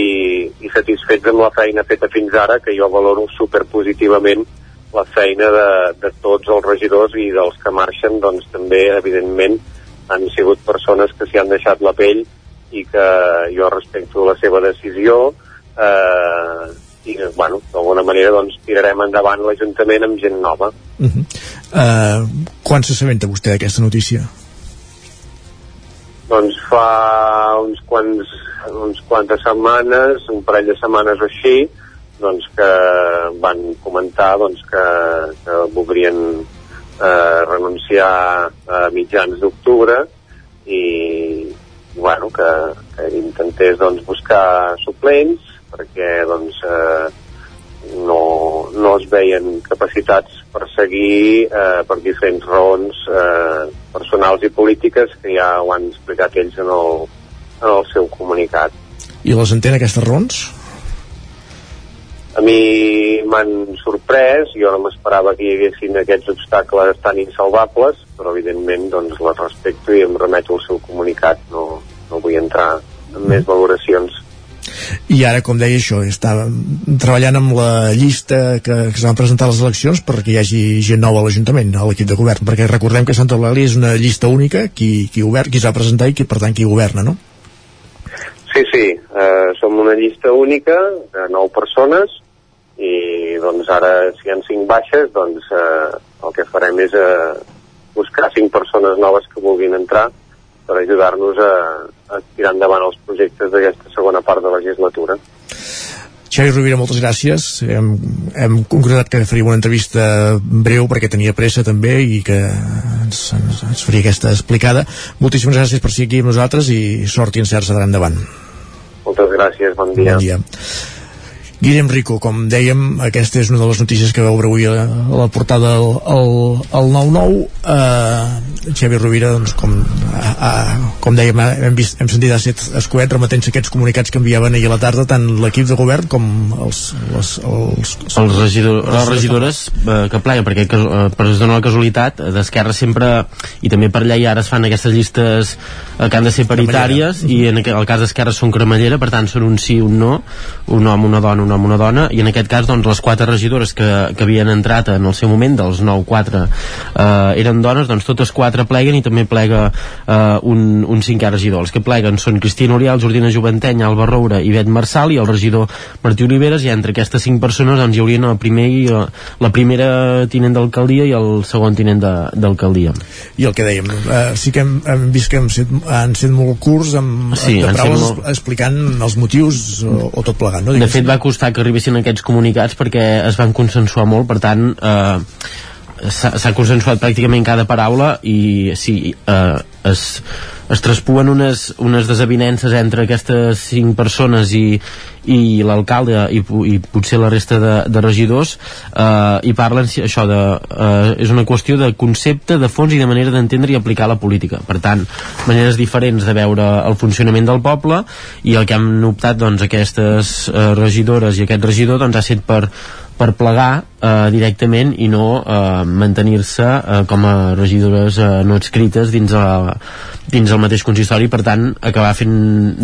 i satisfets amb la feina feta fins ara, que jo valoro superpositivament la feina de, de tots els regidors i dels que marxen, doncs també, evidentment, han sigut persones que s'hi han deixat la pell i que jo respecto la seva decisió eh, i, bueno, d'alguna manera, doncs, tirarem endavant l'Ajuntament amb gent nova. Uh -huh. uh, quan s'assabenta vostè d'aquesta notícia? Doncs fa uns quants, uns quantes setmanes, un parell de setmanes o així, doncs que van comentar doncs, que, que voldrien eh, renunciar a mitjans d'octubre i bueno, que, que intentés doncs, buscar suplents perquè doncs, eh, no, no es veien capacitats per seguir eh, per diferents raons eh, personals i polítiques que ja ho han explicat ells en el, en el seu comunicat. I les entén aquestes raons? A mi m'han sorprès, jo no m'esperava que hi haguessin aquests obstacles tan insalvables, però evidentment doncs les respecto i em remeto al seu comunicat, no, no vull entrar en més valoracions. i ara, com deia això, està treballant amb la llista que, que s'han presentat a les eleccions perquè hi hagi gent nova a l'Ajuntament, a l'equip de govern, perquè recordem que Santa Eulàlia és una llista única, qui, qui, govern, qui s'ha presentat i qui, per tant qui governa, no? Sí, sí, eh, som una llista única de nou persones i doncs ara si hi ha cinc baixes doncs eh, el que farem és eh, buscar cinc persones noves que vulguin entrar per ajudar-nos a, a tirar endavant els projectes d'aquesta segona part de la legislatura. Xavi Rovira, moltes gràcies. Hem, hem concretat que faríem una entrevista breu perquè tenia pressa també i que ens, ens, ens faria aquesta explicada. Moltíssimes gràcies per ser aquí amb nosaltres i sort i encerts endavant. Moltes gràcies, bon dia. Bon dia. Guillem Rico, com dèiem, aquesta és una de les notícies que veu avui a, la portada al, al, al 9-9. Uh, Xavi Rovira, doncs, com, a, a, com dèiem, hem, vist, hem sentit a set escoet remetent-se aquests comunicats que enviaven ahir a la tarda tant l'equip de govern com els, els, els, els regidor, les regidores eh, que pleguen, perquè eh, per es dona la casualitat eh, d'Esquerra sempre i també per allà i ara es fan aquestes llistes eh, que han de ser paritàries i en el cas d'Esquerra són cremallera, per tant són un sí, un no un home, una dona, un home, una dona i en aquest cas doncs les quatre regidores que, que havien entrat en el seu moment, dels 9-4 eh, eren dones, doncs totes quatre pleguen i també plega eh, un, un cinquè regidor. Els que pleguen són Cristina Oriol, Jordina Joventeny, Alba Roura i Bet Marçal i el regidor Martí Oliveres i entre aquestes cinc persones doncs hi haurien el primer eh, la primera tinent d'alcaldia i el segon tinent d'alcaldia. I el que dèiem, eh, sí que hem, hem vist que hem set, han set molt curts amb, Sí, de paraules molt- explicant els motius o, o tot plegat, no? De fet, va costar que arribessin aquests comunicats perquè es van consensuar molt, per tant, eh, s'ha consensuat pràcticament cada paraula i sí, eh, es, es traspuen unes, unes desavinences entre aquestes cinc persones i, i l'alcalde i, i potser la resta de, de regidors eh, i parlen si- això de, eh, és una qüestió de concepte, de fons i de manera d'entendre i aplicar la política. Per tant, maneres diferents de veure el funcionament del poble i el que han optat doncs, aquestes eh, regidores i aquest regidor doncs, ha estat per per plegar eh, directament i no eh, mantenir-se eh, com a regidores eh, no adscrites dins, a, dins el mateix consistori. Per tant acabar fent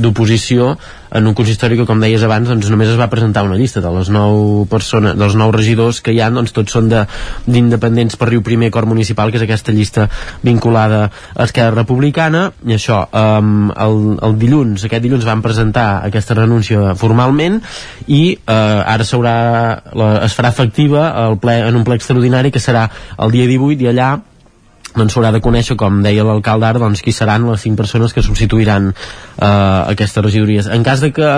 d'oposició en un consistori que com deies abans doncs només es va presentar una llista de les nou persones, dels nou regidors que hi ha doncs tots són de- d'independents per Riu Primer Cor Municipal que és aquesta llista vinculada a Esquerra Republicana. I això, um, el, el dilluns aquest dilluns van presentar aquesta renúncia formalment i eh, ara la, es farà efectiva el ple, en un ple extraordinari que serà el dia 18 i allà doncs s'haurà de conèixer, com deia l'alcalde ara, doncs qui seran les cinc persones que substituiran eh, aquestes regidories. En cas de que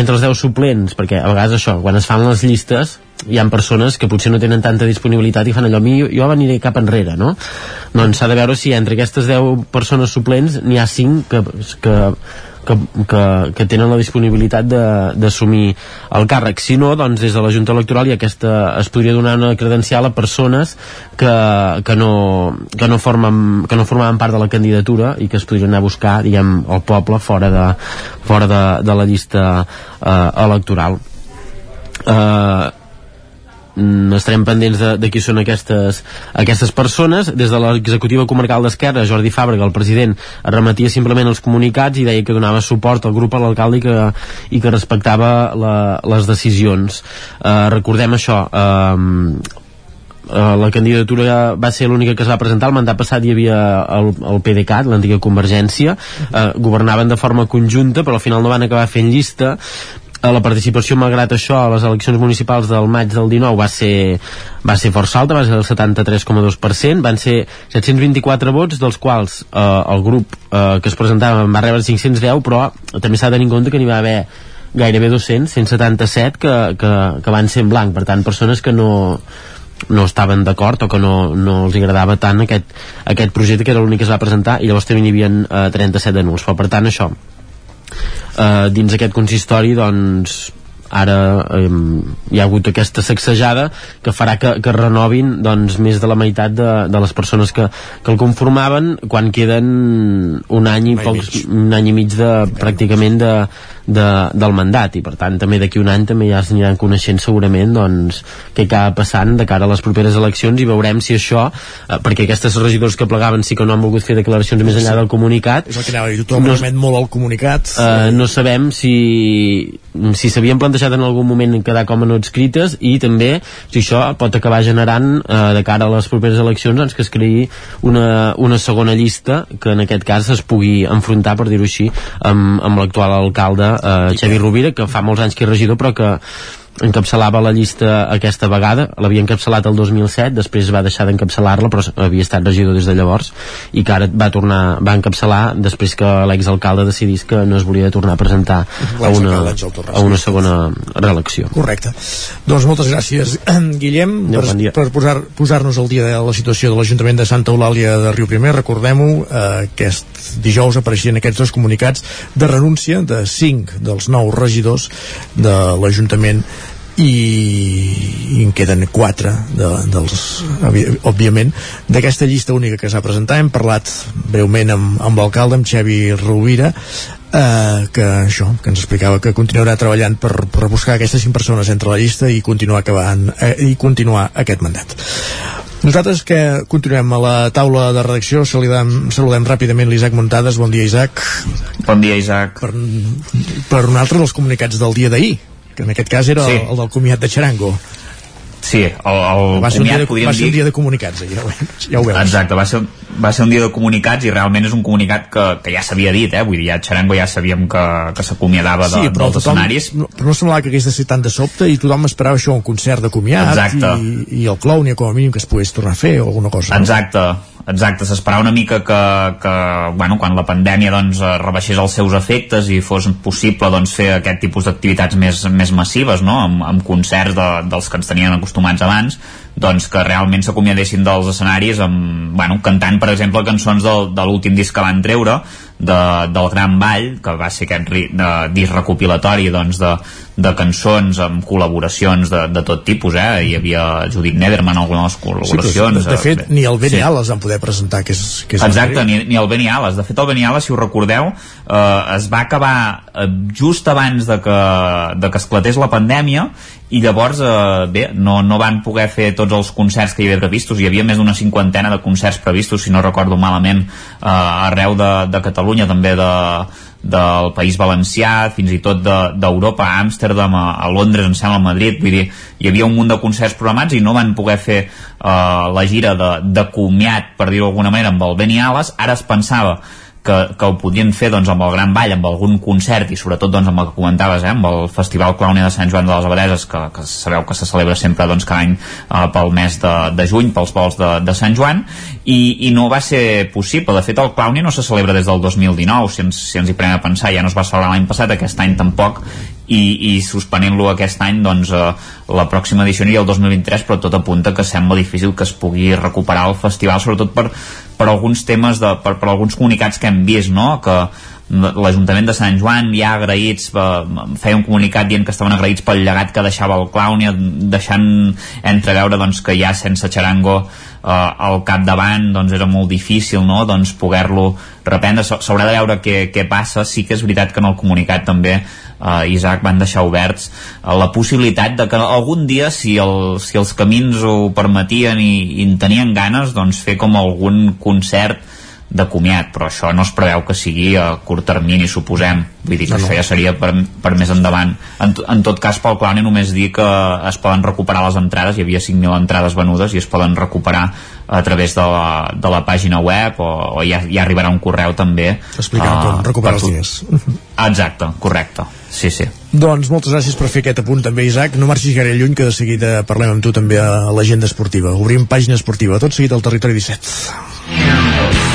entre els 10 suplents, perquè a vegades això, quan es fan les llistes, hi ha persones que potser no tenen tanta disponibilitat i fan allò, mi jo, jo aniré cap enrere, no? Doncs s'ha de veure si entre aquestes 10 persones suplents n'hi ha 5 que, que que, que, que tenen la disponibilitat d'assumir el càrrec. Si no, doncs des de la Junta Electoral i aquesta, es podria donar una credencial a persones que, que, no, que, no formen, que no formaven part de la candidatura i que es podrien anar a buscar, diguem, el poble fora de, fora de, de la llista eh, electoral. Eh, estarem pendents de, de qui són aquestes, aquestes persones. Des de l'executiva comarcal d'Esquerra Jordi Fàbrega, el president, es remetia simplement els comunicats i deia que donava suport al grup a l'alcalde i, que, i que respectava la, les decisions. Eh, recordem això eh, Uh, la candidatura va ser l'única que es va presentar. El mandat passat hi havia el, el PDeCAT, l'antiga Convergència. Uh, governaven de forma conjunta però al final no van acabar fent llista. Eh, la participació malgrat això a les eleccions municipals del maig del 19 va ser, va ser força alta, va ser el 73,2%, van ser 724 vots, dels quals eh, el grup eh, que es presentava en va rebre 510, però també s'ha de tenir en compte que n'hi va haver gairebé 200, 177 que, que, que van ser en blanc, per tant persones que no, no estaven d'acord o que no, no els agradava tant aquest, aquest projecte que era l'únic que es va presentar i llavors també n'hi havia eh, 37 de nuls. Però per tant això eh, dins aquest consistori doncs ara eh, hi ha hagut aquesta sacsejada que farà que, que renovin doncs, més de la meitat de, de les persones que, que el conformaven quan queden un any i pocs, un any i mig de, pràcticament de, de, del mandat i per tant també d'aquí un any també ja s'aniran coneixent segurament doncs què acaba passant de cara a les properes eleccions i veurem si això, eh, perquè aquestes regidors que plegaven sí que no han volgut fer declaracions més enllà del comunicat. És el que anava a dir, tothom no, molt al comunicat. Eh, no sabem si si s'havien plantejat en algun moment quedar com a no escrites i també si això pot acabar generant eh, de cara a les properes eleccions doncs, que es creï una, una segona llista que en aquest cas es pugui enfrontar per dir-ho així amb, amb l'actual alcalde eh, Xavi Rovira que fa molts anys que és regidor però que encapçalava la llista aquesta vegada l'havia encapçalat el 2007 després va deixar d'encapçalar-la però havia estat regidor des de llavors i que ara va tornar va encapçalar després que l'exalcalde decidís que no es volia tornar a presentar a una, a una segona reelecció. Correcte. Doncs moltes gràcies. Guillem ja, per, bon per posar, posar-nos al dia de la situació de l'Ajuntament de Santa Eulàlia de Riu Primer recordem-ho eh, aquest dijous apareixien aquests dos comunicats de renúncia de 5 dels nous regidors de l'Ajuntament i, i en queden quatre de, dels, òbviament. D'aquesta llista única que s'ha presentat hem parlat breument amb, amb l'alcalde amb Xavi Rovira eh, que això, que ens explicava que continuarà treballant per, per buscar aquestes cinc persones entre la llista i continuar acabant eh, i continuar aquest mandat. Nosaltres que continuem a la taula de redacció saludem, saludem ràpidament l'Isaac Montades. Bon dia Isaac. Bon dia Isaac. Per, per un altre dels comunicats del dia d'ahir que en aquest cas era sí. el, el del comiat de Charango Sí, el, el va ser comiat, un dia de, va ser dir... un dia de comunicats, ja ho, ja ho veus. Exacte, va ser, va ser un dia de comunicats i realment és un comunicat que, que ja s'havia dit, eh? vull dir, a Charango ja sabíem que, que s'acomiadava de, sí, però dels tothom, escenaris. No, però no semblava que hagués de ser tan de sobte i tothom esperava això, un concert de comiat Exacte. i, i el clown, com a mínim que es pogués tornar a fer o alguna cosa. Exacte, exacte, s'esperava una mica que, que bueno, quan la pandèmia doncs, eh, rebaixés els seus efectes i fos possible doncs, fer aquest tipus d'activitats més, més massives, no? amb, amb concerts de, dels que ens tenien acostumats abans, doncs que realment s'acomiadessin dels escenaris amb, bueno, cantant, per exemple, cançons del, de l'últim disc que van treure, de, del Gran Ball, que va ser aquest ri, de, disc recopilatori doncs, de, de cançons amb col·laboracions de, de tot tipus, eh? Hi havia Judit Nederman en algunes de les col·laboracions. Sí, de, de fet, eh, ni el Benny sí. Ales van poder presentar, que és, que és Exacte, ni, ni el Benny Ales. De fet, el Benny Ales, si ho recordeu, eh, es va acabar eh, just abans de que, de que esclatés la pandèmia i llavors, eh, bé, no, no van poder fer tots els concerts que hi havia previstos. Hi havia més d'una cinquantena de concerts previstos, si no recordo malament, eh, arreu de, de Catalunya, també de, del País Valencià, fins i tot d'Europa, de, a Amsterdam, a, a Londres, em sembla, a Madrid, vull dir, hi havia un munt de concerts programats i no van poder fer eh, la gira de, de comiat, per dir-ho d'alguna manera, amb el Beni Alas, ara es pensava que, que ho podien fer doncs, amb el Gran Ball, amb algun concert i sobretot doncs, amb el que comentaves, eh, amb el Festival Clownia de Sant Joan de les Abadeses, que, que sabeu que se celebra sempre doncs, cada any eh, pel mes de, de juny, pels vols de, de Sant Joan, i, i no va ser possible. De fet, el Clownia no se celebra des del 2019, si ens, si ens hi prenem a pensar, ja no es va celebrar l'any passat, aquest any tampoc, i, i suspenent-lo aquest any doncs eh, la pròxima edició aniria el 2023 però tot apunta que sembla difícil que es pugui recuperar el festival sobretot per, per alguns temes, de, per, per alguns comunicats que hem vist, no? que l'Ajuntament de Sant Joan ja agraïts eh, feia un comunicat dient que estaven agraïts pel llegat que deixava el clown i deixant entreveure doncs, que ja sense xarango eh, al capdavant doncs, era molt difícil no? doncs, poder-lo reprendre s'haurà de veure què, què passa sí que és veritat que en el comunicat també eh, Isaac van deixar oberts eh, la possibilitat de que algun dia si, el, si els camins ho permetien i, i en tenien ganes doncs fer com algun concert de comiat, però això no es preveu que sigui a curt termini, suposem. Vull dir que no, això no. ja seria per, per més endavant. En, en tot cas pel Clowny només dir que es poden recuperar les entrades. Hi havia 5.000 entrades venudes i es poden recuperar a través de la, de la pàgina web o, o ja, ja arribarà un correu també explicant uh, com recuperar els diners. Exacte, correcte. Sí, sí. Doncs moltes gràcies per fer aquest apunt també Isaac, no marxis gaire lluny que de seguida parlem amb tu també a l'agenda esportiva. Obrim pàgina esportiva, tot seguit al territori 17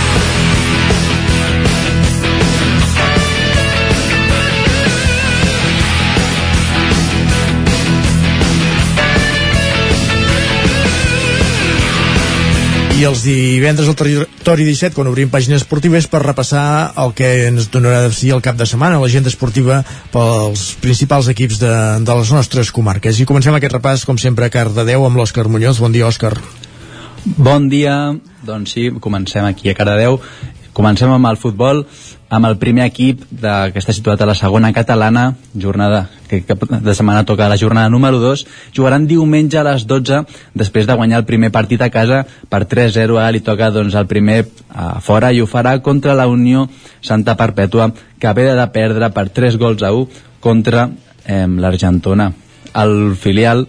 i els divendres al territori 17 quan obrim pàgines esportives per repassar el que ens donarà de si el cap de setmana l'agenda esportiva pels principals equips de, de les nostres comarques. I comencem aquest repàs com sempre a Cardedeu amb l'Òscar Muñoz, bon dia Òscar. Bon dia, doncs sí, comencem aquí a Cardedeu. Comencem amb el futbol, amb el primer equip de, que està situat a la segona catalana, jornada que cap de setmana toca la jornada número 2, jugaran diumenge a les 12 després de guanyar el primer partit a casa per 3-0, ara li toca doncs, el primer a fora i ho farà contra la Unió Santa Perpètua, que ve de perdre per 3 gols a 1 contra eh, l'Argentona. El filial,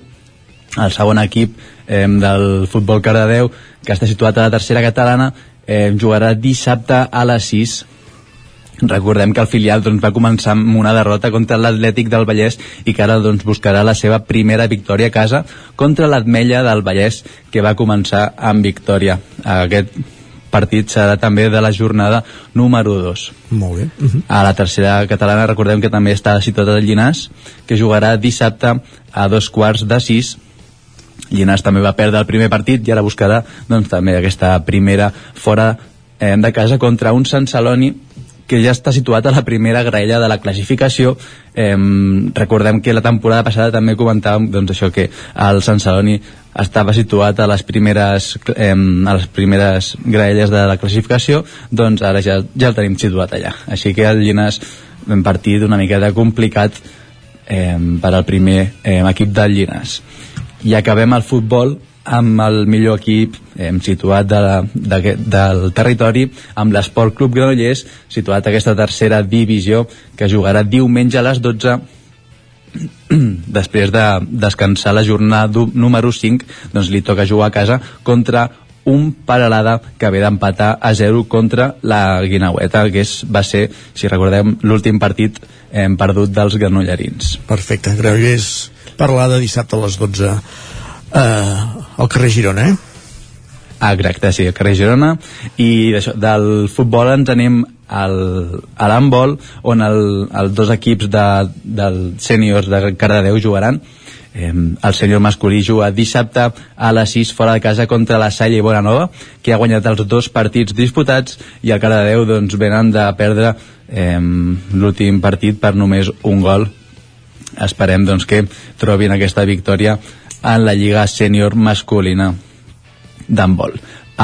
el segon equip eh, del futbol Cardedeu, que està situat a la tercera catalana, eh, jugarà dissabte a les 6 recordem que el filial doncs, va començar amb una derrota contra l'Atlètic del Vallès i que ara doncs, buscarà la seva primera victòria a casa contra l'Atmella del Vallès que va començar amb victòria aquest partit serà també de la jornada número 2 Molt bé. Uh -huh. a la tercera catalana recordem que també està situat al Llinàs que jugarà dissabte a dos quarts de sis Llinàs també va perdre el primer partit i ara buscarà doncs, també aquesta primera fora eh, de casa contra un Sant Celoni que ja està situat a la primera graella de la classificació. Eh, recordem que la temporada passada també comentàvem doncs, això que el Sant Celoni estava situat a les primeres eh, a les primeres graelles de la classificació doncs ara ja, ja el tenim situat allà. Així que el Llinàs un partit una miqueta complicat eh, per al primer eh, equip del Llinàs i acabem el futbol amb el millor equip hem situat de la, de, del territori amb l'Esport Club Granollers situat a aquesta tercera divisió que jugarà diumenge a les 12 després de descansar la jornada número 5 doncs li toca jugar a casa contra un Paralada que ve d'empatar a 0 contra la Guinaueta que és, va ser, si recordem l'últim partit hem perdut dels granollerins Perfecte, Granollers Paralada dissabte a les 12 eh, al carrer Girona, eh? Ah, exacte, sí, al carrer Girona. I això, del futbol ens anem al, a l'handbol on el, els dos equips de, del sèniors de Cardedeu jugaran. Eh, el senyor masculí juga dissabte a les 6 fora de casa contra la Salle i Bonanova que ha guanyat els dos partits disputats i el Cardedeu doncs venen de perdre eh, l'últim partit per només un gol. Esperem doncs que trobin aquesta victòria en la Lliga Sènior Masculina d'handbol.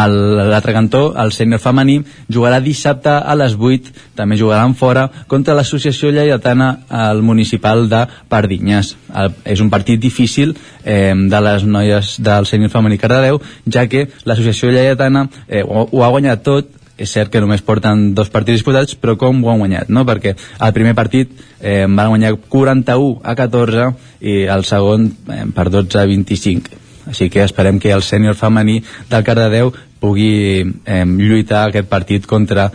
L'altre cantó, el sènior femení jugarà dissabte a les 8, també jugaran fora, contra l'associació lleidatana al municipal de Pardinyes. El, és un partit difícil eh, de les noies del sènior femení Cardedeu, ja que l'associació lleidatana eh, ho, ho ha guanyat tot, és cert que només porten dos partits disputats, però com ho han guanyat, no? Perquè el primer partit eh, van guanyar 41 a 14 i el segon eh, per 12 a 25 així que esperem que el sènior femení del Cardedeu pugui eh, lluitar aquest partit contra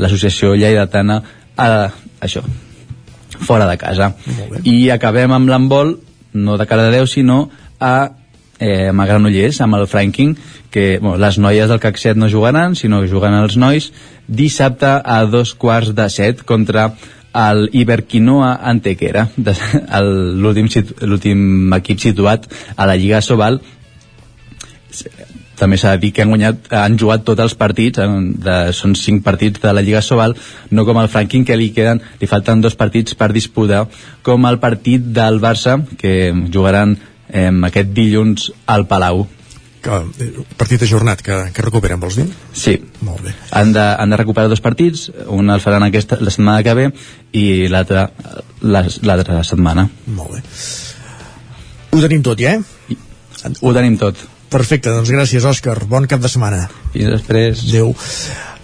l'associació lleidatana a, això, fora de casa. I acabem amb l'embol no de Cardedeu sinó a eh, a Granollers amb el Franking que bueno, les noies del CAC 7 no jugaran sinó que juguen els nois dissabte a dos quarts de set contra el Iberquinoa Antequera l'últim equip situat a la Lliga Sobal. També s'ha de dir que han guanyat han jugat tots els partits de, són cinc partits de la Lliga Sobal no com el Franklin que li queden li falten dos partits per disputar com el partit del Barça que jugaran eh, aquest dilluns al Palau que, partit ajornat que, que recuperen, vols dir? Sí. Molt bé. Han de, han de recuperar dos partits, un el faran aquesta, la setmana que ve i l'altre l'altra setmana. Molt bé. Ho tenim tot, ja, eh? Ho tenim tot. Perfecte, doncs gràcies, Òscar. Bon cap de setmana. I després... Adéu.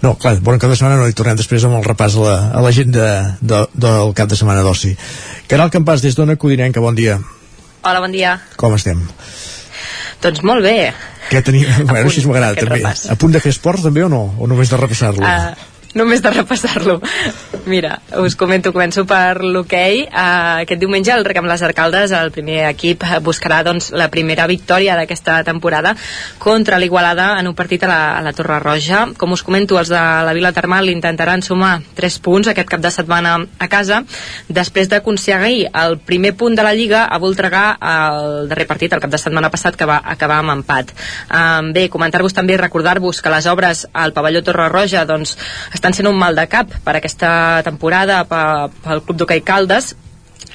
No, clar, bon cap de setmana no hi tornem després amb el repàs a la, a la gent de, de, del cap de setmana d'oci. Caral Campàs, des d'Ona Codinenca, bon dia. Hola, bon dia. Com estem? Doncs molt bé. Què tenim? bueno, així m'agrada, també. Repàs. A punt de fer esports, també, o no? O només de repassar-lo? Uh, només de repassar-lo. Mira, us comento, començo per l'hoquei. Uh, aquest diumenge el Recam Les Arcaldes, el primer equip, buscarà doncs, la primera victòria d'aquesta temporada contra l'Igualada en un partit a la, a la Torre Roja. Com us comento, els de la Vila Termal intentaran sumar 3 punts aquest cap de setmana a casa, després d'aconseguir el primer punt de la Lliga a Voltregà el darrer partit, el cap de setmana passat, que va acabar amb empat. Um, bé, comentar-vos també, recordar-vos que les obres al pavelló Torre Roja doncs, estan sent un mal de cap per aquesta temporada pel Club d'Hockey Caldes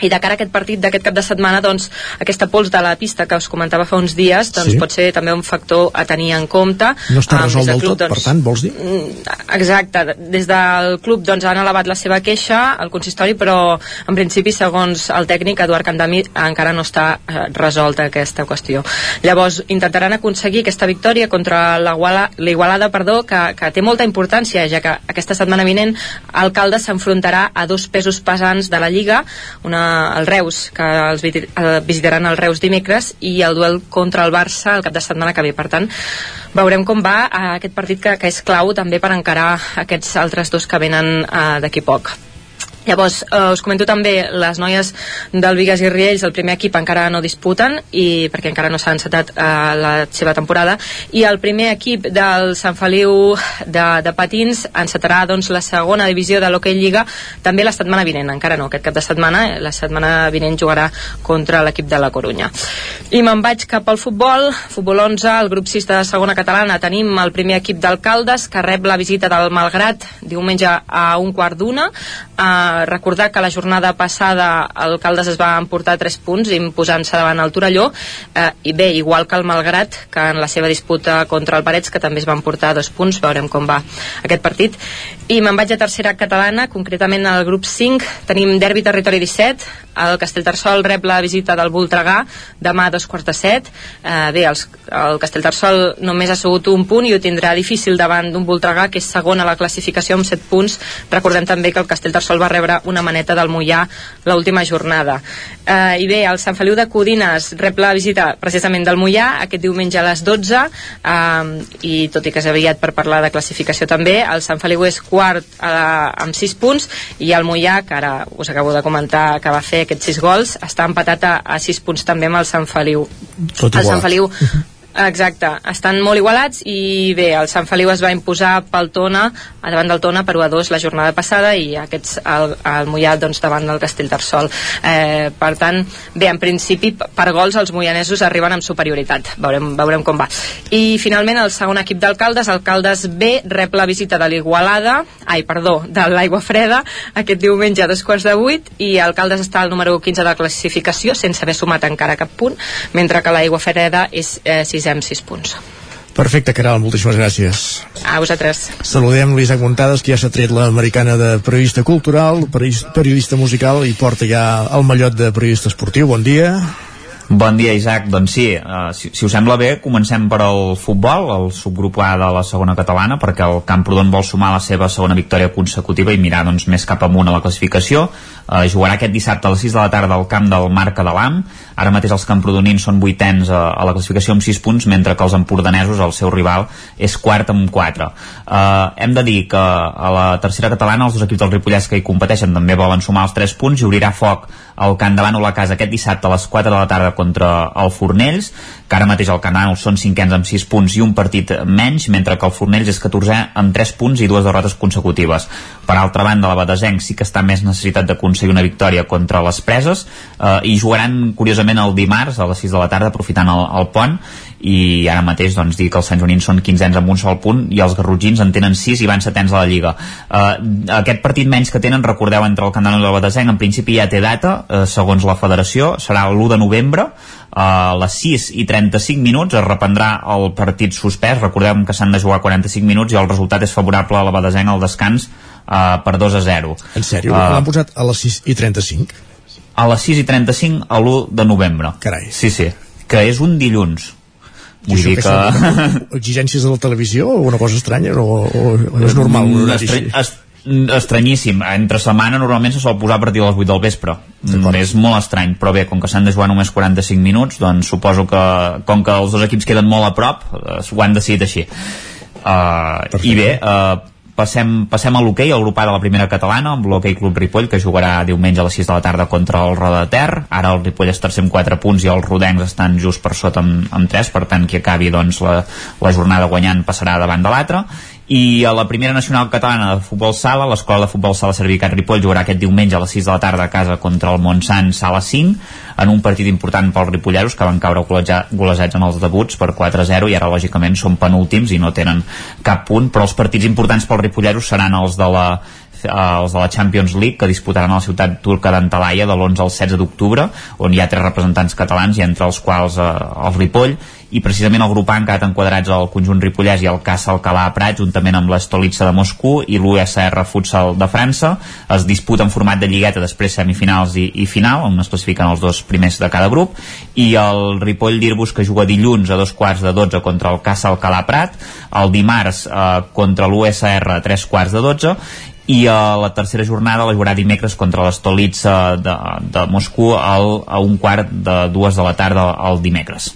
i de cara a aquest partit d'aquest cap de setmana doncs aquesta pols de la pista que us comentava fa uns dies doncs Sí. pot ser també un factor a tenir en compte No està resolt des del club, tot, per tant, vols dir? Mm, Exacte, des del club doncs, han elevat la seva queixa al consistori però en principi segons el tècnic Eduard Candami encara no està eh, resolta aquesta qüestió llavors intentaran aconseguir aquesta victòria contra la Iguala- la Igualada perdó, que, que té molta importància ja que aquesta setmana vinent Alcalde s'enfrontarà a dos pesos pesants de la Lliga una, el Reus que els eh, visitaran el Reus dimecres i el duel contra el Barça el cap de setmana que ve. Per tant veurem com va eh, aquest partit que, que és clau també per encarar aquests altres dos que venen eh, d'aquí poc Llavors, eh, us comento també les noies del Vigas i Riells, el primer equip encara no disputen i perquè encara no s'ha encetat eh, la seva temporada i el primer equip del Sant Feliu de, de Patins encetarà doncs, la segona divisió de l'Hockey Lliga també la setmana vinent, encara no, aquest cap de setmana eh, la setmana vinent jugarà contra l'equip de la Corunya. I me'n vaig cap al futbol futbol 11, el grup 6 de segona catalana tenim el primer equip d'alcaldes que rep la visita del Malgrat diumenge a un quart d'una eh, recordar que la jornada passada Alcaldes es va emportar 3 punts imposant-se davant el Torelló. Eh, i bé, igual que el Malgrat que en la seva disputa contra el Parets que també es va emportar 2 punts, veurem com va aquest partit. I me'n vaig a tercera catalana concretament al grup 5 tenim Derbi Territori 17 el Castellterçol rep la visita del Voltregà demà a dos quarts de set. Eh, bé, els, el Castellterçol només ha sigut un punt i ho tindrà difícil davant d'un Voltregà que és segon a la classificació amb 7 punts. Recordem també que el Castellterçol va rebre una maneta del Mollà l'última jornada eh, i bé, el Sant Feliu de Codines rep la visita precisament del Mollà aquest diumenge a les 12 eh, i tot i que és aviat per parlar de classificació també, el Sant Feliu és quart eh, amb 6 punts i el Mollà, que ara us acabo de comentar que va fer aquests 6 gols, està empatat a, a 6 punts també amb el Sant Feliu Tot el Sant. Feliu Exacte, estan molt igualats i bé, el Sant Feliu es va imposar pel Tona, davant del Tona per 1 a 2 la jornada passada i aquests el, el Mollà doncs, davant del Castellterçol eh, per tant, bé, en principi per gols els moianesos arriben amb superioritat. Veurem, veurem com va. I finalment el segon equip d'alcaldes, Alcaldes B rep la visita de l'Igualada ai, perdó, de l'Aigua Freda aquest diumenge a dos quarts de vuit i Alcaldes està al número 15 de la classificació sense haver sumat encara cap punt mentre que l'Aigua Freda és eh, 6 amb 6 punts Perfecte, Caral, moltíssimes gràcies. a vosaltres Saludem l'Isaac Montades, que ja s'ha tret l'americana de periodista cultural, periodista, musical i porta ja el mallot de periodista esportiu. Bon dia. Bon dia, Isaac. Doncs sí, uh, si, si us sembla bé, comencem per al futbol, el subgrup A de la segona catalana, perquè el Camprodon vol sumar la seva segona victòria consecutiva i mirar doncs, més cap amunt a la classificació. Uh, jugarà aquest dissabte a les 6 de la tarda al camp del Marc Adalam. Ara mateix els camprodonins són vuitens a, a la classificació amb 6 punts, mentre que els empordanesos, el seu rival, és quart amb 4. Uh, hem de dir que a la tercera catalana els dos equips del Ripollès que hi competeixen també volen sumar els 3 punts i obrirà foc al Can de Bànol a casa aquest dissabte a les 4 de la tarda contra el Fornells que ara mateix el Can de Bànol són cinquens amb 6 punts i un partit menys, mentre que el Fornells és 14è amb 3 punts i dues derrotes consecutives. Per altra banda, la Badesenc sí que està més necessitat d'aconseguir una victòria contra les preses eh, i jugaran curiosament el dimarts a les 6 de la tarda aprofitant el, el pont i ara mateix doncs, dir que els Sant Joanins són 15 amb un sol punt i els garrotgins en tenen 6 i van setens a la Lliga uh, aquest partit menys que tenen recordeu entre el Candano i el Batesenc en principi ja té data uh, segons la federació serà l'1 de novembre a les 6 i 35 minuts es reprendrà el partit suspès recordem que s'han de jugar 45 minuts i el resultat és favorable a la Badesenc al descans uh, per 2 a 0 En sèrio? Uh, L'han posat a les 6 i 35? a les 6 i 35 a l'1 de novembre Carai. sí, sí, que és un dilluns Vull dir que exigències de la televisió o una cosa estranya o, o, o és normal un Mm, horari estra així? est estranyíssim, entre setmana normalment se sol posar a partir de les 8 del vespre. Mm, és molt estrany, però bé, com que s'han de jugar només 45 minuts, doncs suposo que com que els dos equips queden molt a prop eh, ho han decidit així. Uh, i bé, uh, passem, passem a l'hoquei, al grup A de la primera catalana amb l'hoquei Club Ripoll que jugarà diumenge a les 6 de la tarda contra el Roda de Ter. Ara el Ripoll és tercer amb 4 punts i els rodencs estan just per sota amb, amb 3 per tant qui acabi doncs, la, la jornada guanyant passarà davant de l'altre i a la primera nacional catalana de futbol sala l'escola de futbol sala Servicat Ripoll jugarà aquest diumenge a les 6 de la tarda a casa contra el Montsant sala 5 en un partit important pels ripolleros que van caure goleja- golejats en els debuts per 4-0 i ara lògicament són penúltims i no tenen cap punt però els partits importants pels ripolleros seran els de la els de la Champions League que disputaran a la ciutat turca d'Antalaya de l'11 al 16 d'octubre on hi ha tres representants catalans i entre els quals eh, el Ripoll i precisament el grup A han quedat enquadrats al conjunt ripollès i el Casa Alcalà Prat juntament amb l'Estolitza de Moscou i l'USR Futsal de França es disputa en format de lligueta després semifinals i, i final on es classifiquen els dos primers de cada grup i el Ripoll d'Irbus que juga dilluns a dos quarts de 12 contra el Casa Alcalà Prat el dimarts eh, contra l'USR a tres quarts de 12 i a la tercera jornada la jugarà dimecres contra l'Estolitza de, de Moscou al, a un quart de dues de la tarda el dimecres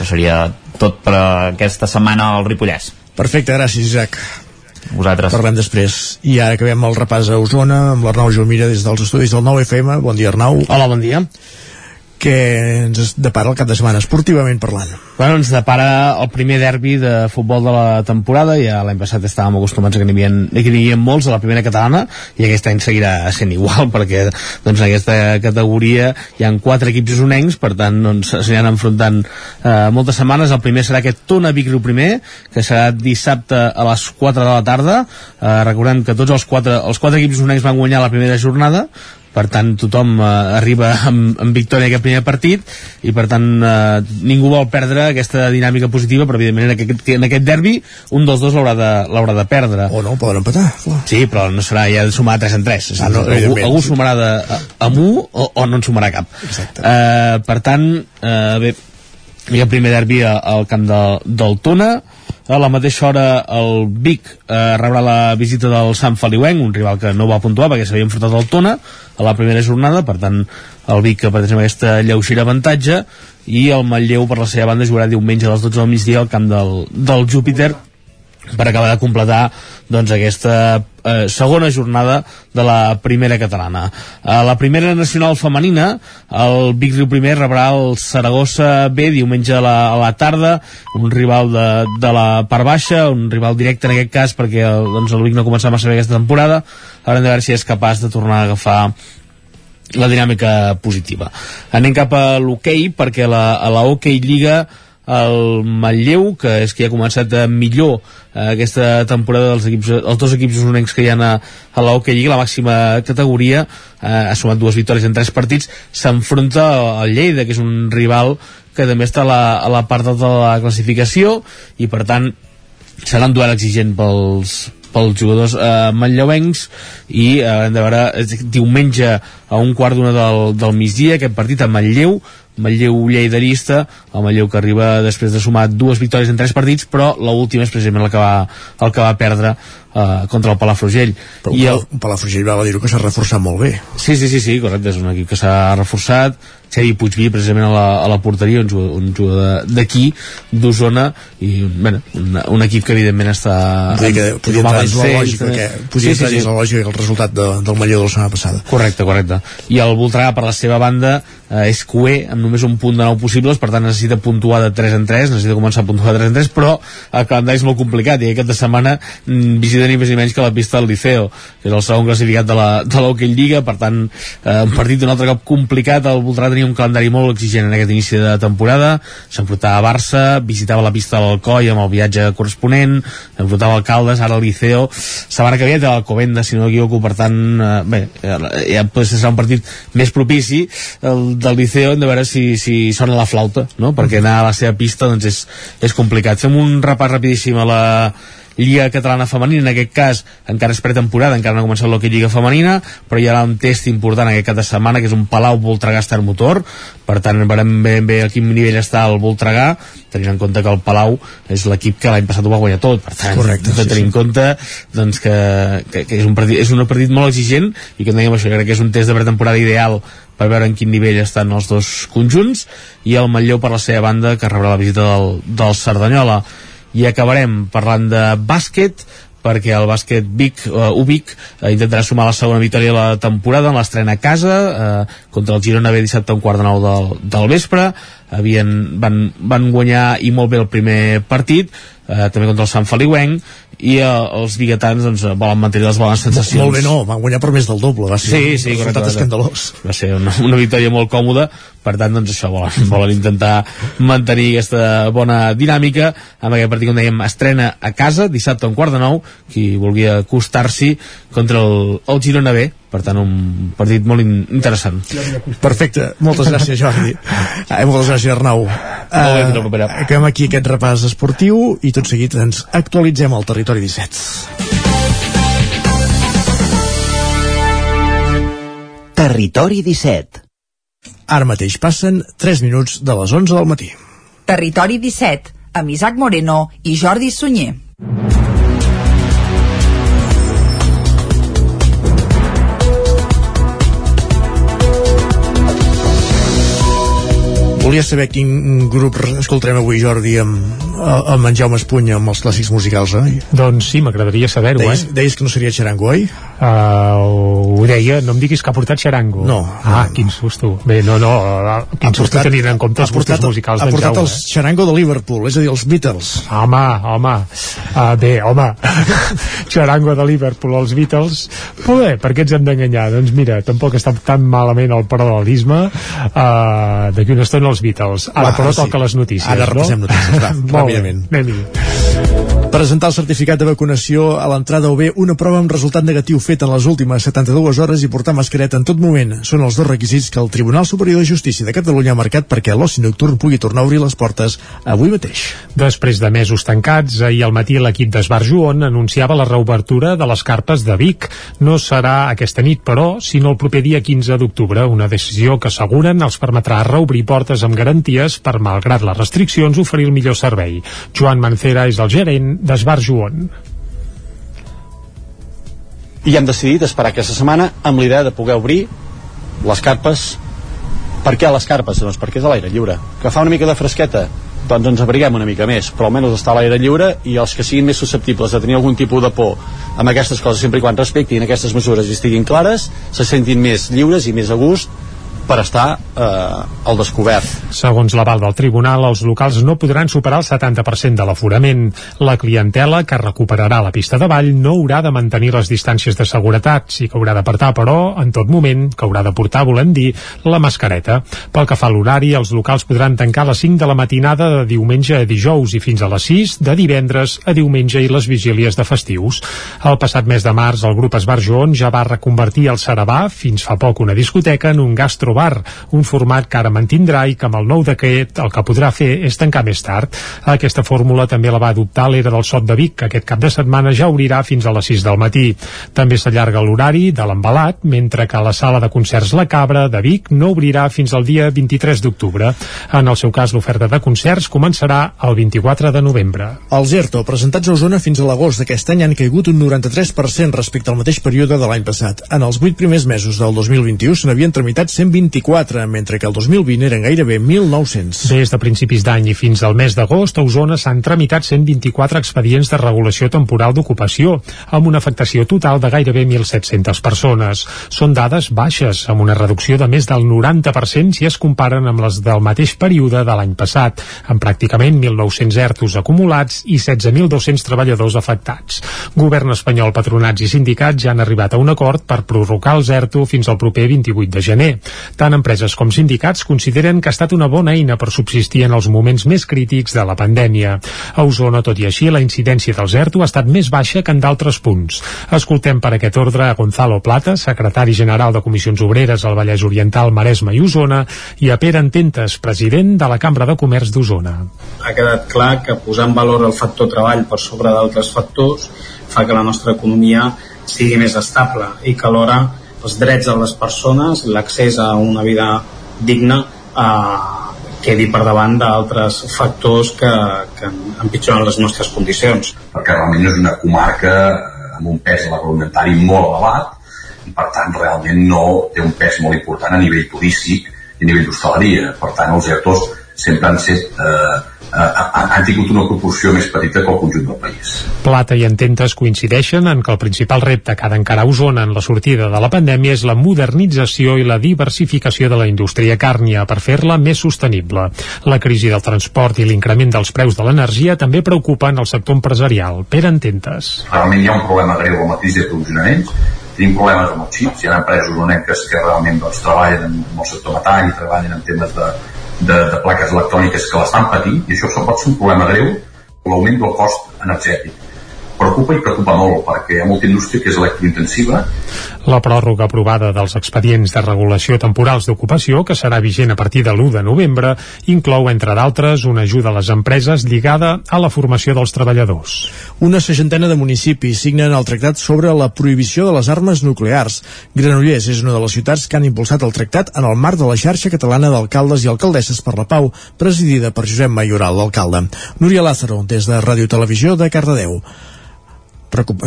això seria tot per aquesta setmana al Ripollès. Perfecte, gràcies Isaac. Vosaltres. Parlem després. I ara acabem el repàs a Osona amb l'Arnau Jomira des dels estudis del 9FM. Bon dia, Arnau. Hola, bon dia què ens depara el cap de setmana, esportivament parlant? Bueno, ens depara el primer derbi de futbol de la temporada, ja l'any passat estàvem acostumats que n'hi havia, que havia molts a la primera catalana, i aquest any seguirà sent igual, perquè doncs, en aquesta categoria hi han quatre equips usonencs, per tant doncs, s'aniran enfrontant eh, moltes setmanes. El primer serà aquest Tona Vic Riu primer, que serà dissabte a les 4 de la tarda. Eh, recordem que tots els quatre, els quatre equips usonencs van guanyar la primera jornada, per tant tothom eh, arriba amb, amb victòria aquest primer partit i per tant eh, ningú vol perdre aquesta dinàmica positiva però evidentment en aquest, en aquest derbi un dels dos l'haurà de, de perdre. O no, poden empatar clar. sí, però no serà ja de sumar 3 en 3 ah, no, algú, algú sumarà de, amb 1 o, o no en sumarà cap. Eh, per tant eh, bé, hi ha el primer derbi al camp de, del Tona a la mateixa hora el Vic eh, rebrà la visita del Sant Feliuenc, un rival que no va puntuar perquè s'havia enfrontat al Tona a la primera jornada, per tant el Vic que pateix amb aquesta lleugera avantatge i el Matlleu per la seva banda jugarà diumenge a les 12 del migdia al camp del, del Júpiter per acabar de completar doncs, aquesta eh, segona jornada de la primera catalana. A la primera nacional femenina, el Vic Riu Primer rebrà el Saragossa B diumenge a la, a la tarda, un rival de, de la part baixa, un rival directe en aquest cas perquè el, doncs, el Vic no començava massa bé aquesta temporada, haurem de veure si és capaç de tornar a agafar la dinàmica positiva. Anem cap a l'hoquei perquè la, a la Hockey Lliga el Matlleu, que és que ha començat millor eh, aquesta temporada dels equips, els dos equips usonencs que hi ha a, a la Hockey Lliga, la màxima categoria, eh, ha sumat dues victòries en tres partits, s'enfronta al Lleida, que és un rival que també està a la, a la part de la classificació i per tant serà un duel exigent pels, pels jugadors eh, manlleuencs i eh, hem de veure diumenge a un quart d'una del, del migdia aquest partit a Manlleu Manlleu lleiderista, el Manlleu que arriba després de sumar dues victòries en tres partits, però l'última és precisament el que va, el que va perdre uh, contra el Palafrugell. Però I el, el Palafrugell va dir que s'ha reforçat molt bé. Sí, sí, sí, sí, correcte, és un equip que s'ha reforçat, Xavi Puigví precisament a la, a la porteria un jugador, un jugador d'aquí d'Osona i bueno, un, un equip que evidentment està Vull que podria entrar dins la lògica que, podria sí, sí, sí. la lògica el resultat de, del Manlleu de la setmana passada correcte, correcte i el Voltregà per la seva banda eh, és cué amb només un punt de nou possibles per tant necessita puntuar de 3 en 3 necessita començar a puntuar de 3 en 3 però el calendari és molt complicat i aquesta setmana mm, visita ni més ni menys que la pista del Liceo que és el segon classificat de la, de l'Hockey Lliga per tant eh, un partit un altre cop complicat el Voltregà tenia un calendari molt exigent en aquest inici de temporada. S'enfrontava a Barça, visitava la pista de l'Alcoi amb el viatge corresponent enfrontava el Caldes, ara el Liceo. Sabana que havia de l'Alcobenda, si no m'equivoco per tant, eh, bé, ja pues, serà un partit més propici. El del Liceo, hem de veure si, si sona la flauta, no? perquè anar a la seva pista doncs és, és complicat. Fem un repàs rapidíssim a la Lliga Catalana Femenina, en aquest cas encara és pretemporada, encara no ha començat l'Hockey Lliga Femenina, però hi haurà un test important aquest cap de setmana, que és un Palau Voltregà Estar Motor, per tant veurem ben bé a quin nivell està el Voltregà, tenint en compte que el Palau és l'equip que l'any passat ho va guanyar tot, per tant, Correcte, sí, tenir sí. en compte doncs, que, que, que és, un partit, és un partit molt exigent i que dèiem això, crec que és un test de pretemporada ideal per veure en quin nivell estan els dos conjunts i el Matlleu per la seva banda que rebrà la visita del, del Cerdanyola i acabarem parlant de bàsquet perquè el bàsquet Vic, uh, Ubic uh, intentarà sumar la segona victòria de la temporada en l'estrena a casa uh, contra el Girona B dissabte a un quart de nou del, del vespre. Havien, van, van guanyar i molt bé el primer partit eh, també contra el Sant Feliuenc i eh, els biguetans doncs, volen mantenir les bones sensacions Molt bé, no, van guanyar per més del doble, va ser sí, un sí, resultat correcte. escandalós. va ser una, una victòria molt còmoda per tant doncs això volen, volen intentar mantenir aquesta bona dinàmica amb aquest partit com dèiem estrena a casa dissabte a un quart de nou qui vulgui acostar-s'hi contra el, el Girona B per tant un partit molt in interessant Perfecte, moltes gràcies Jordi eh, moltes gràcies Arnau propera. acabem aquí aquest repàs esportiu i tot seguit ens actualitzem al territori 17 Territori 17 Ara mateix passen 3 minuts de les 11 del matí. Territori 17, amb Isaac Moreno i Jordi Sunyer. Volia saber quin grup escoltarem avui, Jordi, amb, amb en Jaume Espunya, amb els clàssics musicals, eh? Doncs sí, m'agradaria saber-ho, eh? Deies, que no seria Xarango, oi? Uh, ho deia, no em diguis que ha portat xarango. No. Ah, quin susto. Bé, no, no, uh, quin susto portat- tenint en compte els ha portat- musicals Ha d'en portat Jaume. els Xarango de Liverpool, és a dir, els Beatles. Home, home, uh, bé, home, xarango de Liverpool, els Beatles, però bé, per què ens hem d'enganyar? Doncs mira, tampoc està tan malament el paral·lelisme uh, d'aquí una estona els Beatles. Ara, Va, però, sí. toca les notícies, Ara repassem no? notícies, va, Molt bé, ràpidament. anem-hi. Presentar el certificat de vacunació a l'entrada o bé una prova amb resultat negatiu fet en les últimes 72 hores i portar mascareta en tot moment. Són els dos requisits que el Tribunal Superior de Justícia de Catalunya ha marcat perquè l'oci nocturn pugui tornar a obrir les portes avui mateix. Després de mesos tancats, ahir al matí l'equip d'Esbar Joan anunciava la reobertura de les carpes de Vic. No serà aquesta nit, però, sinó el proper dia 15 d'octubre, una decisió que asseguren els permetrà reobrir portes amb garanties per, malgrat les restriccions, oferir el millor servei. Joan Mancera és el gerent d'Esbar Joan. i hem decidit esperar aquesta setmana amb l'idea de poder obrir les carpes per què les carpes? Doncs perquè és a l'aire lliure que fa una mica de fresqueta doncs ens abriguem una mica més, però almenys està a l'aire lliure i els que siguin més susceptibles de tenir algun tipus de por amb aquestes coses sempre i quan respectin aquestes mesures i estiguin clares se sentin més lliures i més a gust per estar eh, al descobert. Segons l'aval del tribunal, els locals no podran superar el 70% de l'aforament. La clientela que recuperarà la pista de ball no haurà de mantenir les distàncies de seguretat, sí que haurà d'apartar, però, en tot moment, que haurà de portar, volem dir, la mascareta. Pel que fa a l'horari, els locals podran tancar a les 5 de la matinada de diumenge a dijous i fins a les 6 de divendres a diumenge i les vigílies de festius. El passat mes de març, el grup Esbar Joan ja va reconvertir el Sarabà, fins fa poc una discoteca, en un gastrobar, un format que ara mantindrà i que amb el nou decret el que podrà fer és tancar més tard. Aquesta fórmula també la va adoptar l'era del Sot de Vic, que aquest cap de setmana ja obrirà fins a les 6 del matí. També s'allarga l'horari de l'embalat, mentre que la sala de concerts La Cabra de Vic no obrirà fins al dia 23 d'octubre. En el seu cas, l'oferta de concerts començarà el 24 de novembre. Els ERTO, presentats a Osona fins a l'agost d'aquest any, han caigut un 93% respecte al mateix període de l'any passat. En els 8 primers mesos del 2021 se n'havien tramitat 124, mentre que el 2020 eren gairebé 1.900. Des de principis d'any i fins al mes d'agost, a Osona s'han tramitat 124 expedients de regulació temporal d'ocupació, amb una afectació total de gairebé 1.700 persones. Són dades baixes, amb una reducció de més del 90% si es comparen amb les del mateix període de l'any passat, amb pràcticament 1.900 ERTOs acumulats i 16.200 treballadors afectats. Govern espanyol, patronats i sindicats ja han arribat a un acord per prorrogar els ERTO fins al proper 28 de gener. Tant empreses com sindicats consideren que ha estat una bona eina per subsistir en els moments més crítics de la pandèmia. A Osona, tot i així, la incidència dels ERTO ha estat més baixa que en d'altres punts. Escoltem per aquest ordre a Gonzalo Plata, secretari general de Comissions Obreres al Vallès Oriental, Maresme i Osona, i a Pere Ententes, president de la Cambra de Comerç d'Osona. ha quedat clar que posar en valor el factor treball per sobre d'altres factors fa que la nostra economia sigui més estable i que alhora els drets de les persones, l'accés a una vida digna eh, quedi per davant d'altres factors que, que empitjoren les nostres condicions. perquè realment és una comarca eh, amb un pes agroalimentari molt elevat i per tant realment no té un pes molt important a nivell turístic i a nivell d'hostaleria. Per tant els ERTOs sempre han, set, eh, han, han tingut una proporció més petita que el conjunt del país. Plata i Ententes coincideixen en que el principal repte que ha d'encarar Osona en la sortida de la pandèmia és la modernització i la diversificació de la indústria càrnia per fer-la més sostenible. La crisi del transport i l'increment dels preus de l'energia també preocupen el sector empresarial. Per Ententes. Realment hi ha un problema greu amb la crisi de provisionaments, tenim problemes amb els xips, hi ha empreses usoneques que realment doncs, treballen en el sector metall i treballen en temes de, de, de plaques electròniques que l'estan patint i això pot ser un problema greu l'augment del cost energètic preocupa i preocupa molt perquè hi ha molta indústria que és electrointensiva. La pròrroga aprovada dels expedients de regulació temporals d'ocupació, que serà vigent a partir de l'1 de novembre, inclou, entre d'altres, una ajuda a les empreses lligada a la formació dels treballadors. Una seixantena de municipis signen el tractat sobre la prohibició de les armes nuclears. Granollers és una de les ciutats que han impulsat el tractat en el marc de la xarxa catalana d'alcaldes i alcaldesses per la pau, presidida per Josep Mayoral, l'alcalde. Núria Lázaro, des de Ràdio Televisió de Cardedeu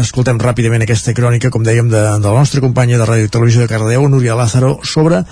escoltem ràpidament aquesta crònica, com dèiem, de, de la nostra companya de Ràdio i Televisió de Cardedeu, Núria Lázaro, sobre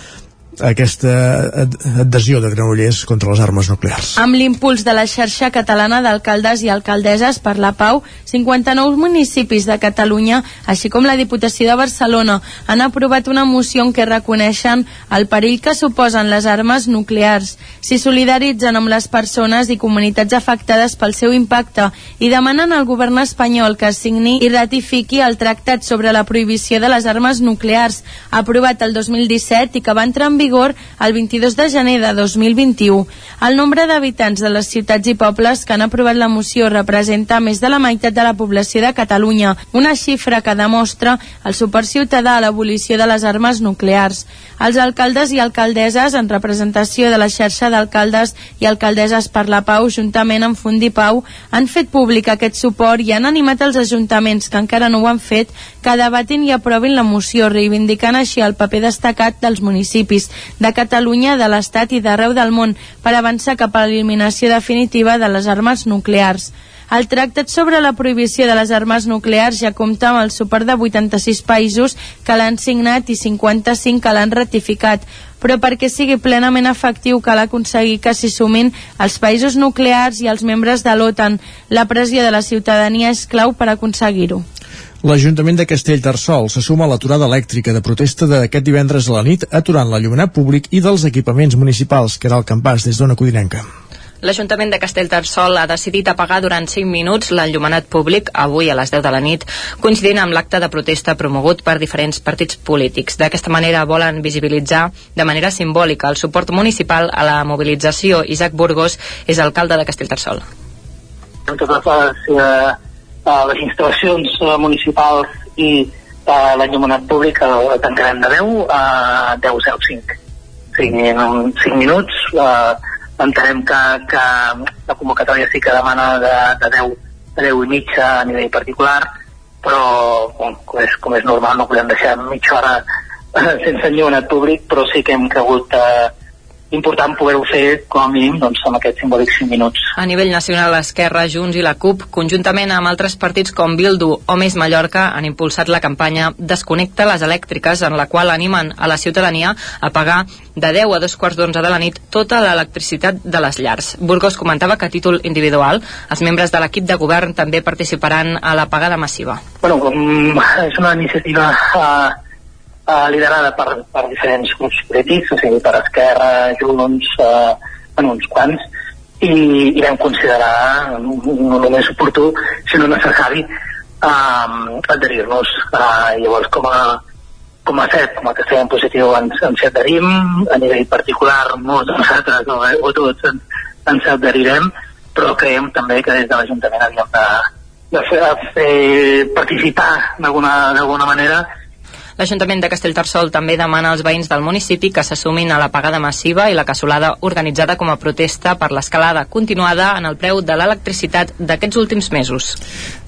aquesta adhesió de Granollers contra les armes nuclears. Amb l'impuls de la xarxa catalana d'alcaldes i alcaldesses per la pau, 59 municipis de Catalunya, així com la Diputació de Barcelona, han aprovat una moció en què reconeixen el perill que suposen les armes nuclears. S'hi solidaritzen amb les persones i comunitats afectades pel seu impacte i demanen al govern espanyol que signi i ratifiqui el tractat sobre la prohibició de les armes nuclears, aprovat el 2017 i que va entrar en vigor el 22 de gener de 2021. El nombre d'habitants de les ciutats i pobles que han aprovat la moció representa més de la meitat de la població de Catalunya, una xifra que demostra el suport ciutadà a l'abolició de les armes nuclears. Els alcaldes i alcaldesses, en representació de la xarxa d'alcaldes i alcaldesses per la Pau, juntament amb Fundipau, han fet públic aquest suport i han animat els ajuntaments que encara no ho han fet que debatin i aprovin la moció, reivindicant així el paper destacat dels municipis de Catalunya, de l'Estat i d'arreu del món per avançar cap a l'eliminació definitiva de les armes nuclears. El tractat sobre la prohibició de les armes nuclears ja compta amb el suport de 86 països que l'han signat i 55 que l'han ratificat, però perquè sigui plenament efectiu cal aconseguir que s'hi sumin els països nuclears i els membres de l'OTAN. La pressió de la ciutadania és clau per aconseguir-ho. L'Ajuntament de Castellterçol se suma a l'aturada elèctrica de protesta d'aquest divendres a la nit aturant l'allumenat públic i dels equipaments municipals, que era el campàs des d'Ona Codinenca. L'Ajuntament de Castellterçol ha decidit apagar durant 5 minuts l'enllumenat públic avui a les 10 de la nit, coincidint amb l'acte de protesta promogut per diferents partits polítics. D'aquesta manera volen visibilitzar de manera simbòlica el suport municipal a la mobilització. Isaac Burgos és alcalde de Castellterçol. En totes les eh, eh, les instal·lacions eh, municipals i eh, l'enllumenat públic el tancarem de 10 a 10.05 o sigui, en 5 minuts eh, entenem que, que la convocatòria sí que demana de, de 10 de 10 i mitja a nivell particular però bon, com, és, com és normal no podem deixar mitja hora sense enllumenat públic però sí que hem cregut eh, important poder-ho fer com a mínim doncs, amb aquests simbòlics 5 minuts. A nivell nacional, l'Esquerra, Junts i la CUP, conjuntament amb altres partits com Bildu o Més Mallorca, han impulsat la campanya Desconnecta les elèctriques, en la qual animen a la ciutadania a pagar de 10 a 2 quarts d'onze de la nit tota l'electricitat de les llars. Burgos comentava que a títol individual els membres de l'equip de govern també participaran a la pagada massiva. Bueno, és una iniciativa eh, eh, liderada per, per diferents grups polítics, o sigui, per Esquerra, Junts, eh, en uns quants, i, i vam considerar no, no només oportú, sinó necessari eh, adherir-nos. Eh, llavors, com a, com a fet, com a que estem positiu, ens, ens adherim, a nivell particular, molts de nosaltres, o, o tots, ens, ens adherirem, però creiem també que des de l'Ajuntament havíem de, de fer, fer participar d'alguna manera L'Ajuntament de Castellterçol també demana als veïns del municipi que s'assumin a la pagada massiva i la cassolada organitzada com a protesta per l'escalada continuada en el preu de l'electricitat d'aquests últims mesos.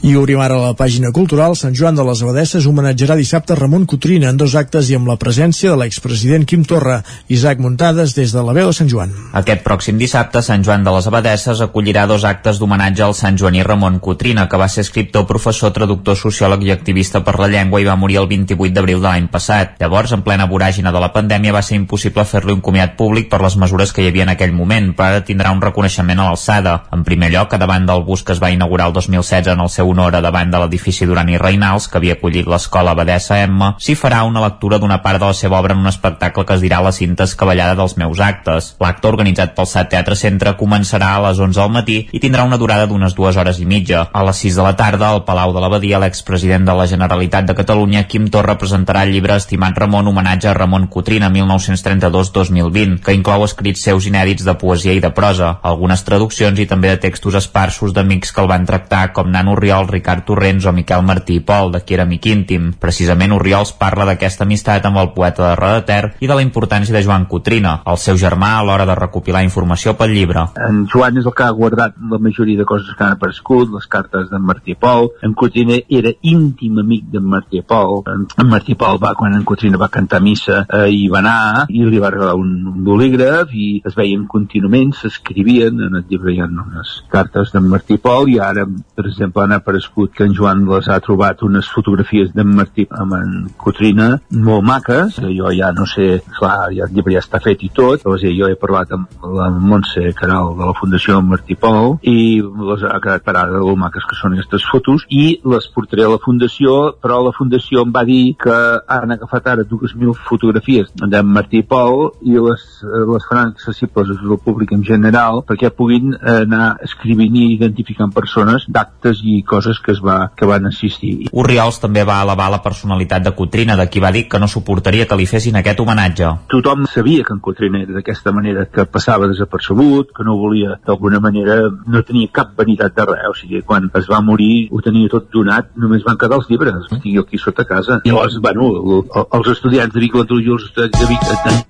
I obrim ara la pàgina cultural. Sant Joan de les Abadesses homenatjarà dissabte Ramon Cotrina en dos actes i amb la presència de l'expresident Quim Torra. Isaac Muntades des de la veu de Sant Joan. Aquest pròxim dissabte, Sant Joan de les Abadesses acollirà dos actes d'homenatge al Sant Joaní Ramon Cotrina, que va ser escriptor, professor, traductor, sociòleg i activista per la llengua i va morir el 28 d'abril de l'any passat. Llavors, en plena voràgina de la pandèmia, va ser impossible fer-li un comiat públic per les mesures que hi havia en aquell moment, però tindrà un reconeixement a l'alçada. En primer lloc, a davant del bus que es va inaugurar el 2016 en el seu honor a davant de l'edifici Duran i Reinals, que havia acollit l'escola Abadessa M, s'hi farà una lectura d'una part de la seva obra en un espectacle que es dirà La cinta escavallada dels meus actes. L'acte organitzat pel SAT Teatre Centre començarà a les 11 del matí i tindrà una durada d'unes dues hores i mitja. A les 6 de la tarda, al Palau de l'Abadia, l'expresident de la Generalitat de Catalunya, Quim Torra, el llibre Estimat Ramon, homenatge a Ramon Cotrina, 1932-2020, que inclou escrits seus inèdits de poesia i de prosa, algunes traduccions i també de textos esparsos d'amics que el van tractar, com Nano Oriol, Ricard Torrents o Miquel Martí i Pol, de qui era amic íntim. Precisament Oriols parla d'aquesta amistat amb el poeta de Roda i de la importància de Joan Cotrina, el seu germà a l'hora de recopilar informació pel llibre. En Joan és el que ha guardat la majoria de coses que han aparegut, les cartes d'en Martí Pol. En Cotrina era íntim amic d'en Martí Pol. En, en Martí Pol va, quan en Cotrina va cantar missa, eh, hi va anar i li va regalar un, bolígraf i es veien contínuament, s'escrivien, en el llibre hi ha unes cartes d'en Martí Pol i ara, per exemple, han aparegut que en Joan les ha trobat unes fotografies d'en Martí amb en Cotrina molt maques, jo ja no sé, clar, ja, el llibre ja està fet i tot, o sigui, jo he parlat amb la Montse Caral de la Fundació Martí Pol i les ha quedat parada de maques que són aquestes fotos i les portaré a la Fundació però la Fundació em va dir que han agafat ara 2.000 fotografies d'en Martí Pol i les, les faran accessibles al públic en general perquè puguin anar escrivint i identificant persones d'actes i coses que es va, que van assistir. Urriols també va elevar la personalitat de Cotrina, de qui va dir que no suportaria que li fessin aquest homenatge. Tothom sabia que en Cotrina era d'aquesta manera, que passava desapercebut, que no volia d'alguna manera, no tenia cap vanitat de res, o sigui, quan es va morir ho tenia tot donat, només van quedar els llibres, els tinc aquí sota casa. Llavors, bueno, els estudiants de Vic, i els estudiants de Vic, en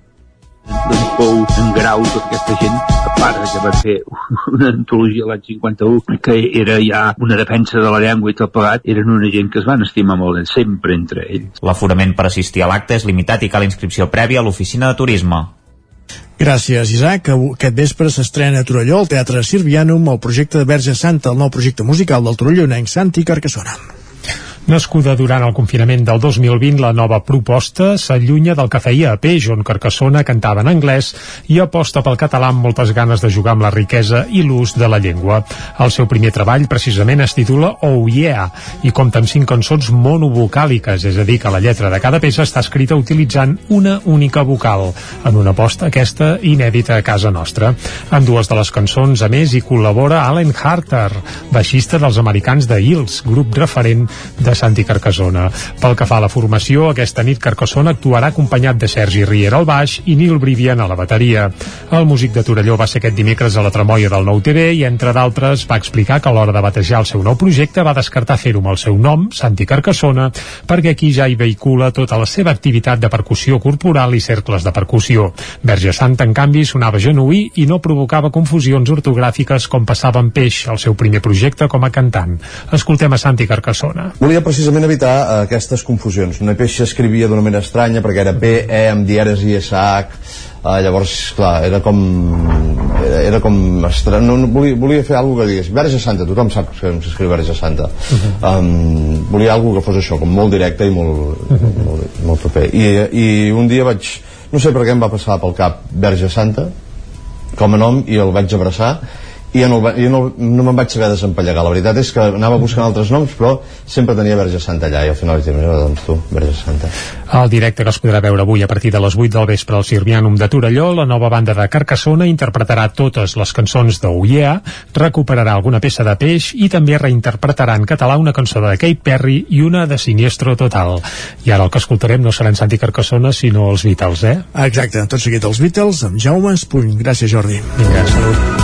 Pou, en Grau, tota aquesta gent, a part que va fer una antologia l'any 51, que era ja una defensa de la llengua i tot plegat, eren una gent que es van estimar molt, sempre entre ells. L'aforament per assistir a l'acte és limitat i cal inscripció prèvia a l'oficina de turisme. Gràcies, Isaac. Aquest vespre s'estrena a Torelló el Teatre Sirvianum el projecte de Verge Santa, el nou projecte musical del Torellonenc Santi Carcassona. Nascuda durant el confinament del 2020, la nova proposta s'allunya del que feia a Peix, on Carcassona cantava en anglès i aposta pel català amb moltes ganes de jugar amb la riquesa i l'ús de la llengua. El seu primer treball precisament es titula Oh Yeah i compta amb cinc cançons monovocàliques, és a dir, que la lletra de cada peça està escrita utilitzant una única vocal, en una aposta aquesta inèdita a casa nostra. En dues de les cançons, a més, hi col·labora Allen Harter, baixista dels americans de Hills, grup referent de Santi Carcassona. Pel que fa a la formació, aquesta nit Carcassona actuarà acompanyat de Sergi Riera al baix i Nil Brivian a la bateria. El músic de Torelló va ser aquest dimecres a la Tremolla del Nou TV i, entre d'altres, va explicar que a l'hora de batejar el seu nou projecte va descartar fer-ho amb el seu nom, Santi Carcassona, perquè aquí ja hi vehicula tota la seva activitat de percussió corporal i cercles de percussió. Verge Santa, en canvi, sonava genuí i no provocava confusions ortogràfiques com passava amb Peix, el seu primer projecte com a cantant. Escoltem a Santi Carcassona. Volia precisament evitar uh, aquestes confusions. Una peixa escrivia d'una manera estranya perquè era P, E, amb dieres i SH, uh, llavors, clar, era com era, era com estrany, no, no, volia, volia fer alguna que digués Verge Santa, tothom sap que s'escriu Verge Santa uh -huh. um, volia alguna que fos això com molt directe i molt, uh -huh. molt, molt proper I, i un dia vaig no sé per què em va passar pel cap Verge Santa com a nom i el vaig abraçar i jo no, jo no, no me'n vaig saber desempallegar la veritat és que anava buscant altres noms però sempre tenia Verge Santa allà i al final vaig dir, doncs tu, Verge Santa el directe que es podrà veure avui a partir de les 8 del vespre al Sirvianum de Torelló la nova banda de Carcassona interpretarà totes les cançons de recuperarà alguna peça de peix i també reinterpretarà en català una cançó de Kate Perry i una de Siniestro Total i ara el que escoltarem no serà en Santi Carcassona sinó els Beatles, eh? Exacte, tot seguit els Beatles amb Jaume Espuny. Gràcies Jordi. Vinga, salut.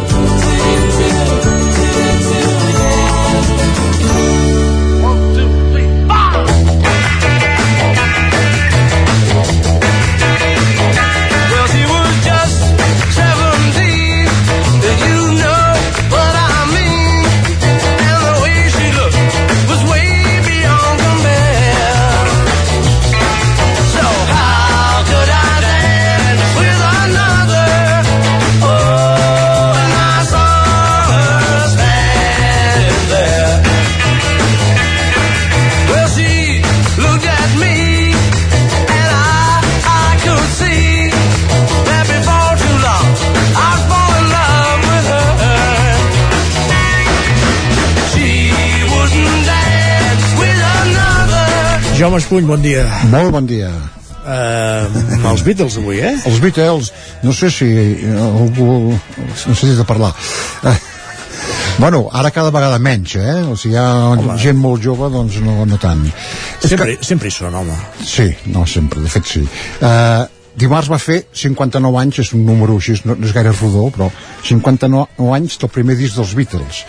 Jaume Espuny, bon dia. Molt bon dia. Uh, els Beatles avui, eh? Els Beatles, no sé si algú... no sé si de parlar. Uh, bueno, ara cada vegada menys, eh? O sigui, hi ha home. gent molt jove, doncs no, no tant. Sempre, que... sempre hi són, home. Sí, no, sempre, de fet sí. Uh, dimarts va fer 59 anys, és un número així, no, no és gaire rodó, però 59 anys del primer disc dels Beatles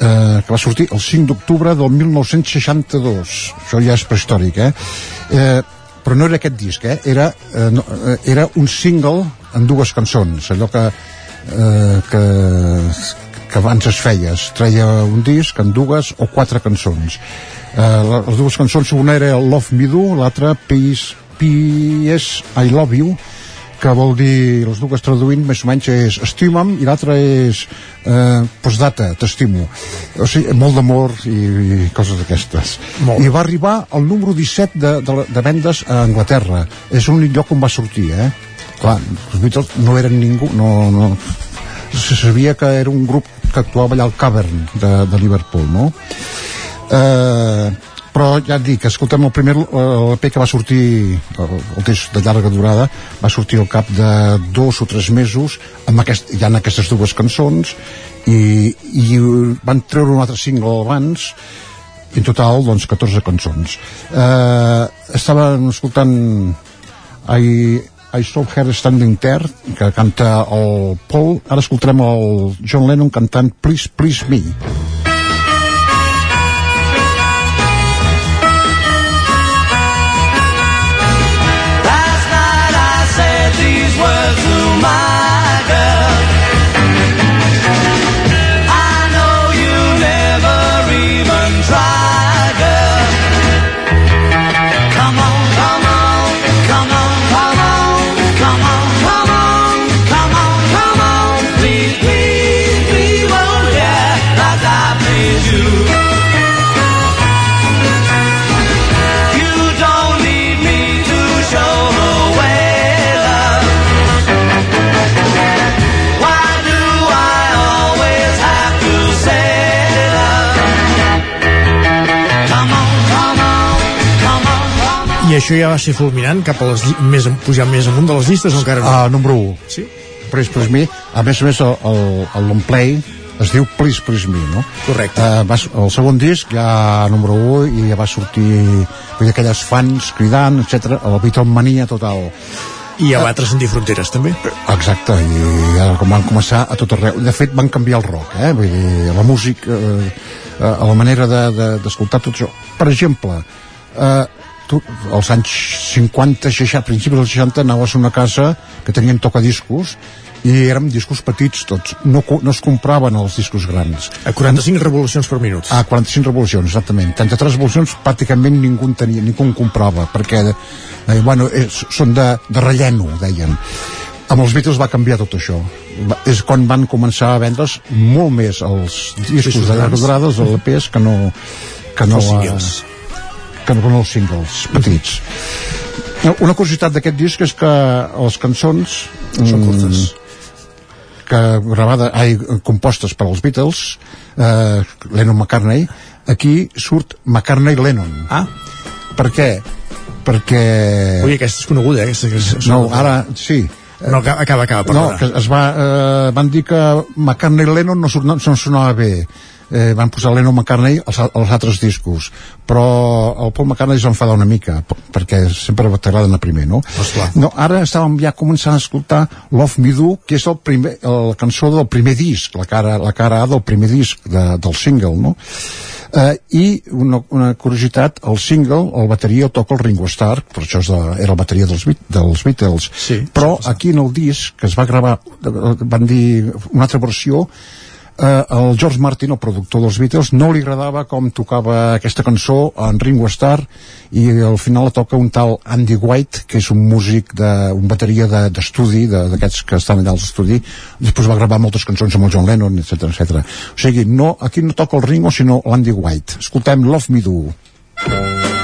eh, que va sortir el 5 d'octubre del 1962 això ja és prehistòric eh? eh però no era aquest disc, eh? era, eh, no, eh, era un single en dues cançons, allò que, eh, que, que abans es feia, es treia un disc en dues o quatre cançons. Eh, les dues cançons, una era Love Me Do, l'altra Peace, P.S. I Love You, que vol dir, les dues traduint més o menys és estima'm i l'altra és eh, postdata, t'estimo o sigui, molt d'amor i, i coses d'aquestes i va arribar al número 17 de, de, de vendes a Anglaterra és l'únic lloc on va sortir eh? clar, els Beatles no eren ningú no, no, se sabia que era un grup que actuava allà al Cavern de, de Liverpool no? eh, però ja et dic, escoltem el primer EP que va sortir el, disc de llarga durada va sortir al cap de dos o tres mesos amb aquest, ja en aquestes dues cançons i, i van treure un altre single abans en total doncs 14 cançons. Eh, estàvem escoltant I, I Saw Her Standing There que canta el Paul. Ara escoltarem el John Lennon cantant Please Please Me això ja va ser fulminant cap a les més, pujant més amunt de les llistes o encara no? Uh, número 1. Sí? Please Please Me. A més a més, el, el, el long play es diu Please Please Me, no? Correcte. Uh, va, el segon disc ja número 1 i ja va sortir vull dir, aquelles fans cridant, etc. El Beatlemania total. I ja va transcendir fronteres, també. Exacte, i ja com van començar a tot arreu. De fet, van canviar el rock, eh? Vull dir, la música, eh, eh, la manera d'escoltar de, de, tot això. Per exemple, eh, tu, als anys 50, 60, principis dels 60 anaves a una casa que tenien tocadiscos i érem discos petits tots. No, no es compraven els discos grans. A 45 revolucions per minut. A 45 revolucions, exactament. 33 revolucions pràcticament ningú en tenia, ningú en comprava perquè eh, bueno, és, són de, de relleno deien. Amb els Beatles va canviar tot això. Va, és quan van començar a vendre's molt més els discos de llarga durada els LPs que no que no, els que no els singles petits una curiositat d'aquest disc és que les cançons són curtes que gravada, ai, compostes per als Beatles eh, Lennon McCartney aquí surt McCartney-Lennon ah. per què? perquè Ui, aquesta és coneguda, eh? Aquesta, aquesta no, ara, sí no, acaba, acaba, acaba no, que es va, eh, van dir que McCartney-Lennon no, no, no sonava bé eh, van posar Lennon McCartney als, als altres discos però el Paul McCartney es va enfadar una mica perquè sempre t'agraden a primer no? No? ara estàvem ja començant a escoltar Love Me Do que és el primer, la cançó del primer disc la cara, la cara A del primer disc de, del single no? eh, i una, una curiositat el single, el bateria el toca el Ringo Starr per això de, era la bateria dels, dels Beatles sí, però aquí en el disc que es va gravar van dir una altra versió eh, el George Martin, el productor dels Beatles, no li agradava com tocava aquesta cançó en Ringo Starr i al final la toca un tal Andy White, que és un músic de, un bateria d'estudi, de, d'aquests que estan allà al estudi, després va gravar moltes cançons amb el John Lennon, etc etc. O sigui, no, aquí no toca el Ringo, sinó l'Andy White. Escoltem Love Me Do. Love me do.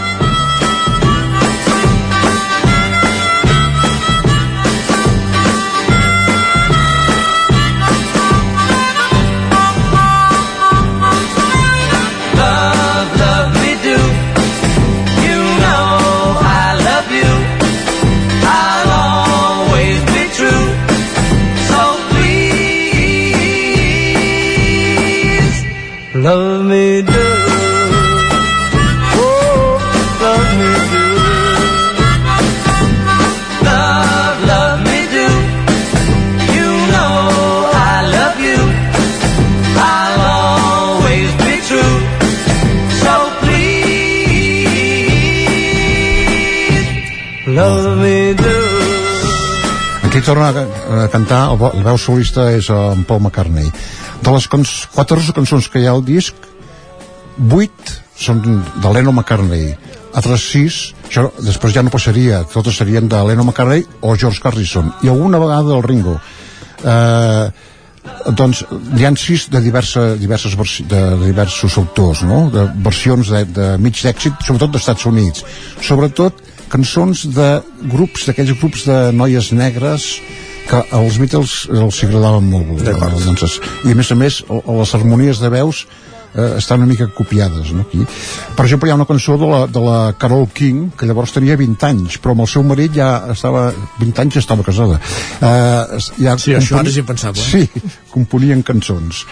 Love me do. Oh, love me do. Love, love me do. You know I love you. I'll always be true. So please, love me do. Aquí torna a, cantar, el veu solista és en Paul McCartney. De les cons, 14 cançons que hi ha al disc, 8 són de Leno McCartney, altres 6, això després ja no passaria, totes serien de Leno McCartney o George Harrison, i alguna vegada del Ringo. Eh, doncs hi han sis de, diversa, diverses de diversos autors no? de versions de, de mig d'èxit sobretot dels Estats Units sobretot cançons de grups d'aquells grups de noies negres que als Beatles els agradaven molt doncs, i a més a més les harmonies de veus eh, estan una mica copiades no, aquí. per exemple hi ha una cançó de la, de la Carole King que llavors tenia 20 anys però amb el seu marit ja estava 20 anys ja estava casada eh, ja Sí, això ara és impensable. sí, componien cançons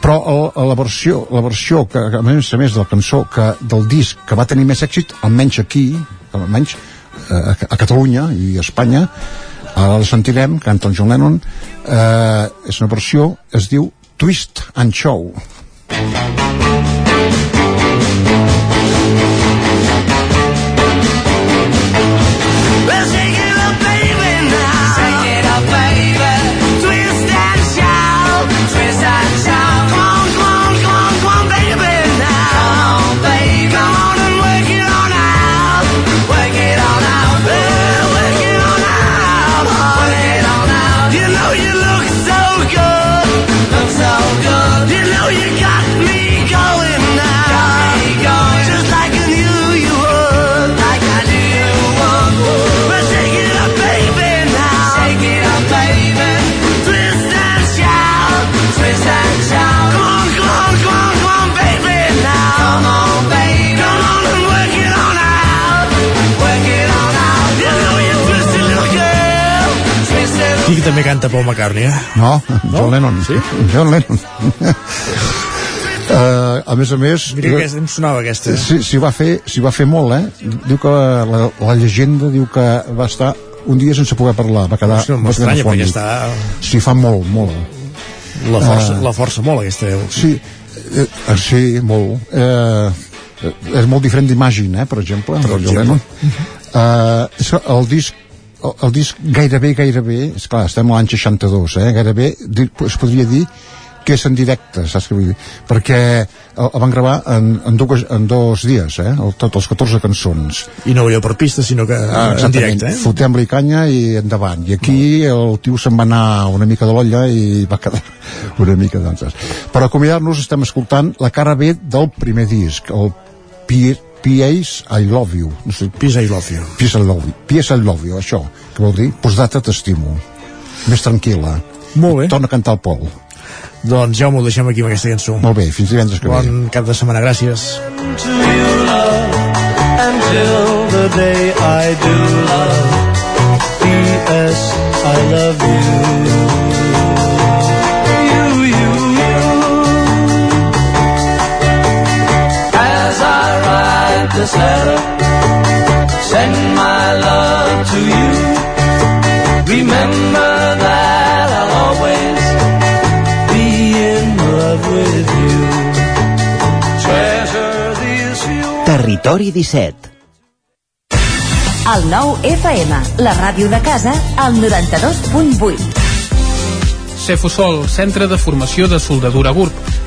però el, la versió, la versió que, que a més a més de la cançó que, del disc que va tenir més èxit almenys aquí almenys eh, a Catalunya i a Espanya ara la sentirem, canta el John Lennon. Eh, és una versió es diu Twist and Show. Well, Aquí que també canta Paul McCartney, eh? no, John Lennon sí? John Lennon Uh, a més a més Mira que em sonava aquesta. s'hi si va, fer, s'hi va fer molt eh? diu que la, la llegenda diu que va estar un dia sense poder parlar va quedar, quedar m'estranya, perquè està... s'hi fa molt, molt La força, Eh, la força molt, aquesta veu. Sí, eh, eh, sí, molt. Eh, eh, és molt diferent d'Imagine, eh, per exemple, per exemple. Eh, que el disc el, el disc gairebé, gairebé, és clar, estem a l'any 62, eh, gairebé es podria dir que és en directe, saps què vull dir? Perquè el, el van gravar en, en, dos, en dos dies, eh, el, tots els 14 cançons. I no allò per pista, sinó que Ah, en directe, eh? fotem-li canya i endavant i aquí el tio se'n va anar una mica de l'olla i va quedar una mica doncs per acomiadar-nos estem escoltant la cara B del primer disc el P- P.A.'s I Love You no sé, Peace I Love You P.A.'s I Love You, P.A.'s I Love You això, que vol dir postdata t'estimo més tranquil·la Molt bé. torna a cantar el Pol Doncs ja m'ho deixem aquí amb aquesta cançó. molt bé, fins divendres que ve Bon cap de setmana, gràcies. to you, love, until the day I do love. P.S. I love. You, this letter, send my love to you. Remember that I'll always be in love with you. Treasure these few Territori 17 El nou FM, la ràdio de casa, al 92.8. Cefusol, centre de formació de soldadura GURB.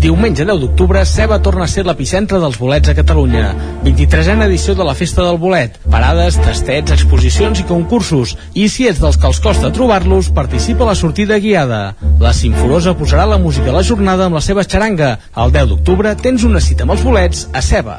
Diumenge 10 d'octubre, Ceba torna a ser l'epicentre dels bolets a Catalunya. 23a edició de la Festa del Bolet. Parades, tastets, exposicions i concursos. I si ets dels que els costa trobar-los, participa a la sortida guiada. La Simforosa posarà la música a la jornada amb la seva xaranga. El 10 d'octubre tens una cita amb els bolets a Ceba.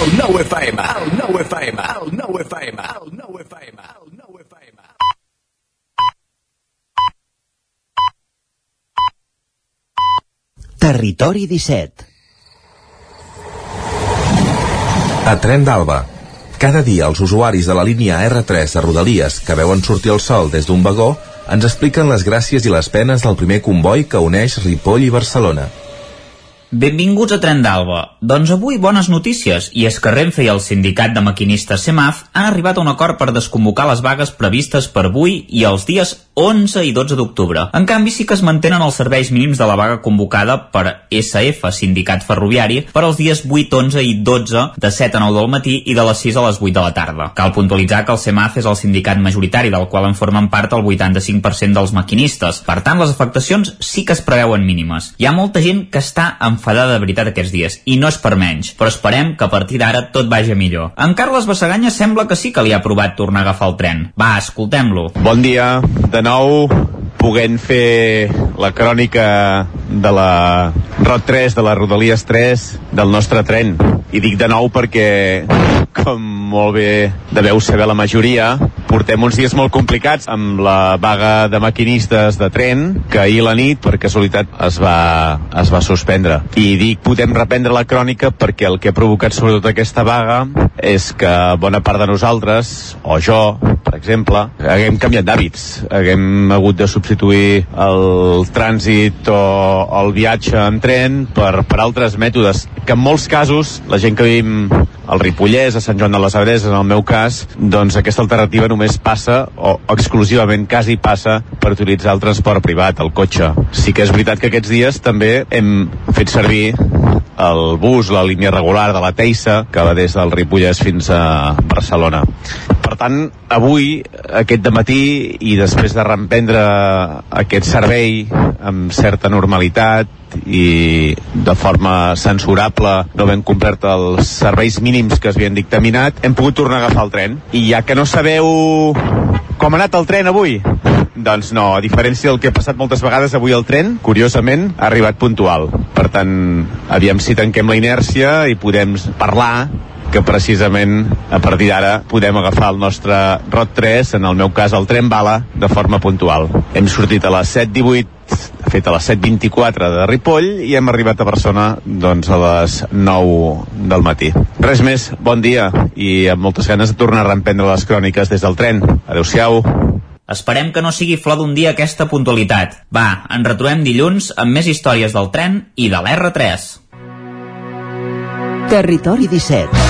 cocodrilo. El 9 FM, el 9 FM, el 9 FM, el 9 FM, el 9 FM. Territori 17. A Tren d'Alba. Cada dia els usuaris de la línia R3 de Rodalies que veuen sortir el sol des d'un vagó ens expliquen les gràcies i les penes del primer comboi que uneix Ripoll i Barcelona. Benvinguts a Tren d'Alba. Doncs avui bones notícies, i és que Renfe i el sindicat de maquinistes CEMAF han arribat a un acord per desconvocar les vagues previstes per avui i els dies 11 i 12 d'octubre. En canvi, sí que es mantenen els serveis mínims de la vaga convocada per SF, Sindicat Ferroviari, per als dies 8, 11 i 12 de 7 a 9 del matí i de les 6 a les 8 de la tarda. Cal puntualitzar que el CEMAF és el sindicat majoritari del qual en formen part el 85% dels maquinistes. Per tant, les afectacions sí que es preveuen mínimes. Hi ha molta gent que està enfadada de veritat aquests dies, i no és per menys, però esperem que a partir d'ara tot vagi millor. En Carles Bassaganya sembla que sí que li ha provat tornar a agafar el tren. Va, escoltem-lo. Bon dia, de nou poguent fer la crònica de la Rot 3, de la Rodalies 3 del nostre tren. I dic de nou perquè, com molt bé deveu saber la majoria, portem uns dies molt complicats amb la vaga de maquinistes de tren, que ahir la nit, per casualitat, es va, es va suspendre. I dic, podem reprendre la crònica perquè el que ha provocat sobretot aquesta vaga és que bona part de nosaltres, o jo, per exemple, haguem canviat d'hàbits, haguem hagut de substituir el trànsit o el viatge en tren per, per altres mètodes, que en molts casos la gent que vivim al Ripollès, a Sant Joan de les Abadesses, en el meu cas, doncs aquesta alternativa només passa, o exclusivament quasi passa, per utilitzar el transport privat, el cotxe. Sí que és veritat que aquests dies també hem fet servir el bus, la línia regular de la Teissa, que va des del Ripollès fins a Barcelona. Per tant, avui, aquest de matí i després de reemprendre aquest servei amb certa normalitat i de forma censurable no ben complert els serveis mínims que es havien dictaminat, hem pogut tornar a agafar el tren. I ja que no sabeu com ha anat el tren avui, doncs no, a diferència del que ha passat moltes vegades avui el tren, curiosament, ha arribat puntual. Per tant, aviam si tanquem la inèrcia i podem parlar que precisament a partir d'ara podem agafar el nostre ROT 3, en el meu cas el tren bala, de forma puntual. Hem sortit a les 7.18 de fet a les 7.24 de Ripoll i hem arribat a Barcelona doncs a les 9 del matí. Res més, bon dia i amb moltes ganes de tornar a reemprendre les cròniques des del tren. Adéu-siau. Esperem que no sigui flor d'un dia aquesta puntualitat. Va, ens retrobem dilluns amb més històries del tren i de l'R3. Territori 17.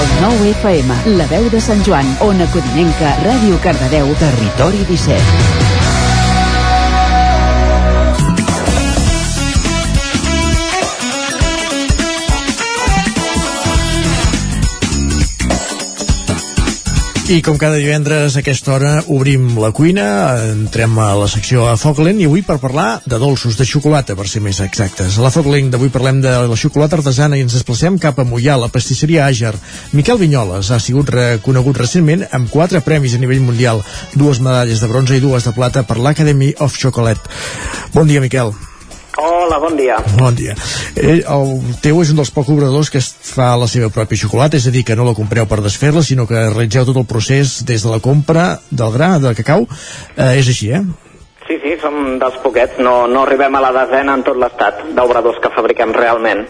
El 9 FM, la veu de Sant Joan, Ona Codinenca, Ràdio Cardedeu, Territori 17. I com cada divendres a aquesta hora obrim la cuina, entrem a la secció a foc lent i avui per parlar de dolços, de xocolata per ser més exactes. A la foc lent d'avui parlem de la xocolata artesana i ens desplacem cap a Mollà, la pastisseria Àger. Miquel Vinyoles ha sigut reconegut recentment amb quatre premis a nivell mundial, dues medalles de bronze i dues de plata per l'Academy of Chocolate. Bon dia, Miquel. Hola, bon dia. Bon dia. Eh, el teu és un dels pocs obradors que fa la seva pròpia xocolata, és a dir, que no la compreu per desfer-la, sinó que realitzeu tot el procés des de la compra del gra, de cacau. Eh, és així, eh? Sí, sí, som dels poquets. No, no arribem a la desena en tot l'estat d'obradors que fabriquem realment.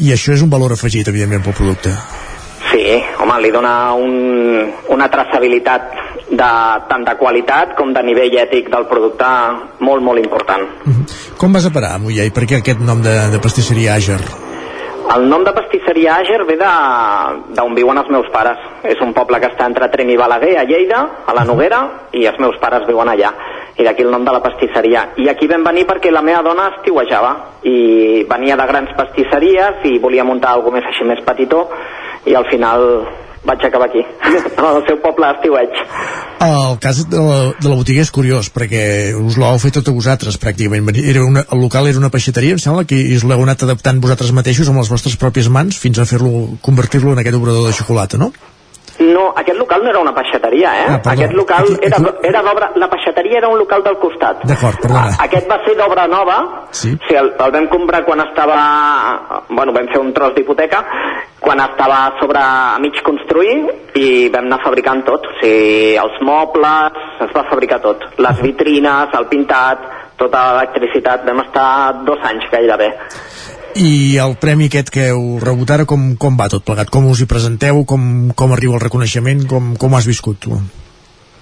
I això és un valor afegit, evidentment, pel producte. Sí, home, li dona un, una traçabilitat de, tant de qualitat com de nivell ètic del producte molt, molt important. Com vas a parar Mollà i per què aquest nom de, de pastisseria Àger? El nom de pastisseria Àger ve d'on viuen els meus pares. És un poble que està entre Trem i Balaguer, a Lleida, a la Noguera, i els meus pares viuen allà. I d'aquí el nom de la pastisseria. I aquí vam venir perquè la meva dona estiuejava i venia de grans pastisseries i volia muntar alguna més així més petitó i al final vaig acabar aquí, al seu poble d'estiueig. El cas de la, de la botiga és curiós perquè us l'heu fet tot a vosaltres pràcticament era una, el local era una peixateria em sembla que us l'heu anat adaptant vosaltres mateixos amb les vostres pròpies mans fins a fer-lo convertir-lo en aquest obrador de xocolata, no? No, aquest local no era una peixateria, eh? Ah, perdó. aquest local era, era d'obra... La peixateria era un local del costat. D'acord, perdona. Aquest va ser d'obra nova. Sí. sí el, el vam comprar quan estava... Bueno, vam fer un tros d'hipoteca quan estava sobre a mig construir i vam anar fabricant tot. O sigui, els mobles, es va fabricar tot. Les vitrines, el pintat, tota l'electricitat. Vam estar dos anys gairebé. I el premi aquest que heu rebut ara, com, com va tot plegat? Com us hi presenteu? Com, com arriba el reconeixement? Com, com has viscut tu?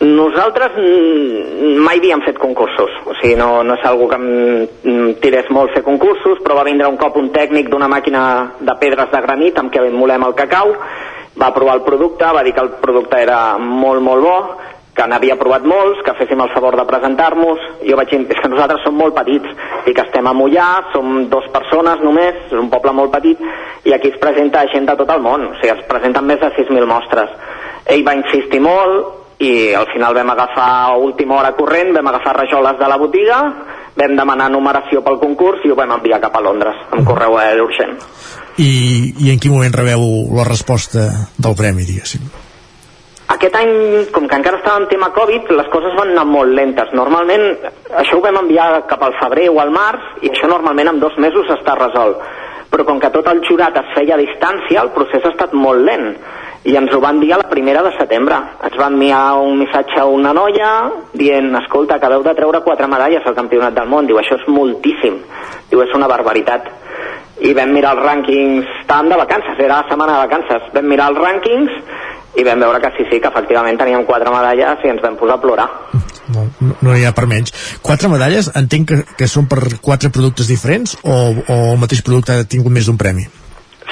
Nosaltres mm, mai havíem fet concursos, o sigui, no, no és algo que em tirés molt fer concursos, però va vindre un cop un tècnic d'una màquina de pedres de granit amb què molem el cacau, va provar el producte, va dir que el producte era molt, molt bo, que n'havia provat molts, que féssim el favor de presentar-nos. Jo vaig dir, és que nosaltres som molt petits, i que estem a Mollà, som dos persones només, és un poble molt petit, i aquí es presenta gent de tot el món, o sigui, es presenten més de 6.000 mostres. Ell va insistir molt, i al final vam agafar a última hora corrent, vam agafar rajoles de la botiga, vam demanar numeració pel concurs i ho vam enviar cap a Londres, amb correu aeri urgent. I, I en quin moment rebeu la resposta del premi, diguéssim? Aquest any, com que encara estava en tema Covid, les coses van anar molt lentes. Normalment, això ho vam enviar cap al febrer o al març, i això normalment en dos mesos està resolt. Però com que tot el jurat es feia a distància, el procés ha estat molt lent. I ens ho va enviar la primera de setembre. Ens va enviar un missatge a una noia dient, escolta, acabeu de treure quatre medalles al campionat del món. Diu, això és moltíssim. Diu, és una barbaritat. I vam mirar els rànquings, estàvem de vacances, era la setmana de vacances. Vam mirar els rànquings i vam veure que sí, sí, que efectivament teníem quatre medalles i ens vam posar a plorar. No, no, no hi ha per menys. Quatre medalles, entenc que, que són per quatre productes diferents o, o el mateix producte ha tingut més d'un premi?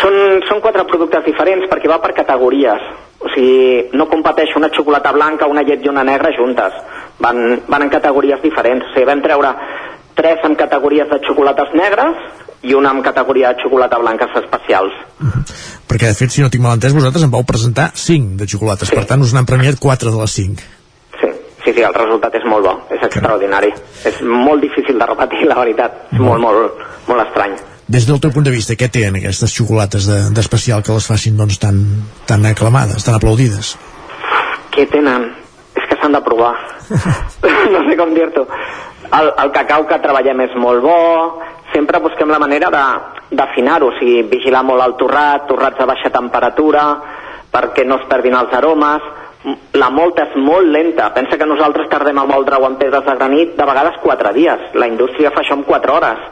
Són, són quatre productes diferents perquè va per categories. O sigui, no competeix una xocolata blanca, una llet i una negra juntes. Van, van en categories diferents. O sigui, vam treure tres en categories de xocolates negres i una en categoria de xocolata blanques especials. Perquè, de fet, si no tinc mal entès, vosaltres en vau presentar 5 de xocolates, sí. per tant us n'han premiat 4 de les 5. Sí, sí, el resultat és molt bo, és extraordinari. És molt difícil de repetir, la veritat. És molt, molt, molt estrany. Des del teu punt de vista, què tenen aquestes xocolates de- d'especial de, que les facin doncs, tan, tan aclamades, tan aplaudides? Què tenen? S'han de provar. no sé com dir-t'ho. El, el cacau que treballem és molt bo, sempre busquem la manera d'afinar-ho, o sigui, vigilar molt el torrat, torrats de baixa temperatura, perquè no es perdin els aromes. La molta és molt lenta. Pensa que nosaltres tardem a moldre-ho amb pedres de granit de vegades 4 dies. La indústria fa això en 4 hores.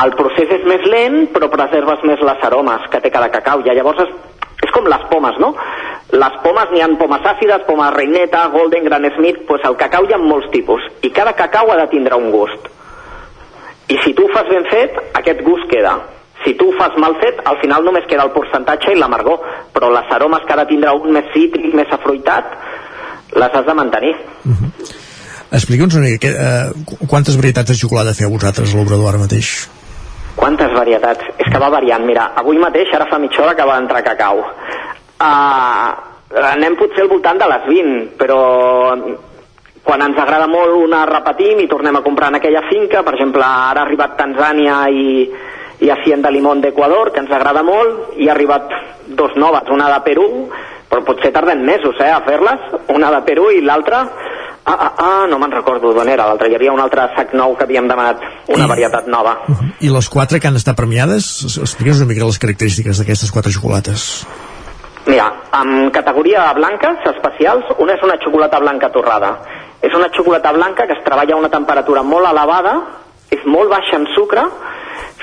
El procés és més lent, però preserves més les aromes que té cada cacau. I llavors és, és com les pomes, no? Les pomes n'hi ha pomes àcides, pomes reineta, golden, gran smith, doncs el cacau hi ha molts tipus. I cada cacau ha de tindre un gust. I si tu ho fas ben fet, aquest gust queda. Si tu ho fas mal fet, al final només queda el percentatge i l'amargor, però les aromes que ha de tindre un més cítric, més afruitat, les has de mantenir. Explica'ns una mica, que, eh, qu- quantes varietats de xocolata feu vosaltres a l'obrador ara mateix? Quantes varietats? És que va variant. Mira, avui mateix, ara fa mitja hora que va entrar cacau. Uh, anem potser al voltant de les 20, però quan ens agrada molt una repetim i tornem a comprar en aquella finca, per exemple, ara ha arribat Tanzània i, i Hacienda Limón d'Equador, que ens agrada molt, i ha arribat dos noves, una de Perú, però potser tarden mesos eh, a fer-les, una de Perú i l'altra Ah, ah, ah, no me'n recordo d'on era l'altra. Hi havia un altre sac nou que havíem demanat, una I- varietat nova. I les quatre que han estat premiades, explica'ns una mica les característiques d'aquestes quatre xocolates. Mira, en categoria blanques especials, una és una xocolata blanca torrada. És una xocolata blanca que es treballa a una temperatura molt elevada, és molt baixa en sucre,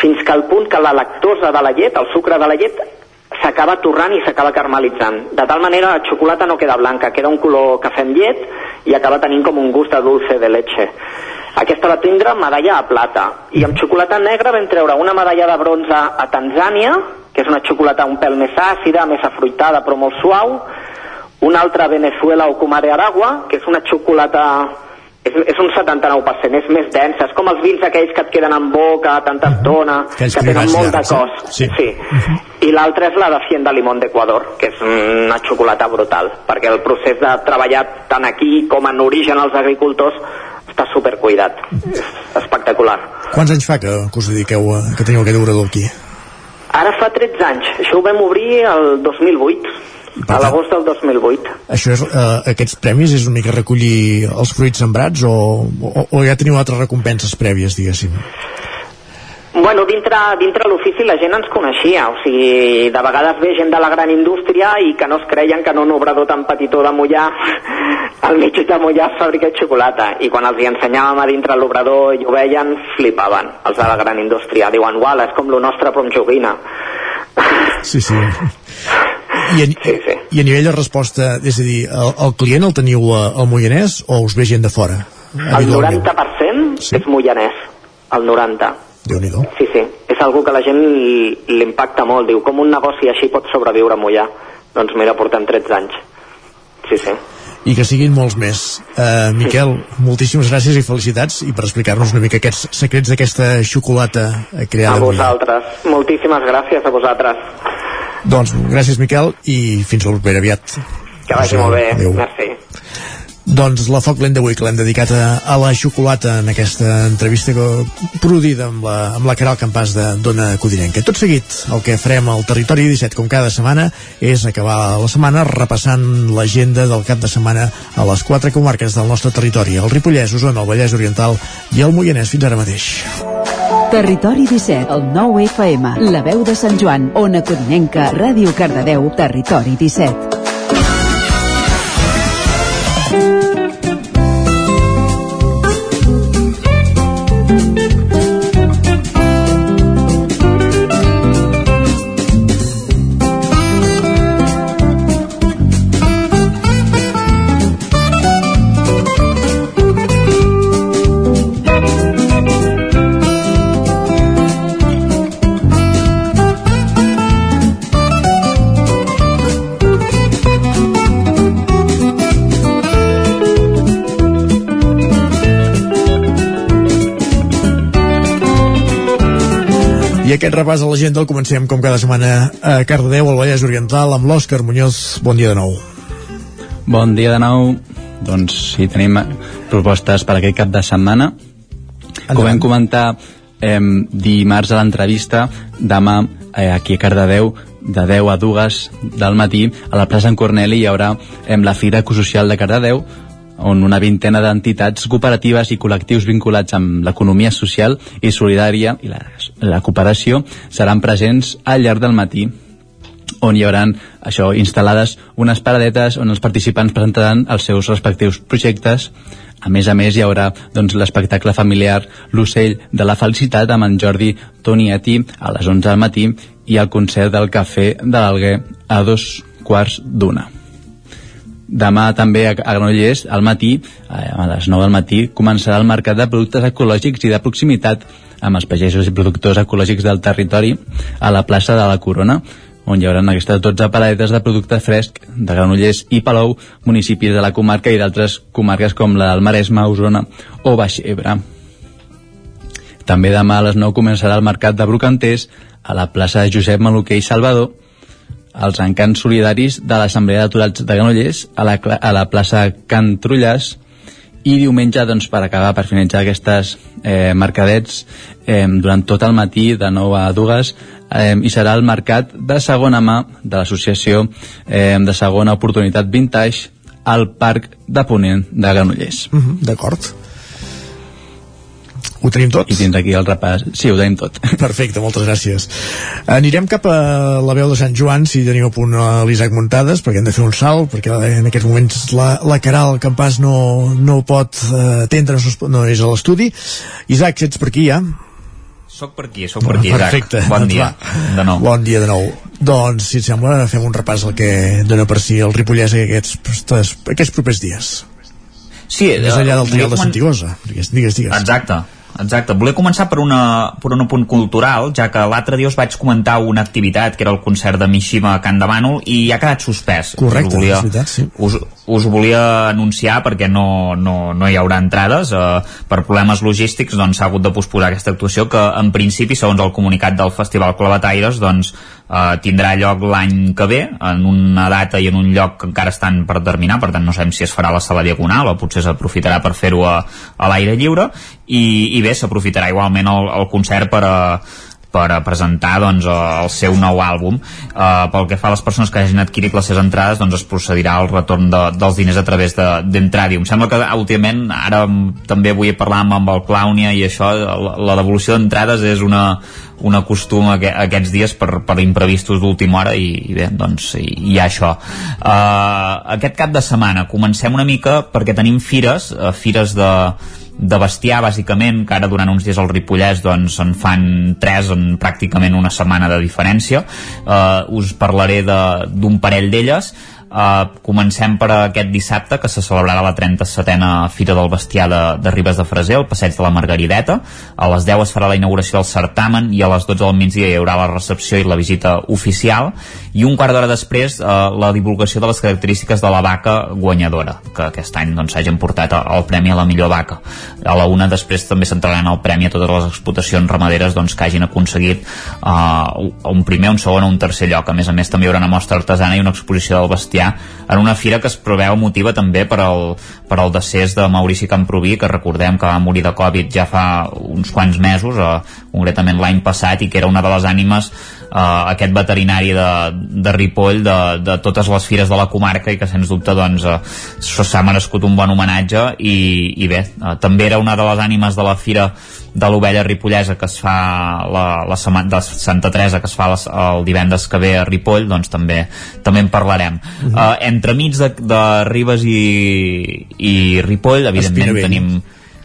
fins que al punt que la lactosa de la llet, el sucre de la llet, s'acaba torrant i s'acaba caramelitzant. De tal manera la xocolata no queda blanca, queda un color cafè amb llet i acaba tenint com un gust de dulce de leche. Aquesta va tindre medalla a plata. I amb xocolata negra vam treure una medalla de bronze a Tanzània, que és una xocolata un pèl més àcida, més afruitada però molt suau, una altra Venezuela o Comare Aragua, que és una xocolata és, és un 79%, és més densa, és com els vins aquells que et queden en boca tanta estona, Aquells que tenen privats molt de llargs, eh? cos. Sí. sí. I l'altra és la de Hacienda Limón d'Equador, que és una xocolata brutal, perquè el procés de treballar tant aquí com en origen als agricultors està supercuidat. És espectacular. Quants anys fa que, que us dediqueu a, que teniu aquest obrador aquí? Ara fa 13 anys, això ho vam obrir el 2008, a l'agost del 2008. Això és, eh, aquests premis és una mica recollir els fruits sembrats o, o, o ja teniu altres recompenses prèvies, diguéssim? Bueno, dintre, dintre l'ofici la gent ens coneixia, o sigui, de vegades ve gent de la gran indústria i que no es creien que en un obrador tan petitó de Mollà, al mig de Mollà es fabrica xocolata, i quan els hi ensenyàvem a dintre l'obrador i ho veien, flipaven, els de la gran indústria, diuen, uala, és com lo nostre però amb joguina. Sí, sí. I a, sí, sí. I a nivell de resposta, és a dir, el, el client el teniu al Moianès o us ve gent de fora? El 90% sí. és moianès, el 90%. Déu nhi Sí, sí, és algo que la gent li- l'impacta molt, diu, com un negoci així pot sobreviure a Mollà? Doncs mira, portem 13 anys. Sí, sí. I que siguin molts més. Uh, Miquel, moltíssimes gràcies i felicitats i per explicar-nos una mica aquests secrets d'aquesta xocolata creada A vosaltres. Moltíssimes gràcies a vosaltres. Doncs gràcies Miquel i fins al proper aviat. Que vagi molt bé. Merci. Doncs la foc lent d'avui que l'hem dedicat a, a la xocolata en aquesta entrevista que, produïda amb la, amb la Caral Campàs de Dona Codinenca. Tot seguit, el que farem al Territori 17, com cada setmana, és acabar la setmana repassant l'agenda del cap de setmana a les quatre comarques del nostre territori, el Ripollès, Osona, el Vallès Oriental i el Moianès. Fins ara mateix. Territori 17, el 9 FM, la veu de Sant Joan, Ona Codinenca, Ràdio Cardedeu, Territori 17. Aquest repàs a l'agenda el comencem com cada setmana a Cardedeu, al Vallès Oriental, amb l'Òscar Muñoz. Bon dia de nou. Bon dia de nou. Doncs sí, tenim propostes per aquest cap de setmana. Com vam comentar eh, dimarts a l'entrevista, demà eh, aquí a Cardedeu, de 10 a 2 del matí, a la plaça en Corneli hi haurà eh, la Fira Ecosocial de Cardedeu, on una vintena d'entitats cooperatives i col·lectius vinculats amb l'economia social i solidària i la, la cooperació seran presents al llarg del matí on hi haurà això instal·lades unes paradetes on els participants presentaran els seus respectius projectes a més a més hi haurà doncs, l'espectacle familiar L'ocell de la felicitat amb en Jordi Tonietti a les 11 del matí i el concert del Cafè de l'Alguer a dos quarts d'una. Demà també a Granollers, al matí, eh, a les 9 del matí, començarà el mercat de productes ecològics i de proximitat amb els pagesos i productors ecològics del territori a la plaça de la Corona, on hi haurà aquestes 12 paradetes de producte fresc de Granollers i Palou, municipis de la comarca i d'altres comarques com la del Maresme, Osona o Baix Ebre. També demà a les 9 començarà el mercat de Brocanters a la plaça de Josep Maluquer i Salvador els encants solidaris de l'Assemblea d'Aturats de Granollers a la, a la plaça Can Trullàs i diumenge, doncs, per acabar, per finalitzar aquestes eh, mercadets, eh, durant tot el matí, de 9 a 2, eh, i serà el mercat de segona mà de l'associació eh, de segona oportunitat vintage al Parc de Ponent de Granollers. Mhm, D'acord. Ho tenim tot? I tens aquí el repàs. Sí, ho tenim tot. Perfecte, moltes gràcies. Anirem cap a la veu de Sant Joan, si teniu a punt a l'Isaac Muntades, perquè hem de fer un salt, perquè en aquests moments la, la Caral Campàs no, no pot eh, atendre, no, és a l'estudi. Isaac, si ets per aquí ja? Soc per aquí, soc per aquí, Isaac. Perfecte. Bon Doncs dia. De nou. Bon dia de nou. Doncs, si et sembla, fem un repàs al que dona per si el Ripollès aquests, aquests, propers dies. Sí, Més eh, enllà del trial de Santigosa. Digues, digues, digues. Exacte. Exacte. Volia començar per, una, per un apunt cultural, ja que l'altre dia us vaig comentar una activitat que era el concert de Mishima a Can de Bànol i ha quedat suspès. Correcte, us volia, és veritat, sí. us, us volia anunciar perquè no, no, no hi haurà entrades eh, per problemes logístics doncs s'ha hagut de posposar aquesta actuació que en principi segons el comunicat del Festival Clavataires doncs eh, tindrà lloc l'any que ve en una data i en un lloc que encara estan per determinar per tant no sabem si es farà a la sala diagonal o potser s'aprofitarà per fer-ho a, a l'aire lliure i, i bé, s'aprofitarà igualment el, el concert per a per a presentar doncs, eh, el seu nou àlbum. Uh, pel que fa a les persones que hagin adquirit les seves entrades, doncs es procedirà al retorn de, dels diners a través de- d'Entradium. De, Sembla que últimament, ara també vull parlar amb, amb el Clownia i això, la, la devolució d'entrades és una, una costum aqu aquests dies per, per imprevistos d'última hora i, i bé, doncs hi, hi ha això. Uh, aquest cap de setmana comencem una mica perquè tenim fires, uh, fires de de bestiar, bàsicament, que ara durant uns dies al Ripollès doncs, en fan tres en pràcticament una setmana de diferència. Uh, us parlaré de- d'un parell d'elles. Uh, comencem per aquest dissabte que se celebrarà la 37a Fira del Bestiar de, de Ribes de Freser, al passeig de la Margarideta. A les 10 es farà la inauguració del certamen i a les 12 del migdia hi haurà la recepció i la visita oficial i un quart d'hora després uh, la divulgació de les característiques de la vaca guanyadora, que aquest any doncs, s'hagin portat el, premi a la millor vaca. A la una després també s'entraran el premi a totes les explotacions ramaderes doncs, que hagin aconseguit uh, un primer, un segon o un tercer lloc. A més a més també hi haurà una mostra artesana i una exposició del bestiar en una fira que es preveu motiva també per al, per al decés de Maurici Camproví, que recordem que va morir de Covid ja fa uns quants mesos, eh, concretament l'any passat, i que era una de les ànimes uh, aquest veterinari de, de Ripoll de, de totes les fires de la comarca i que sens dubte doncs uh, s'ha merescut un bon homenatge i, i bé, uh, també era una de les ànimes de la fira de l'ovella ripollesa que es fa la, la setmana de Santa Teresa que es fa les, el divendres que ve a Ripoll doncs també també en parlarem uh -huh. uh, entremig de, de Ribes i, i Ripoll evidentment tenim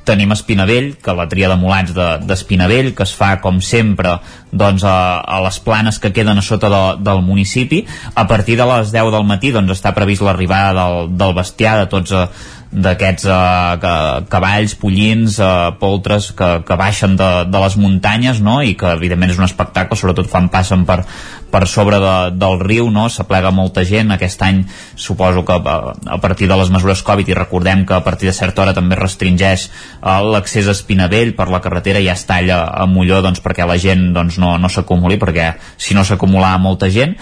tenim Espinavell, que la tria de mulats d'Espinavell, de, que es fa com sempre doncs, a, a les planes que queden a sota de, del municipi. A partir de les 10 del matí doncs, està previst l'arribada del, del bestiar de tots eh, d'aquests eh, ca- cavalls, pollins, eh, poltres que, que baixen de, de les muntanyes no? i que evidentment és un espectacle sobretot quan passen per, per sobre de, del riu no? s'aplega molta gent aquest any suposo que a, a partir de les mesures Covid i recordem que a partir de certa hora també restringeix eh, l'accés a Espinavell per la carretera i ja es talla a Molló doncs, perquè la gent doncs, no, no s'acumuli perquè si no s'acumulava molta gent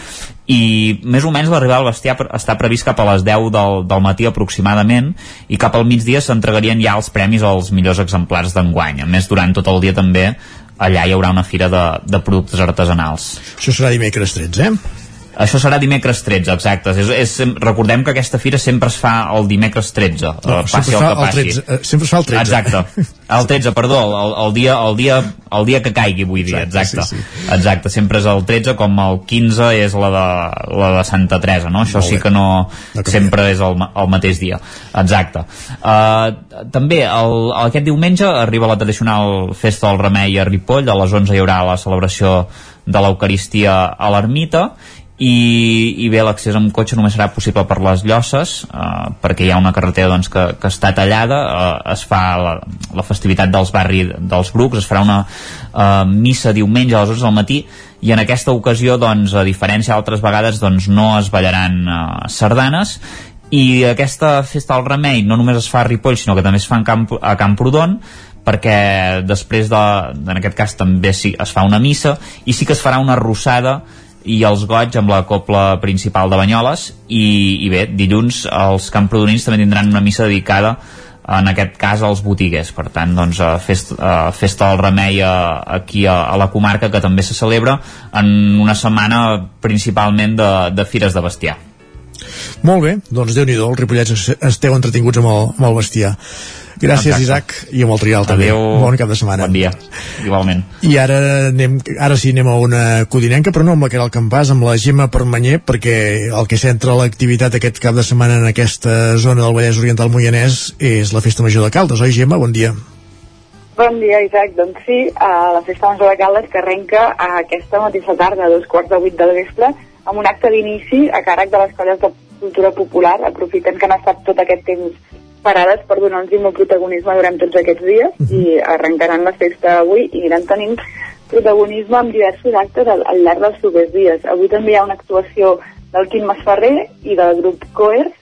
i més o menys l'arribada al bestiar està previst cap a les 10 del, del matí aproximadament i cap al migdia s'entregarien ja els premis als millors exemplars d'enguany a més durant tot el dia també allà hi haurà una fira de, de productes artesanals Això serà dimecres 13, eh? Això serà dimecres 13, exacte. És, és, recordem que aquesta fira sempre es fa el dimecres 13, No, eh, passi el que el passi. 13, eh, sempre es fa el 13. Exacte. El 13, perdó, el, el, dia, el, dia, el dia que caigui, vull dir, exacte. Exacte, sí, Exacte, sempre és el 13, com el 15 és la de, la de Santa Teresa, no? Això sí que no, sempre és el, el mateix dia. Exacte. Uh, també, el, aquest diumenge arriba la tradicional Festa del Remei a Ripoll, a les 11 hi haurà la celebració de l'Eucaristia a l'ermita i, i bé, l'accés amb cotxe només serà possible per les llosses eh, perquè hi ha una carretera doncs, que, que està tallada eh, es fa la, la festivitat dels barri dels Brucs es farà una eh, missa diumenge a les 11 del matí i en aquesta ocasió doncs, a diferència d'altres vegades doncs, no es ballaran eh, sardanes. I aquesta festa del remei no només es fa a Ripoll sinó que també es fa en Camp, a Camprodon perquè després de, en aquest cas també sí, es fa una missa i sí que es farà una rossada i els goig amb la copla principal de Banyoles. I, i bé, dilluns els camprodonins també tindran una missa dedicada en aquest cas als botiguers. Per tant doncs a festa, a festa del remei a, aquí a, a la comarca que també se celebra en una setmana principalment de, de fires de bestiar. Molt bé, doncs déu nhi els ripollets esteu entretinguts amb el, amb el bestiar. Gràcies, Exacte. Isaac, i amb el Trial també. Adéu. Bon cap de setmana. Bon dia, igualment. I ara, anem, ara sí anem a una codinenca, però no amb la Caral Campàs, amb la Gemma Permanyer, perquè el que centra l'activitat aquest cap de setmana en aquesta zona del Vallès Oriental Moianès és la Festa Major de Caldes, oi Gemma? Bon dia. Bon dia, Isaac. Doncs sí, a la Festa Major de Caldes que arrenca aquesta mateixa tarda, a dos quarts de vuit del vespre, amb un acte d'inici a càrrec de les colles de cultura popular, aprofitant que han estat tot aquest temps parades per donar-los molt protagonisme durant tots aquests dies i arrencaran la festa avui i aniran tenint protagonisme amb diversos actes al, al llarg dels propers dies. Avui també hi ha una actuació del Quim Masferrer i del grup Coers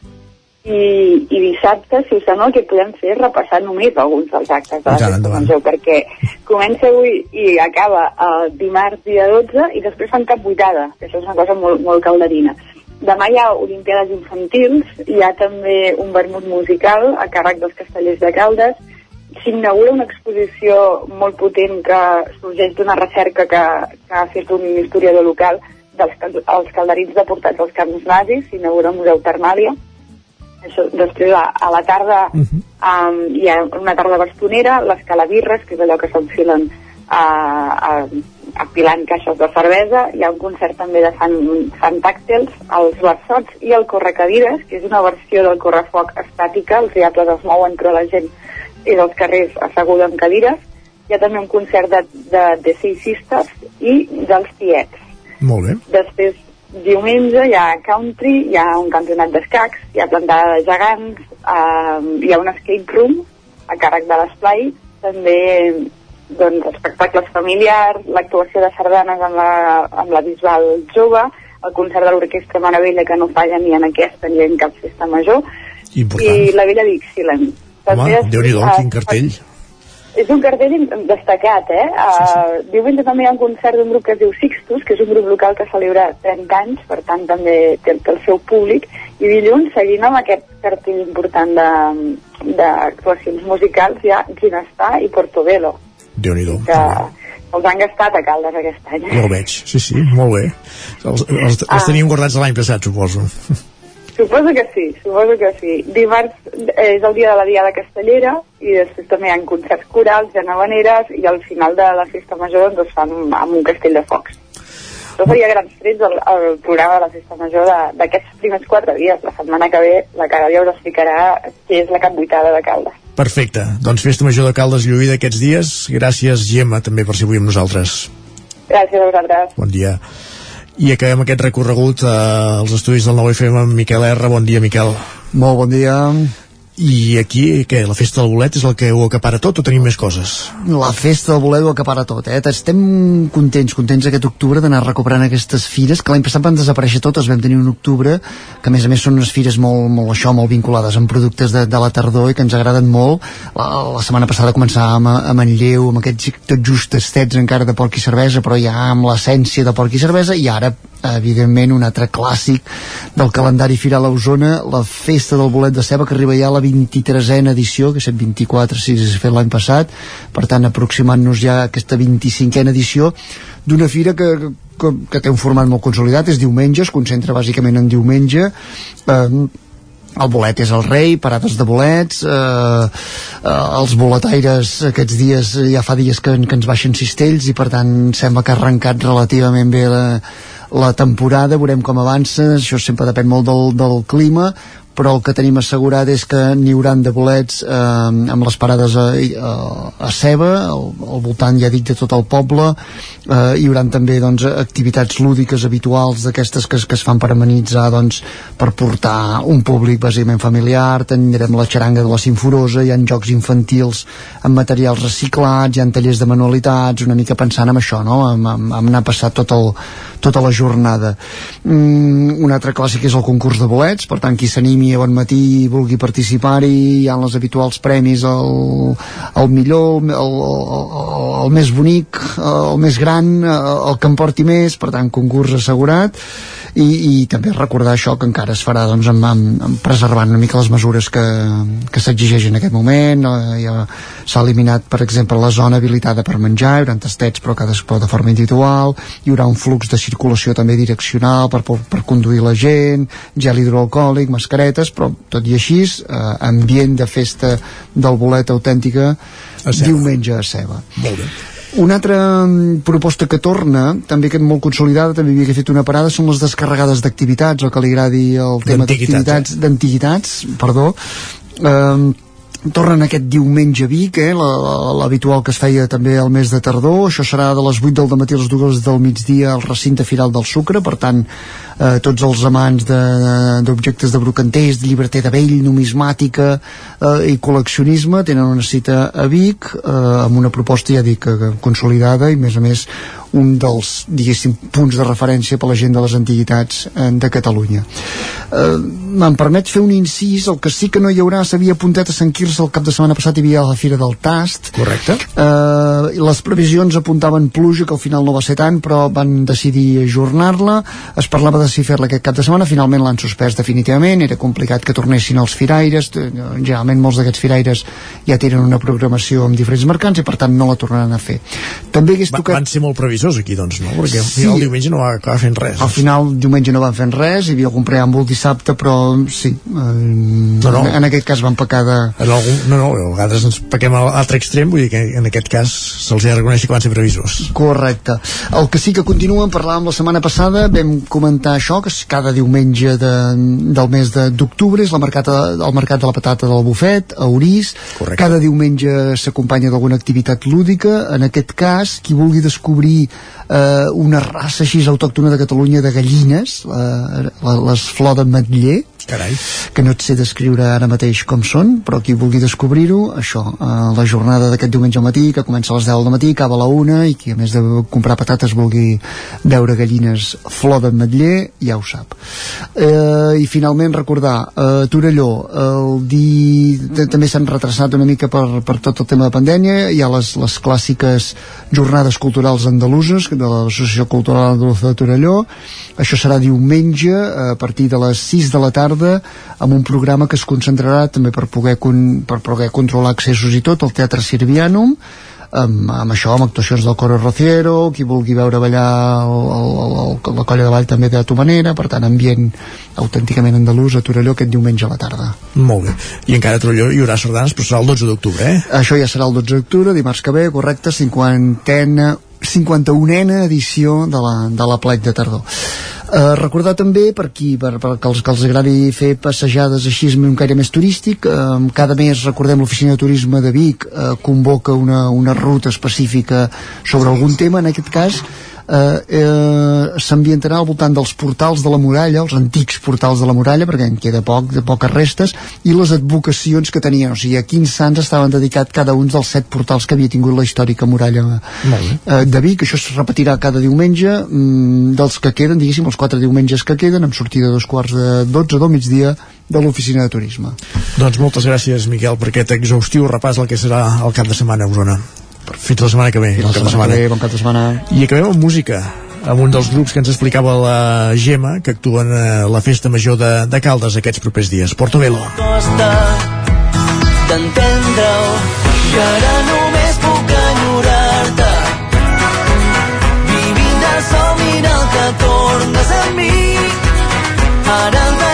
i, i dissabte, si us sembla, el que podem fer és repassar només alguns dels actes de la. Major, perquè comença avui i acaba el dimarts dia 12 i després fan cap vuitada, que això és una cosa molt, molt calderina. Demà hi ha Olimpiades Infantils, hi ha també un vermut musical a càrrec dels castellers de Caldes, s'inaugura una exposició molt potent que sorgeix d'una recerca que, que ha fet un historiador local dels els calderins deportats als camps nazis, s'inaugura el Museu Termàlia, això, després a, a la tarda um, hi ha una tarda bastonera, les calabirres, que és allò que s'enfilen a, a, apilant caixes de cervesa, hi ha un concert també de fan, fan tàctils, els versots i el correcadires, que és una versió del correfoc estàtica, els diables es mouen però la gent és als carrers asseguda en cadires, hi ha també un concert de, de, de Six Sisters i dels Tiets. Molt bé. Després, diumenge, hi ha country, hi ha un campionat d'escacs, hi ha plantada de gegants, eh, hi ha un escape room a càrrec de l'esplai, també doncs, espectacles familiars, l'actuació de sardanes amb la, amb la Bisbal jove, el concert de l'Orquestra Maravella que no falla ni en aquesta ni en cap festa major, Important. i la Vella Dixieland. Home, Déu-n'hi-do, eh, quin cartell. és un cartell destacat, eh? Uh, diumenge també hi ha un concert d'un grup que es diu Sixtus, que és un grup local que celebra 30 anys, per tant també té, el seu públic, i dilluns, seguint amb aquest cartell important de- d'actuacions musicals, hi ha Ginestar i Portobello, Déu-n'hi-do. que els han gastat a Caldes aquest any. Ja ho veig, sí, sí, molt bé. Els, els, els Ah. teníem guardats l'any passat, suposo. Suposo que sí, suposo que sí. Dimarts eh, és el dia de la Diada Castellera i després també hi ha concerts corals, hi ha habaneres i al final de la festa major doncs es fan amb un castell de focs. Això seria grans trets el, el programa de la festa major d'aquests primers quatre dies. La setmana que ve la Caradia us explicarà què és la capbuitada de Caldes. Perfecte. Doncs Festa Major de Caldes lluïda aquests dies. Gràcies, Gemma, també per ser avui amb nosaltres. Gràcies a vosaltres. Bon dia. I acabem aquest recorregut eh, als estudis del 9FM amb Miquel R. Bon dia, Miquel. Molt bon dia. I aquí, què, la festa del bolet és el que ho acapara tot o tenim més coses? La festa del bolet ho acapara tot, eh? Estem contents, contents aquest octubre d'anar recuperant aquestes fires, que l'any passat van desaparèixer totes, vam tenir un octubre, que a més a més són unes fires molt, molt això, molt vinculades amb productes de, de la tardor i que ens agraden molt. La, la setmana passada començàvem a, a Manlleu, amb aquests tot just estets encara de porc i cervesa, però ja amb l'essència de porc i cervesa, i ara evidentment un altre clàssic del calendari firal a Osona, la festa del bolet de ceba que arriba ja a la 23a edició, que és 24 si s'ha fet l'any passat, per tant aproximant-nos ja a aquesta 25a edició d'una fira que, que, que té un format molt consolidat, és diumenge, es concentra bàsicament en diumenge, eh, el bolet és el rei, parades de bolets eh, eh, els boletaires aquests dies, ja fa dies que, que ens baixen cistells i per tant sembla que ha arrencat relativament bé la, la temporada, veurem com avança. Això sempre depèn molt del, del clima però el que tenim assegurat és que n'hi hauran de bolets eh, amb les parades a, a, a ceba al, al voltant, ja dic, de tot el poble eh, hi hauran també doncs, activitats lúdiques habituals d'aquestes que, que es fan per amenitzar doncs, per portar un públic bàsicament familiar tindrem la xaranga de la Sinforosa hi ha jocs infantils amb materials reciclats hi ha tallers de manualitats una mica pensant en això, no? en, en, en anar passat tot el, tota la jornada. Mm, un altre clàssic és el concurs de bolets per tant qui s'animi sintonia Bon Matí vulgui participar-hi, hi ha les habituals premis el, el millor, el, el, el més bonic, el més gran, el que en porti més, per tant, concurs assegurat. I, i també recordar això que encara es farà doncs, amb, amb, amb preservant una mica les mesures que, que s'exigeix en aquest moment. Eh, ja s'ha eliminat per exemple la zona habilitada per menjar, hi haurà tastets però cadascú de forma individual. Hi haurà un flux de circulació també direccional per, per, per conduir la gent gel hidroalcohòlic, mascaretes però tot i així, eh, ambient de festa del bolet autèntica diumenge a Ceba molt bé una altra mm, proposta que torna, també que molt consolidada, també havia fet una parada, són les descarregades d'activitats, o que li agradi el tema d'activitats, eh? d'antiguitats, perdó. Um, tornen aquest diumenge a Vic, eh, l'habitual que es feia també al mes de tardor, això serà de les 8 del matí a les 2 del migdia al recinte Firal del Sucre, per tant, eh, tots els amants d'objectes de, de brocanters, de llibreter de vell, numismàtica eh, i col·leccionisme tenen una cita a Vic eh, amb una proposta, ja dic, consolidada i a més a més un dels, diguéssim, punts de referència per la gent de les antiguitats eh, de Catalunya. Eh, Me'n permet fer un incís, el que sí que no hi haurà s'havia apuntat a Sant Quirze el cap de setmana passat hi havia la Fira del Tast. Correcte. Eh, les previsions apuntaven pluja que al final no va ser tant però van decidir ajornar-la. Es parlava de si fer-la aquest cap de setmana finalment l'han suspès definitivament era complicat que tornessin els firaires eh, generalment molts d'aquests firaires ja tenen una programació amb diferents mercants i per tant no la tornaran a fer també hagués tocat van ser molt previsors aquí doncs no? perquè sí. el diumenge no va acabar fent res al final diumenge no van fent res hi havia algun preàmbul dissabte però sí eh, No, no. en aquest cas van pecar de, en algun, no, no, a vegades ens pequem a l'altre extrem vull dir que en aquest cas se'ls ha de reconèixer que van ser previsors Correcte. El que sí que continuen, parlàvem la setmana passada, vam comentar això, que és cada diumenge de, del mes de- d'octubre és la mercat, el mercat de la patata del bufet, a Orís. Correcte. Cada diumenge s'acompanya d'alguna activitat lúdica. En aquest cas, qui vulgui descobrir eh, una raça així autòctona de Catalunya de gallines, la, les flor de matller, Carai. que no et sé descriure ara mateix com són, però qui vulgui descobrir-ho, això, eh, la jornada d'aquest diumenge al matí, que comença a les 10 del matí, acaba a la 1, i qui a més de comprar patates vulgui veure gallines flor d'ametller, ja ho sap. Eh, I finalment recordar, eh, Torelló, el di... també s'han retrasat una mica per, per tot el tema de pandèmia, hi ha les, les clàssiques jornades culturals andaluses de l'Associació Cultural Andaluza de Torelló, això serà diumenge a partir de les 6 de la tarda amb un programa que es concentrarà també per poder, con, per poder controlar accessos i tot, al Teatre Sirvianum amb, amb això, amb actuacions del Coro Rociero qui vulgui veure ballar el, el, el, la colla de ball també de tu manera per tant ambient autènticament andalús a Torelló aquest diumenge a la tarda molt bé, i encara a Trolló hi haurà sardanes però serà el 12 d'octubre eh? això ja serà el 12 d'octubre, dimarts que ve, correcte, 50ena 51ena edició de la, de la plec de tardor. Uh, recordar també per qui, per, per que els que els agradi fer passejades així amb un caire més turístic uh, cada mes recordem l'oficina de turisme de Vic uh, convoca una, una ruta específica sobre algun tema en aquest cas eh, eh, s'ambientarà al voltant dels portals de la muralla, els antics portals de la muralla, perquè en queda poc, de poques restes, i les advocacions que tenien, o sigui, a quins sants estaven dedicats cada un dels set portals que havia tingut la històrica muralla eh, de Vic, això es repetirà cada diumenge, mm, dels que queden, diguéssim, els quatre diumenges que queden, amb sortida a dos quarts de 12 del migdia de l'oficina de turisme. Doncs moltes gràcies, Miquel, per aquest exhaustiu repàs del que serà el cap de setmana a Osona. Fins la setmana que ve. Fins el la cap de setmana que ve, bon cap de setmana. I acabem amb música amb un dels grups que ens explicava la Gemma que actuen a la festa major de, de Caldes aquests propers dies. Portobello. costa d'entendre-ho i ara només puc enyorar-te vivint de somni el que tornes a mi ara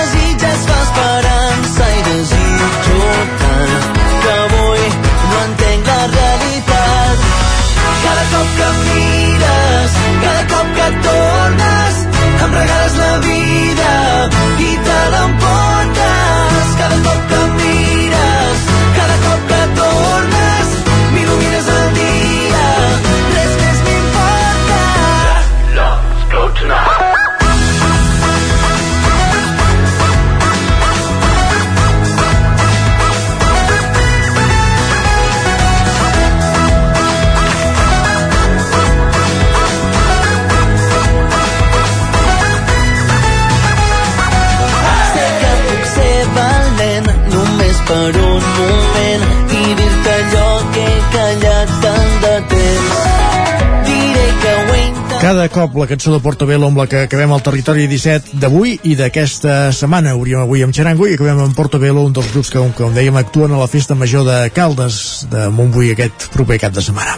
Cada cop la cançó de Portobello amb la que acabem el territori 17 d'avui i d'aquesta setmana. Obríem avui amb Xarango i acabem amb Portobello, un dels grups que, com, dèiem, actuen a la festa major de Caldes de Montbui aquest proper cap de setmana.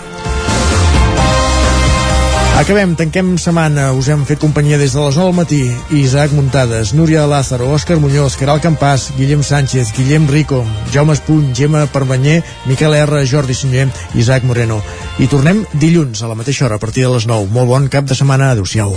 Acabem, tanquem setmana. Us hem fet companyia des de les 9 del matí. Isaac Muntades, Núria Lázaro, Òscar Muñoz, Caral Campàs, Guillem Sánchez, Guillem Rico, Jaume Espuny, Gemma Permanyer, Miquel R, Jordi Sunyer, Isaac Moreno. I tornem dilluns a la mateixa hora, a partir de les 9. Molt bon cap de setmana. Adéu-siau.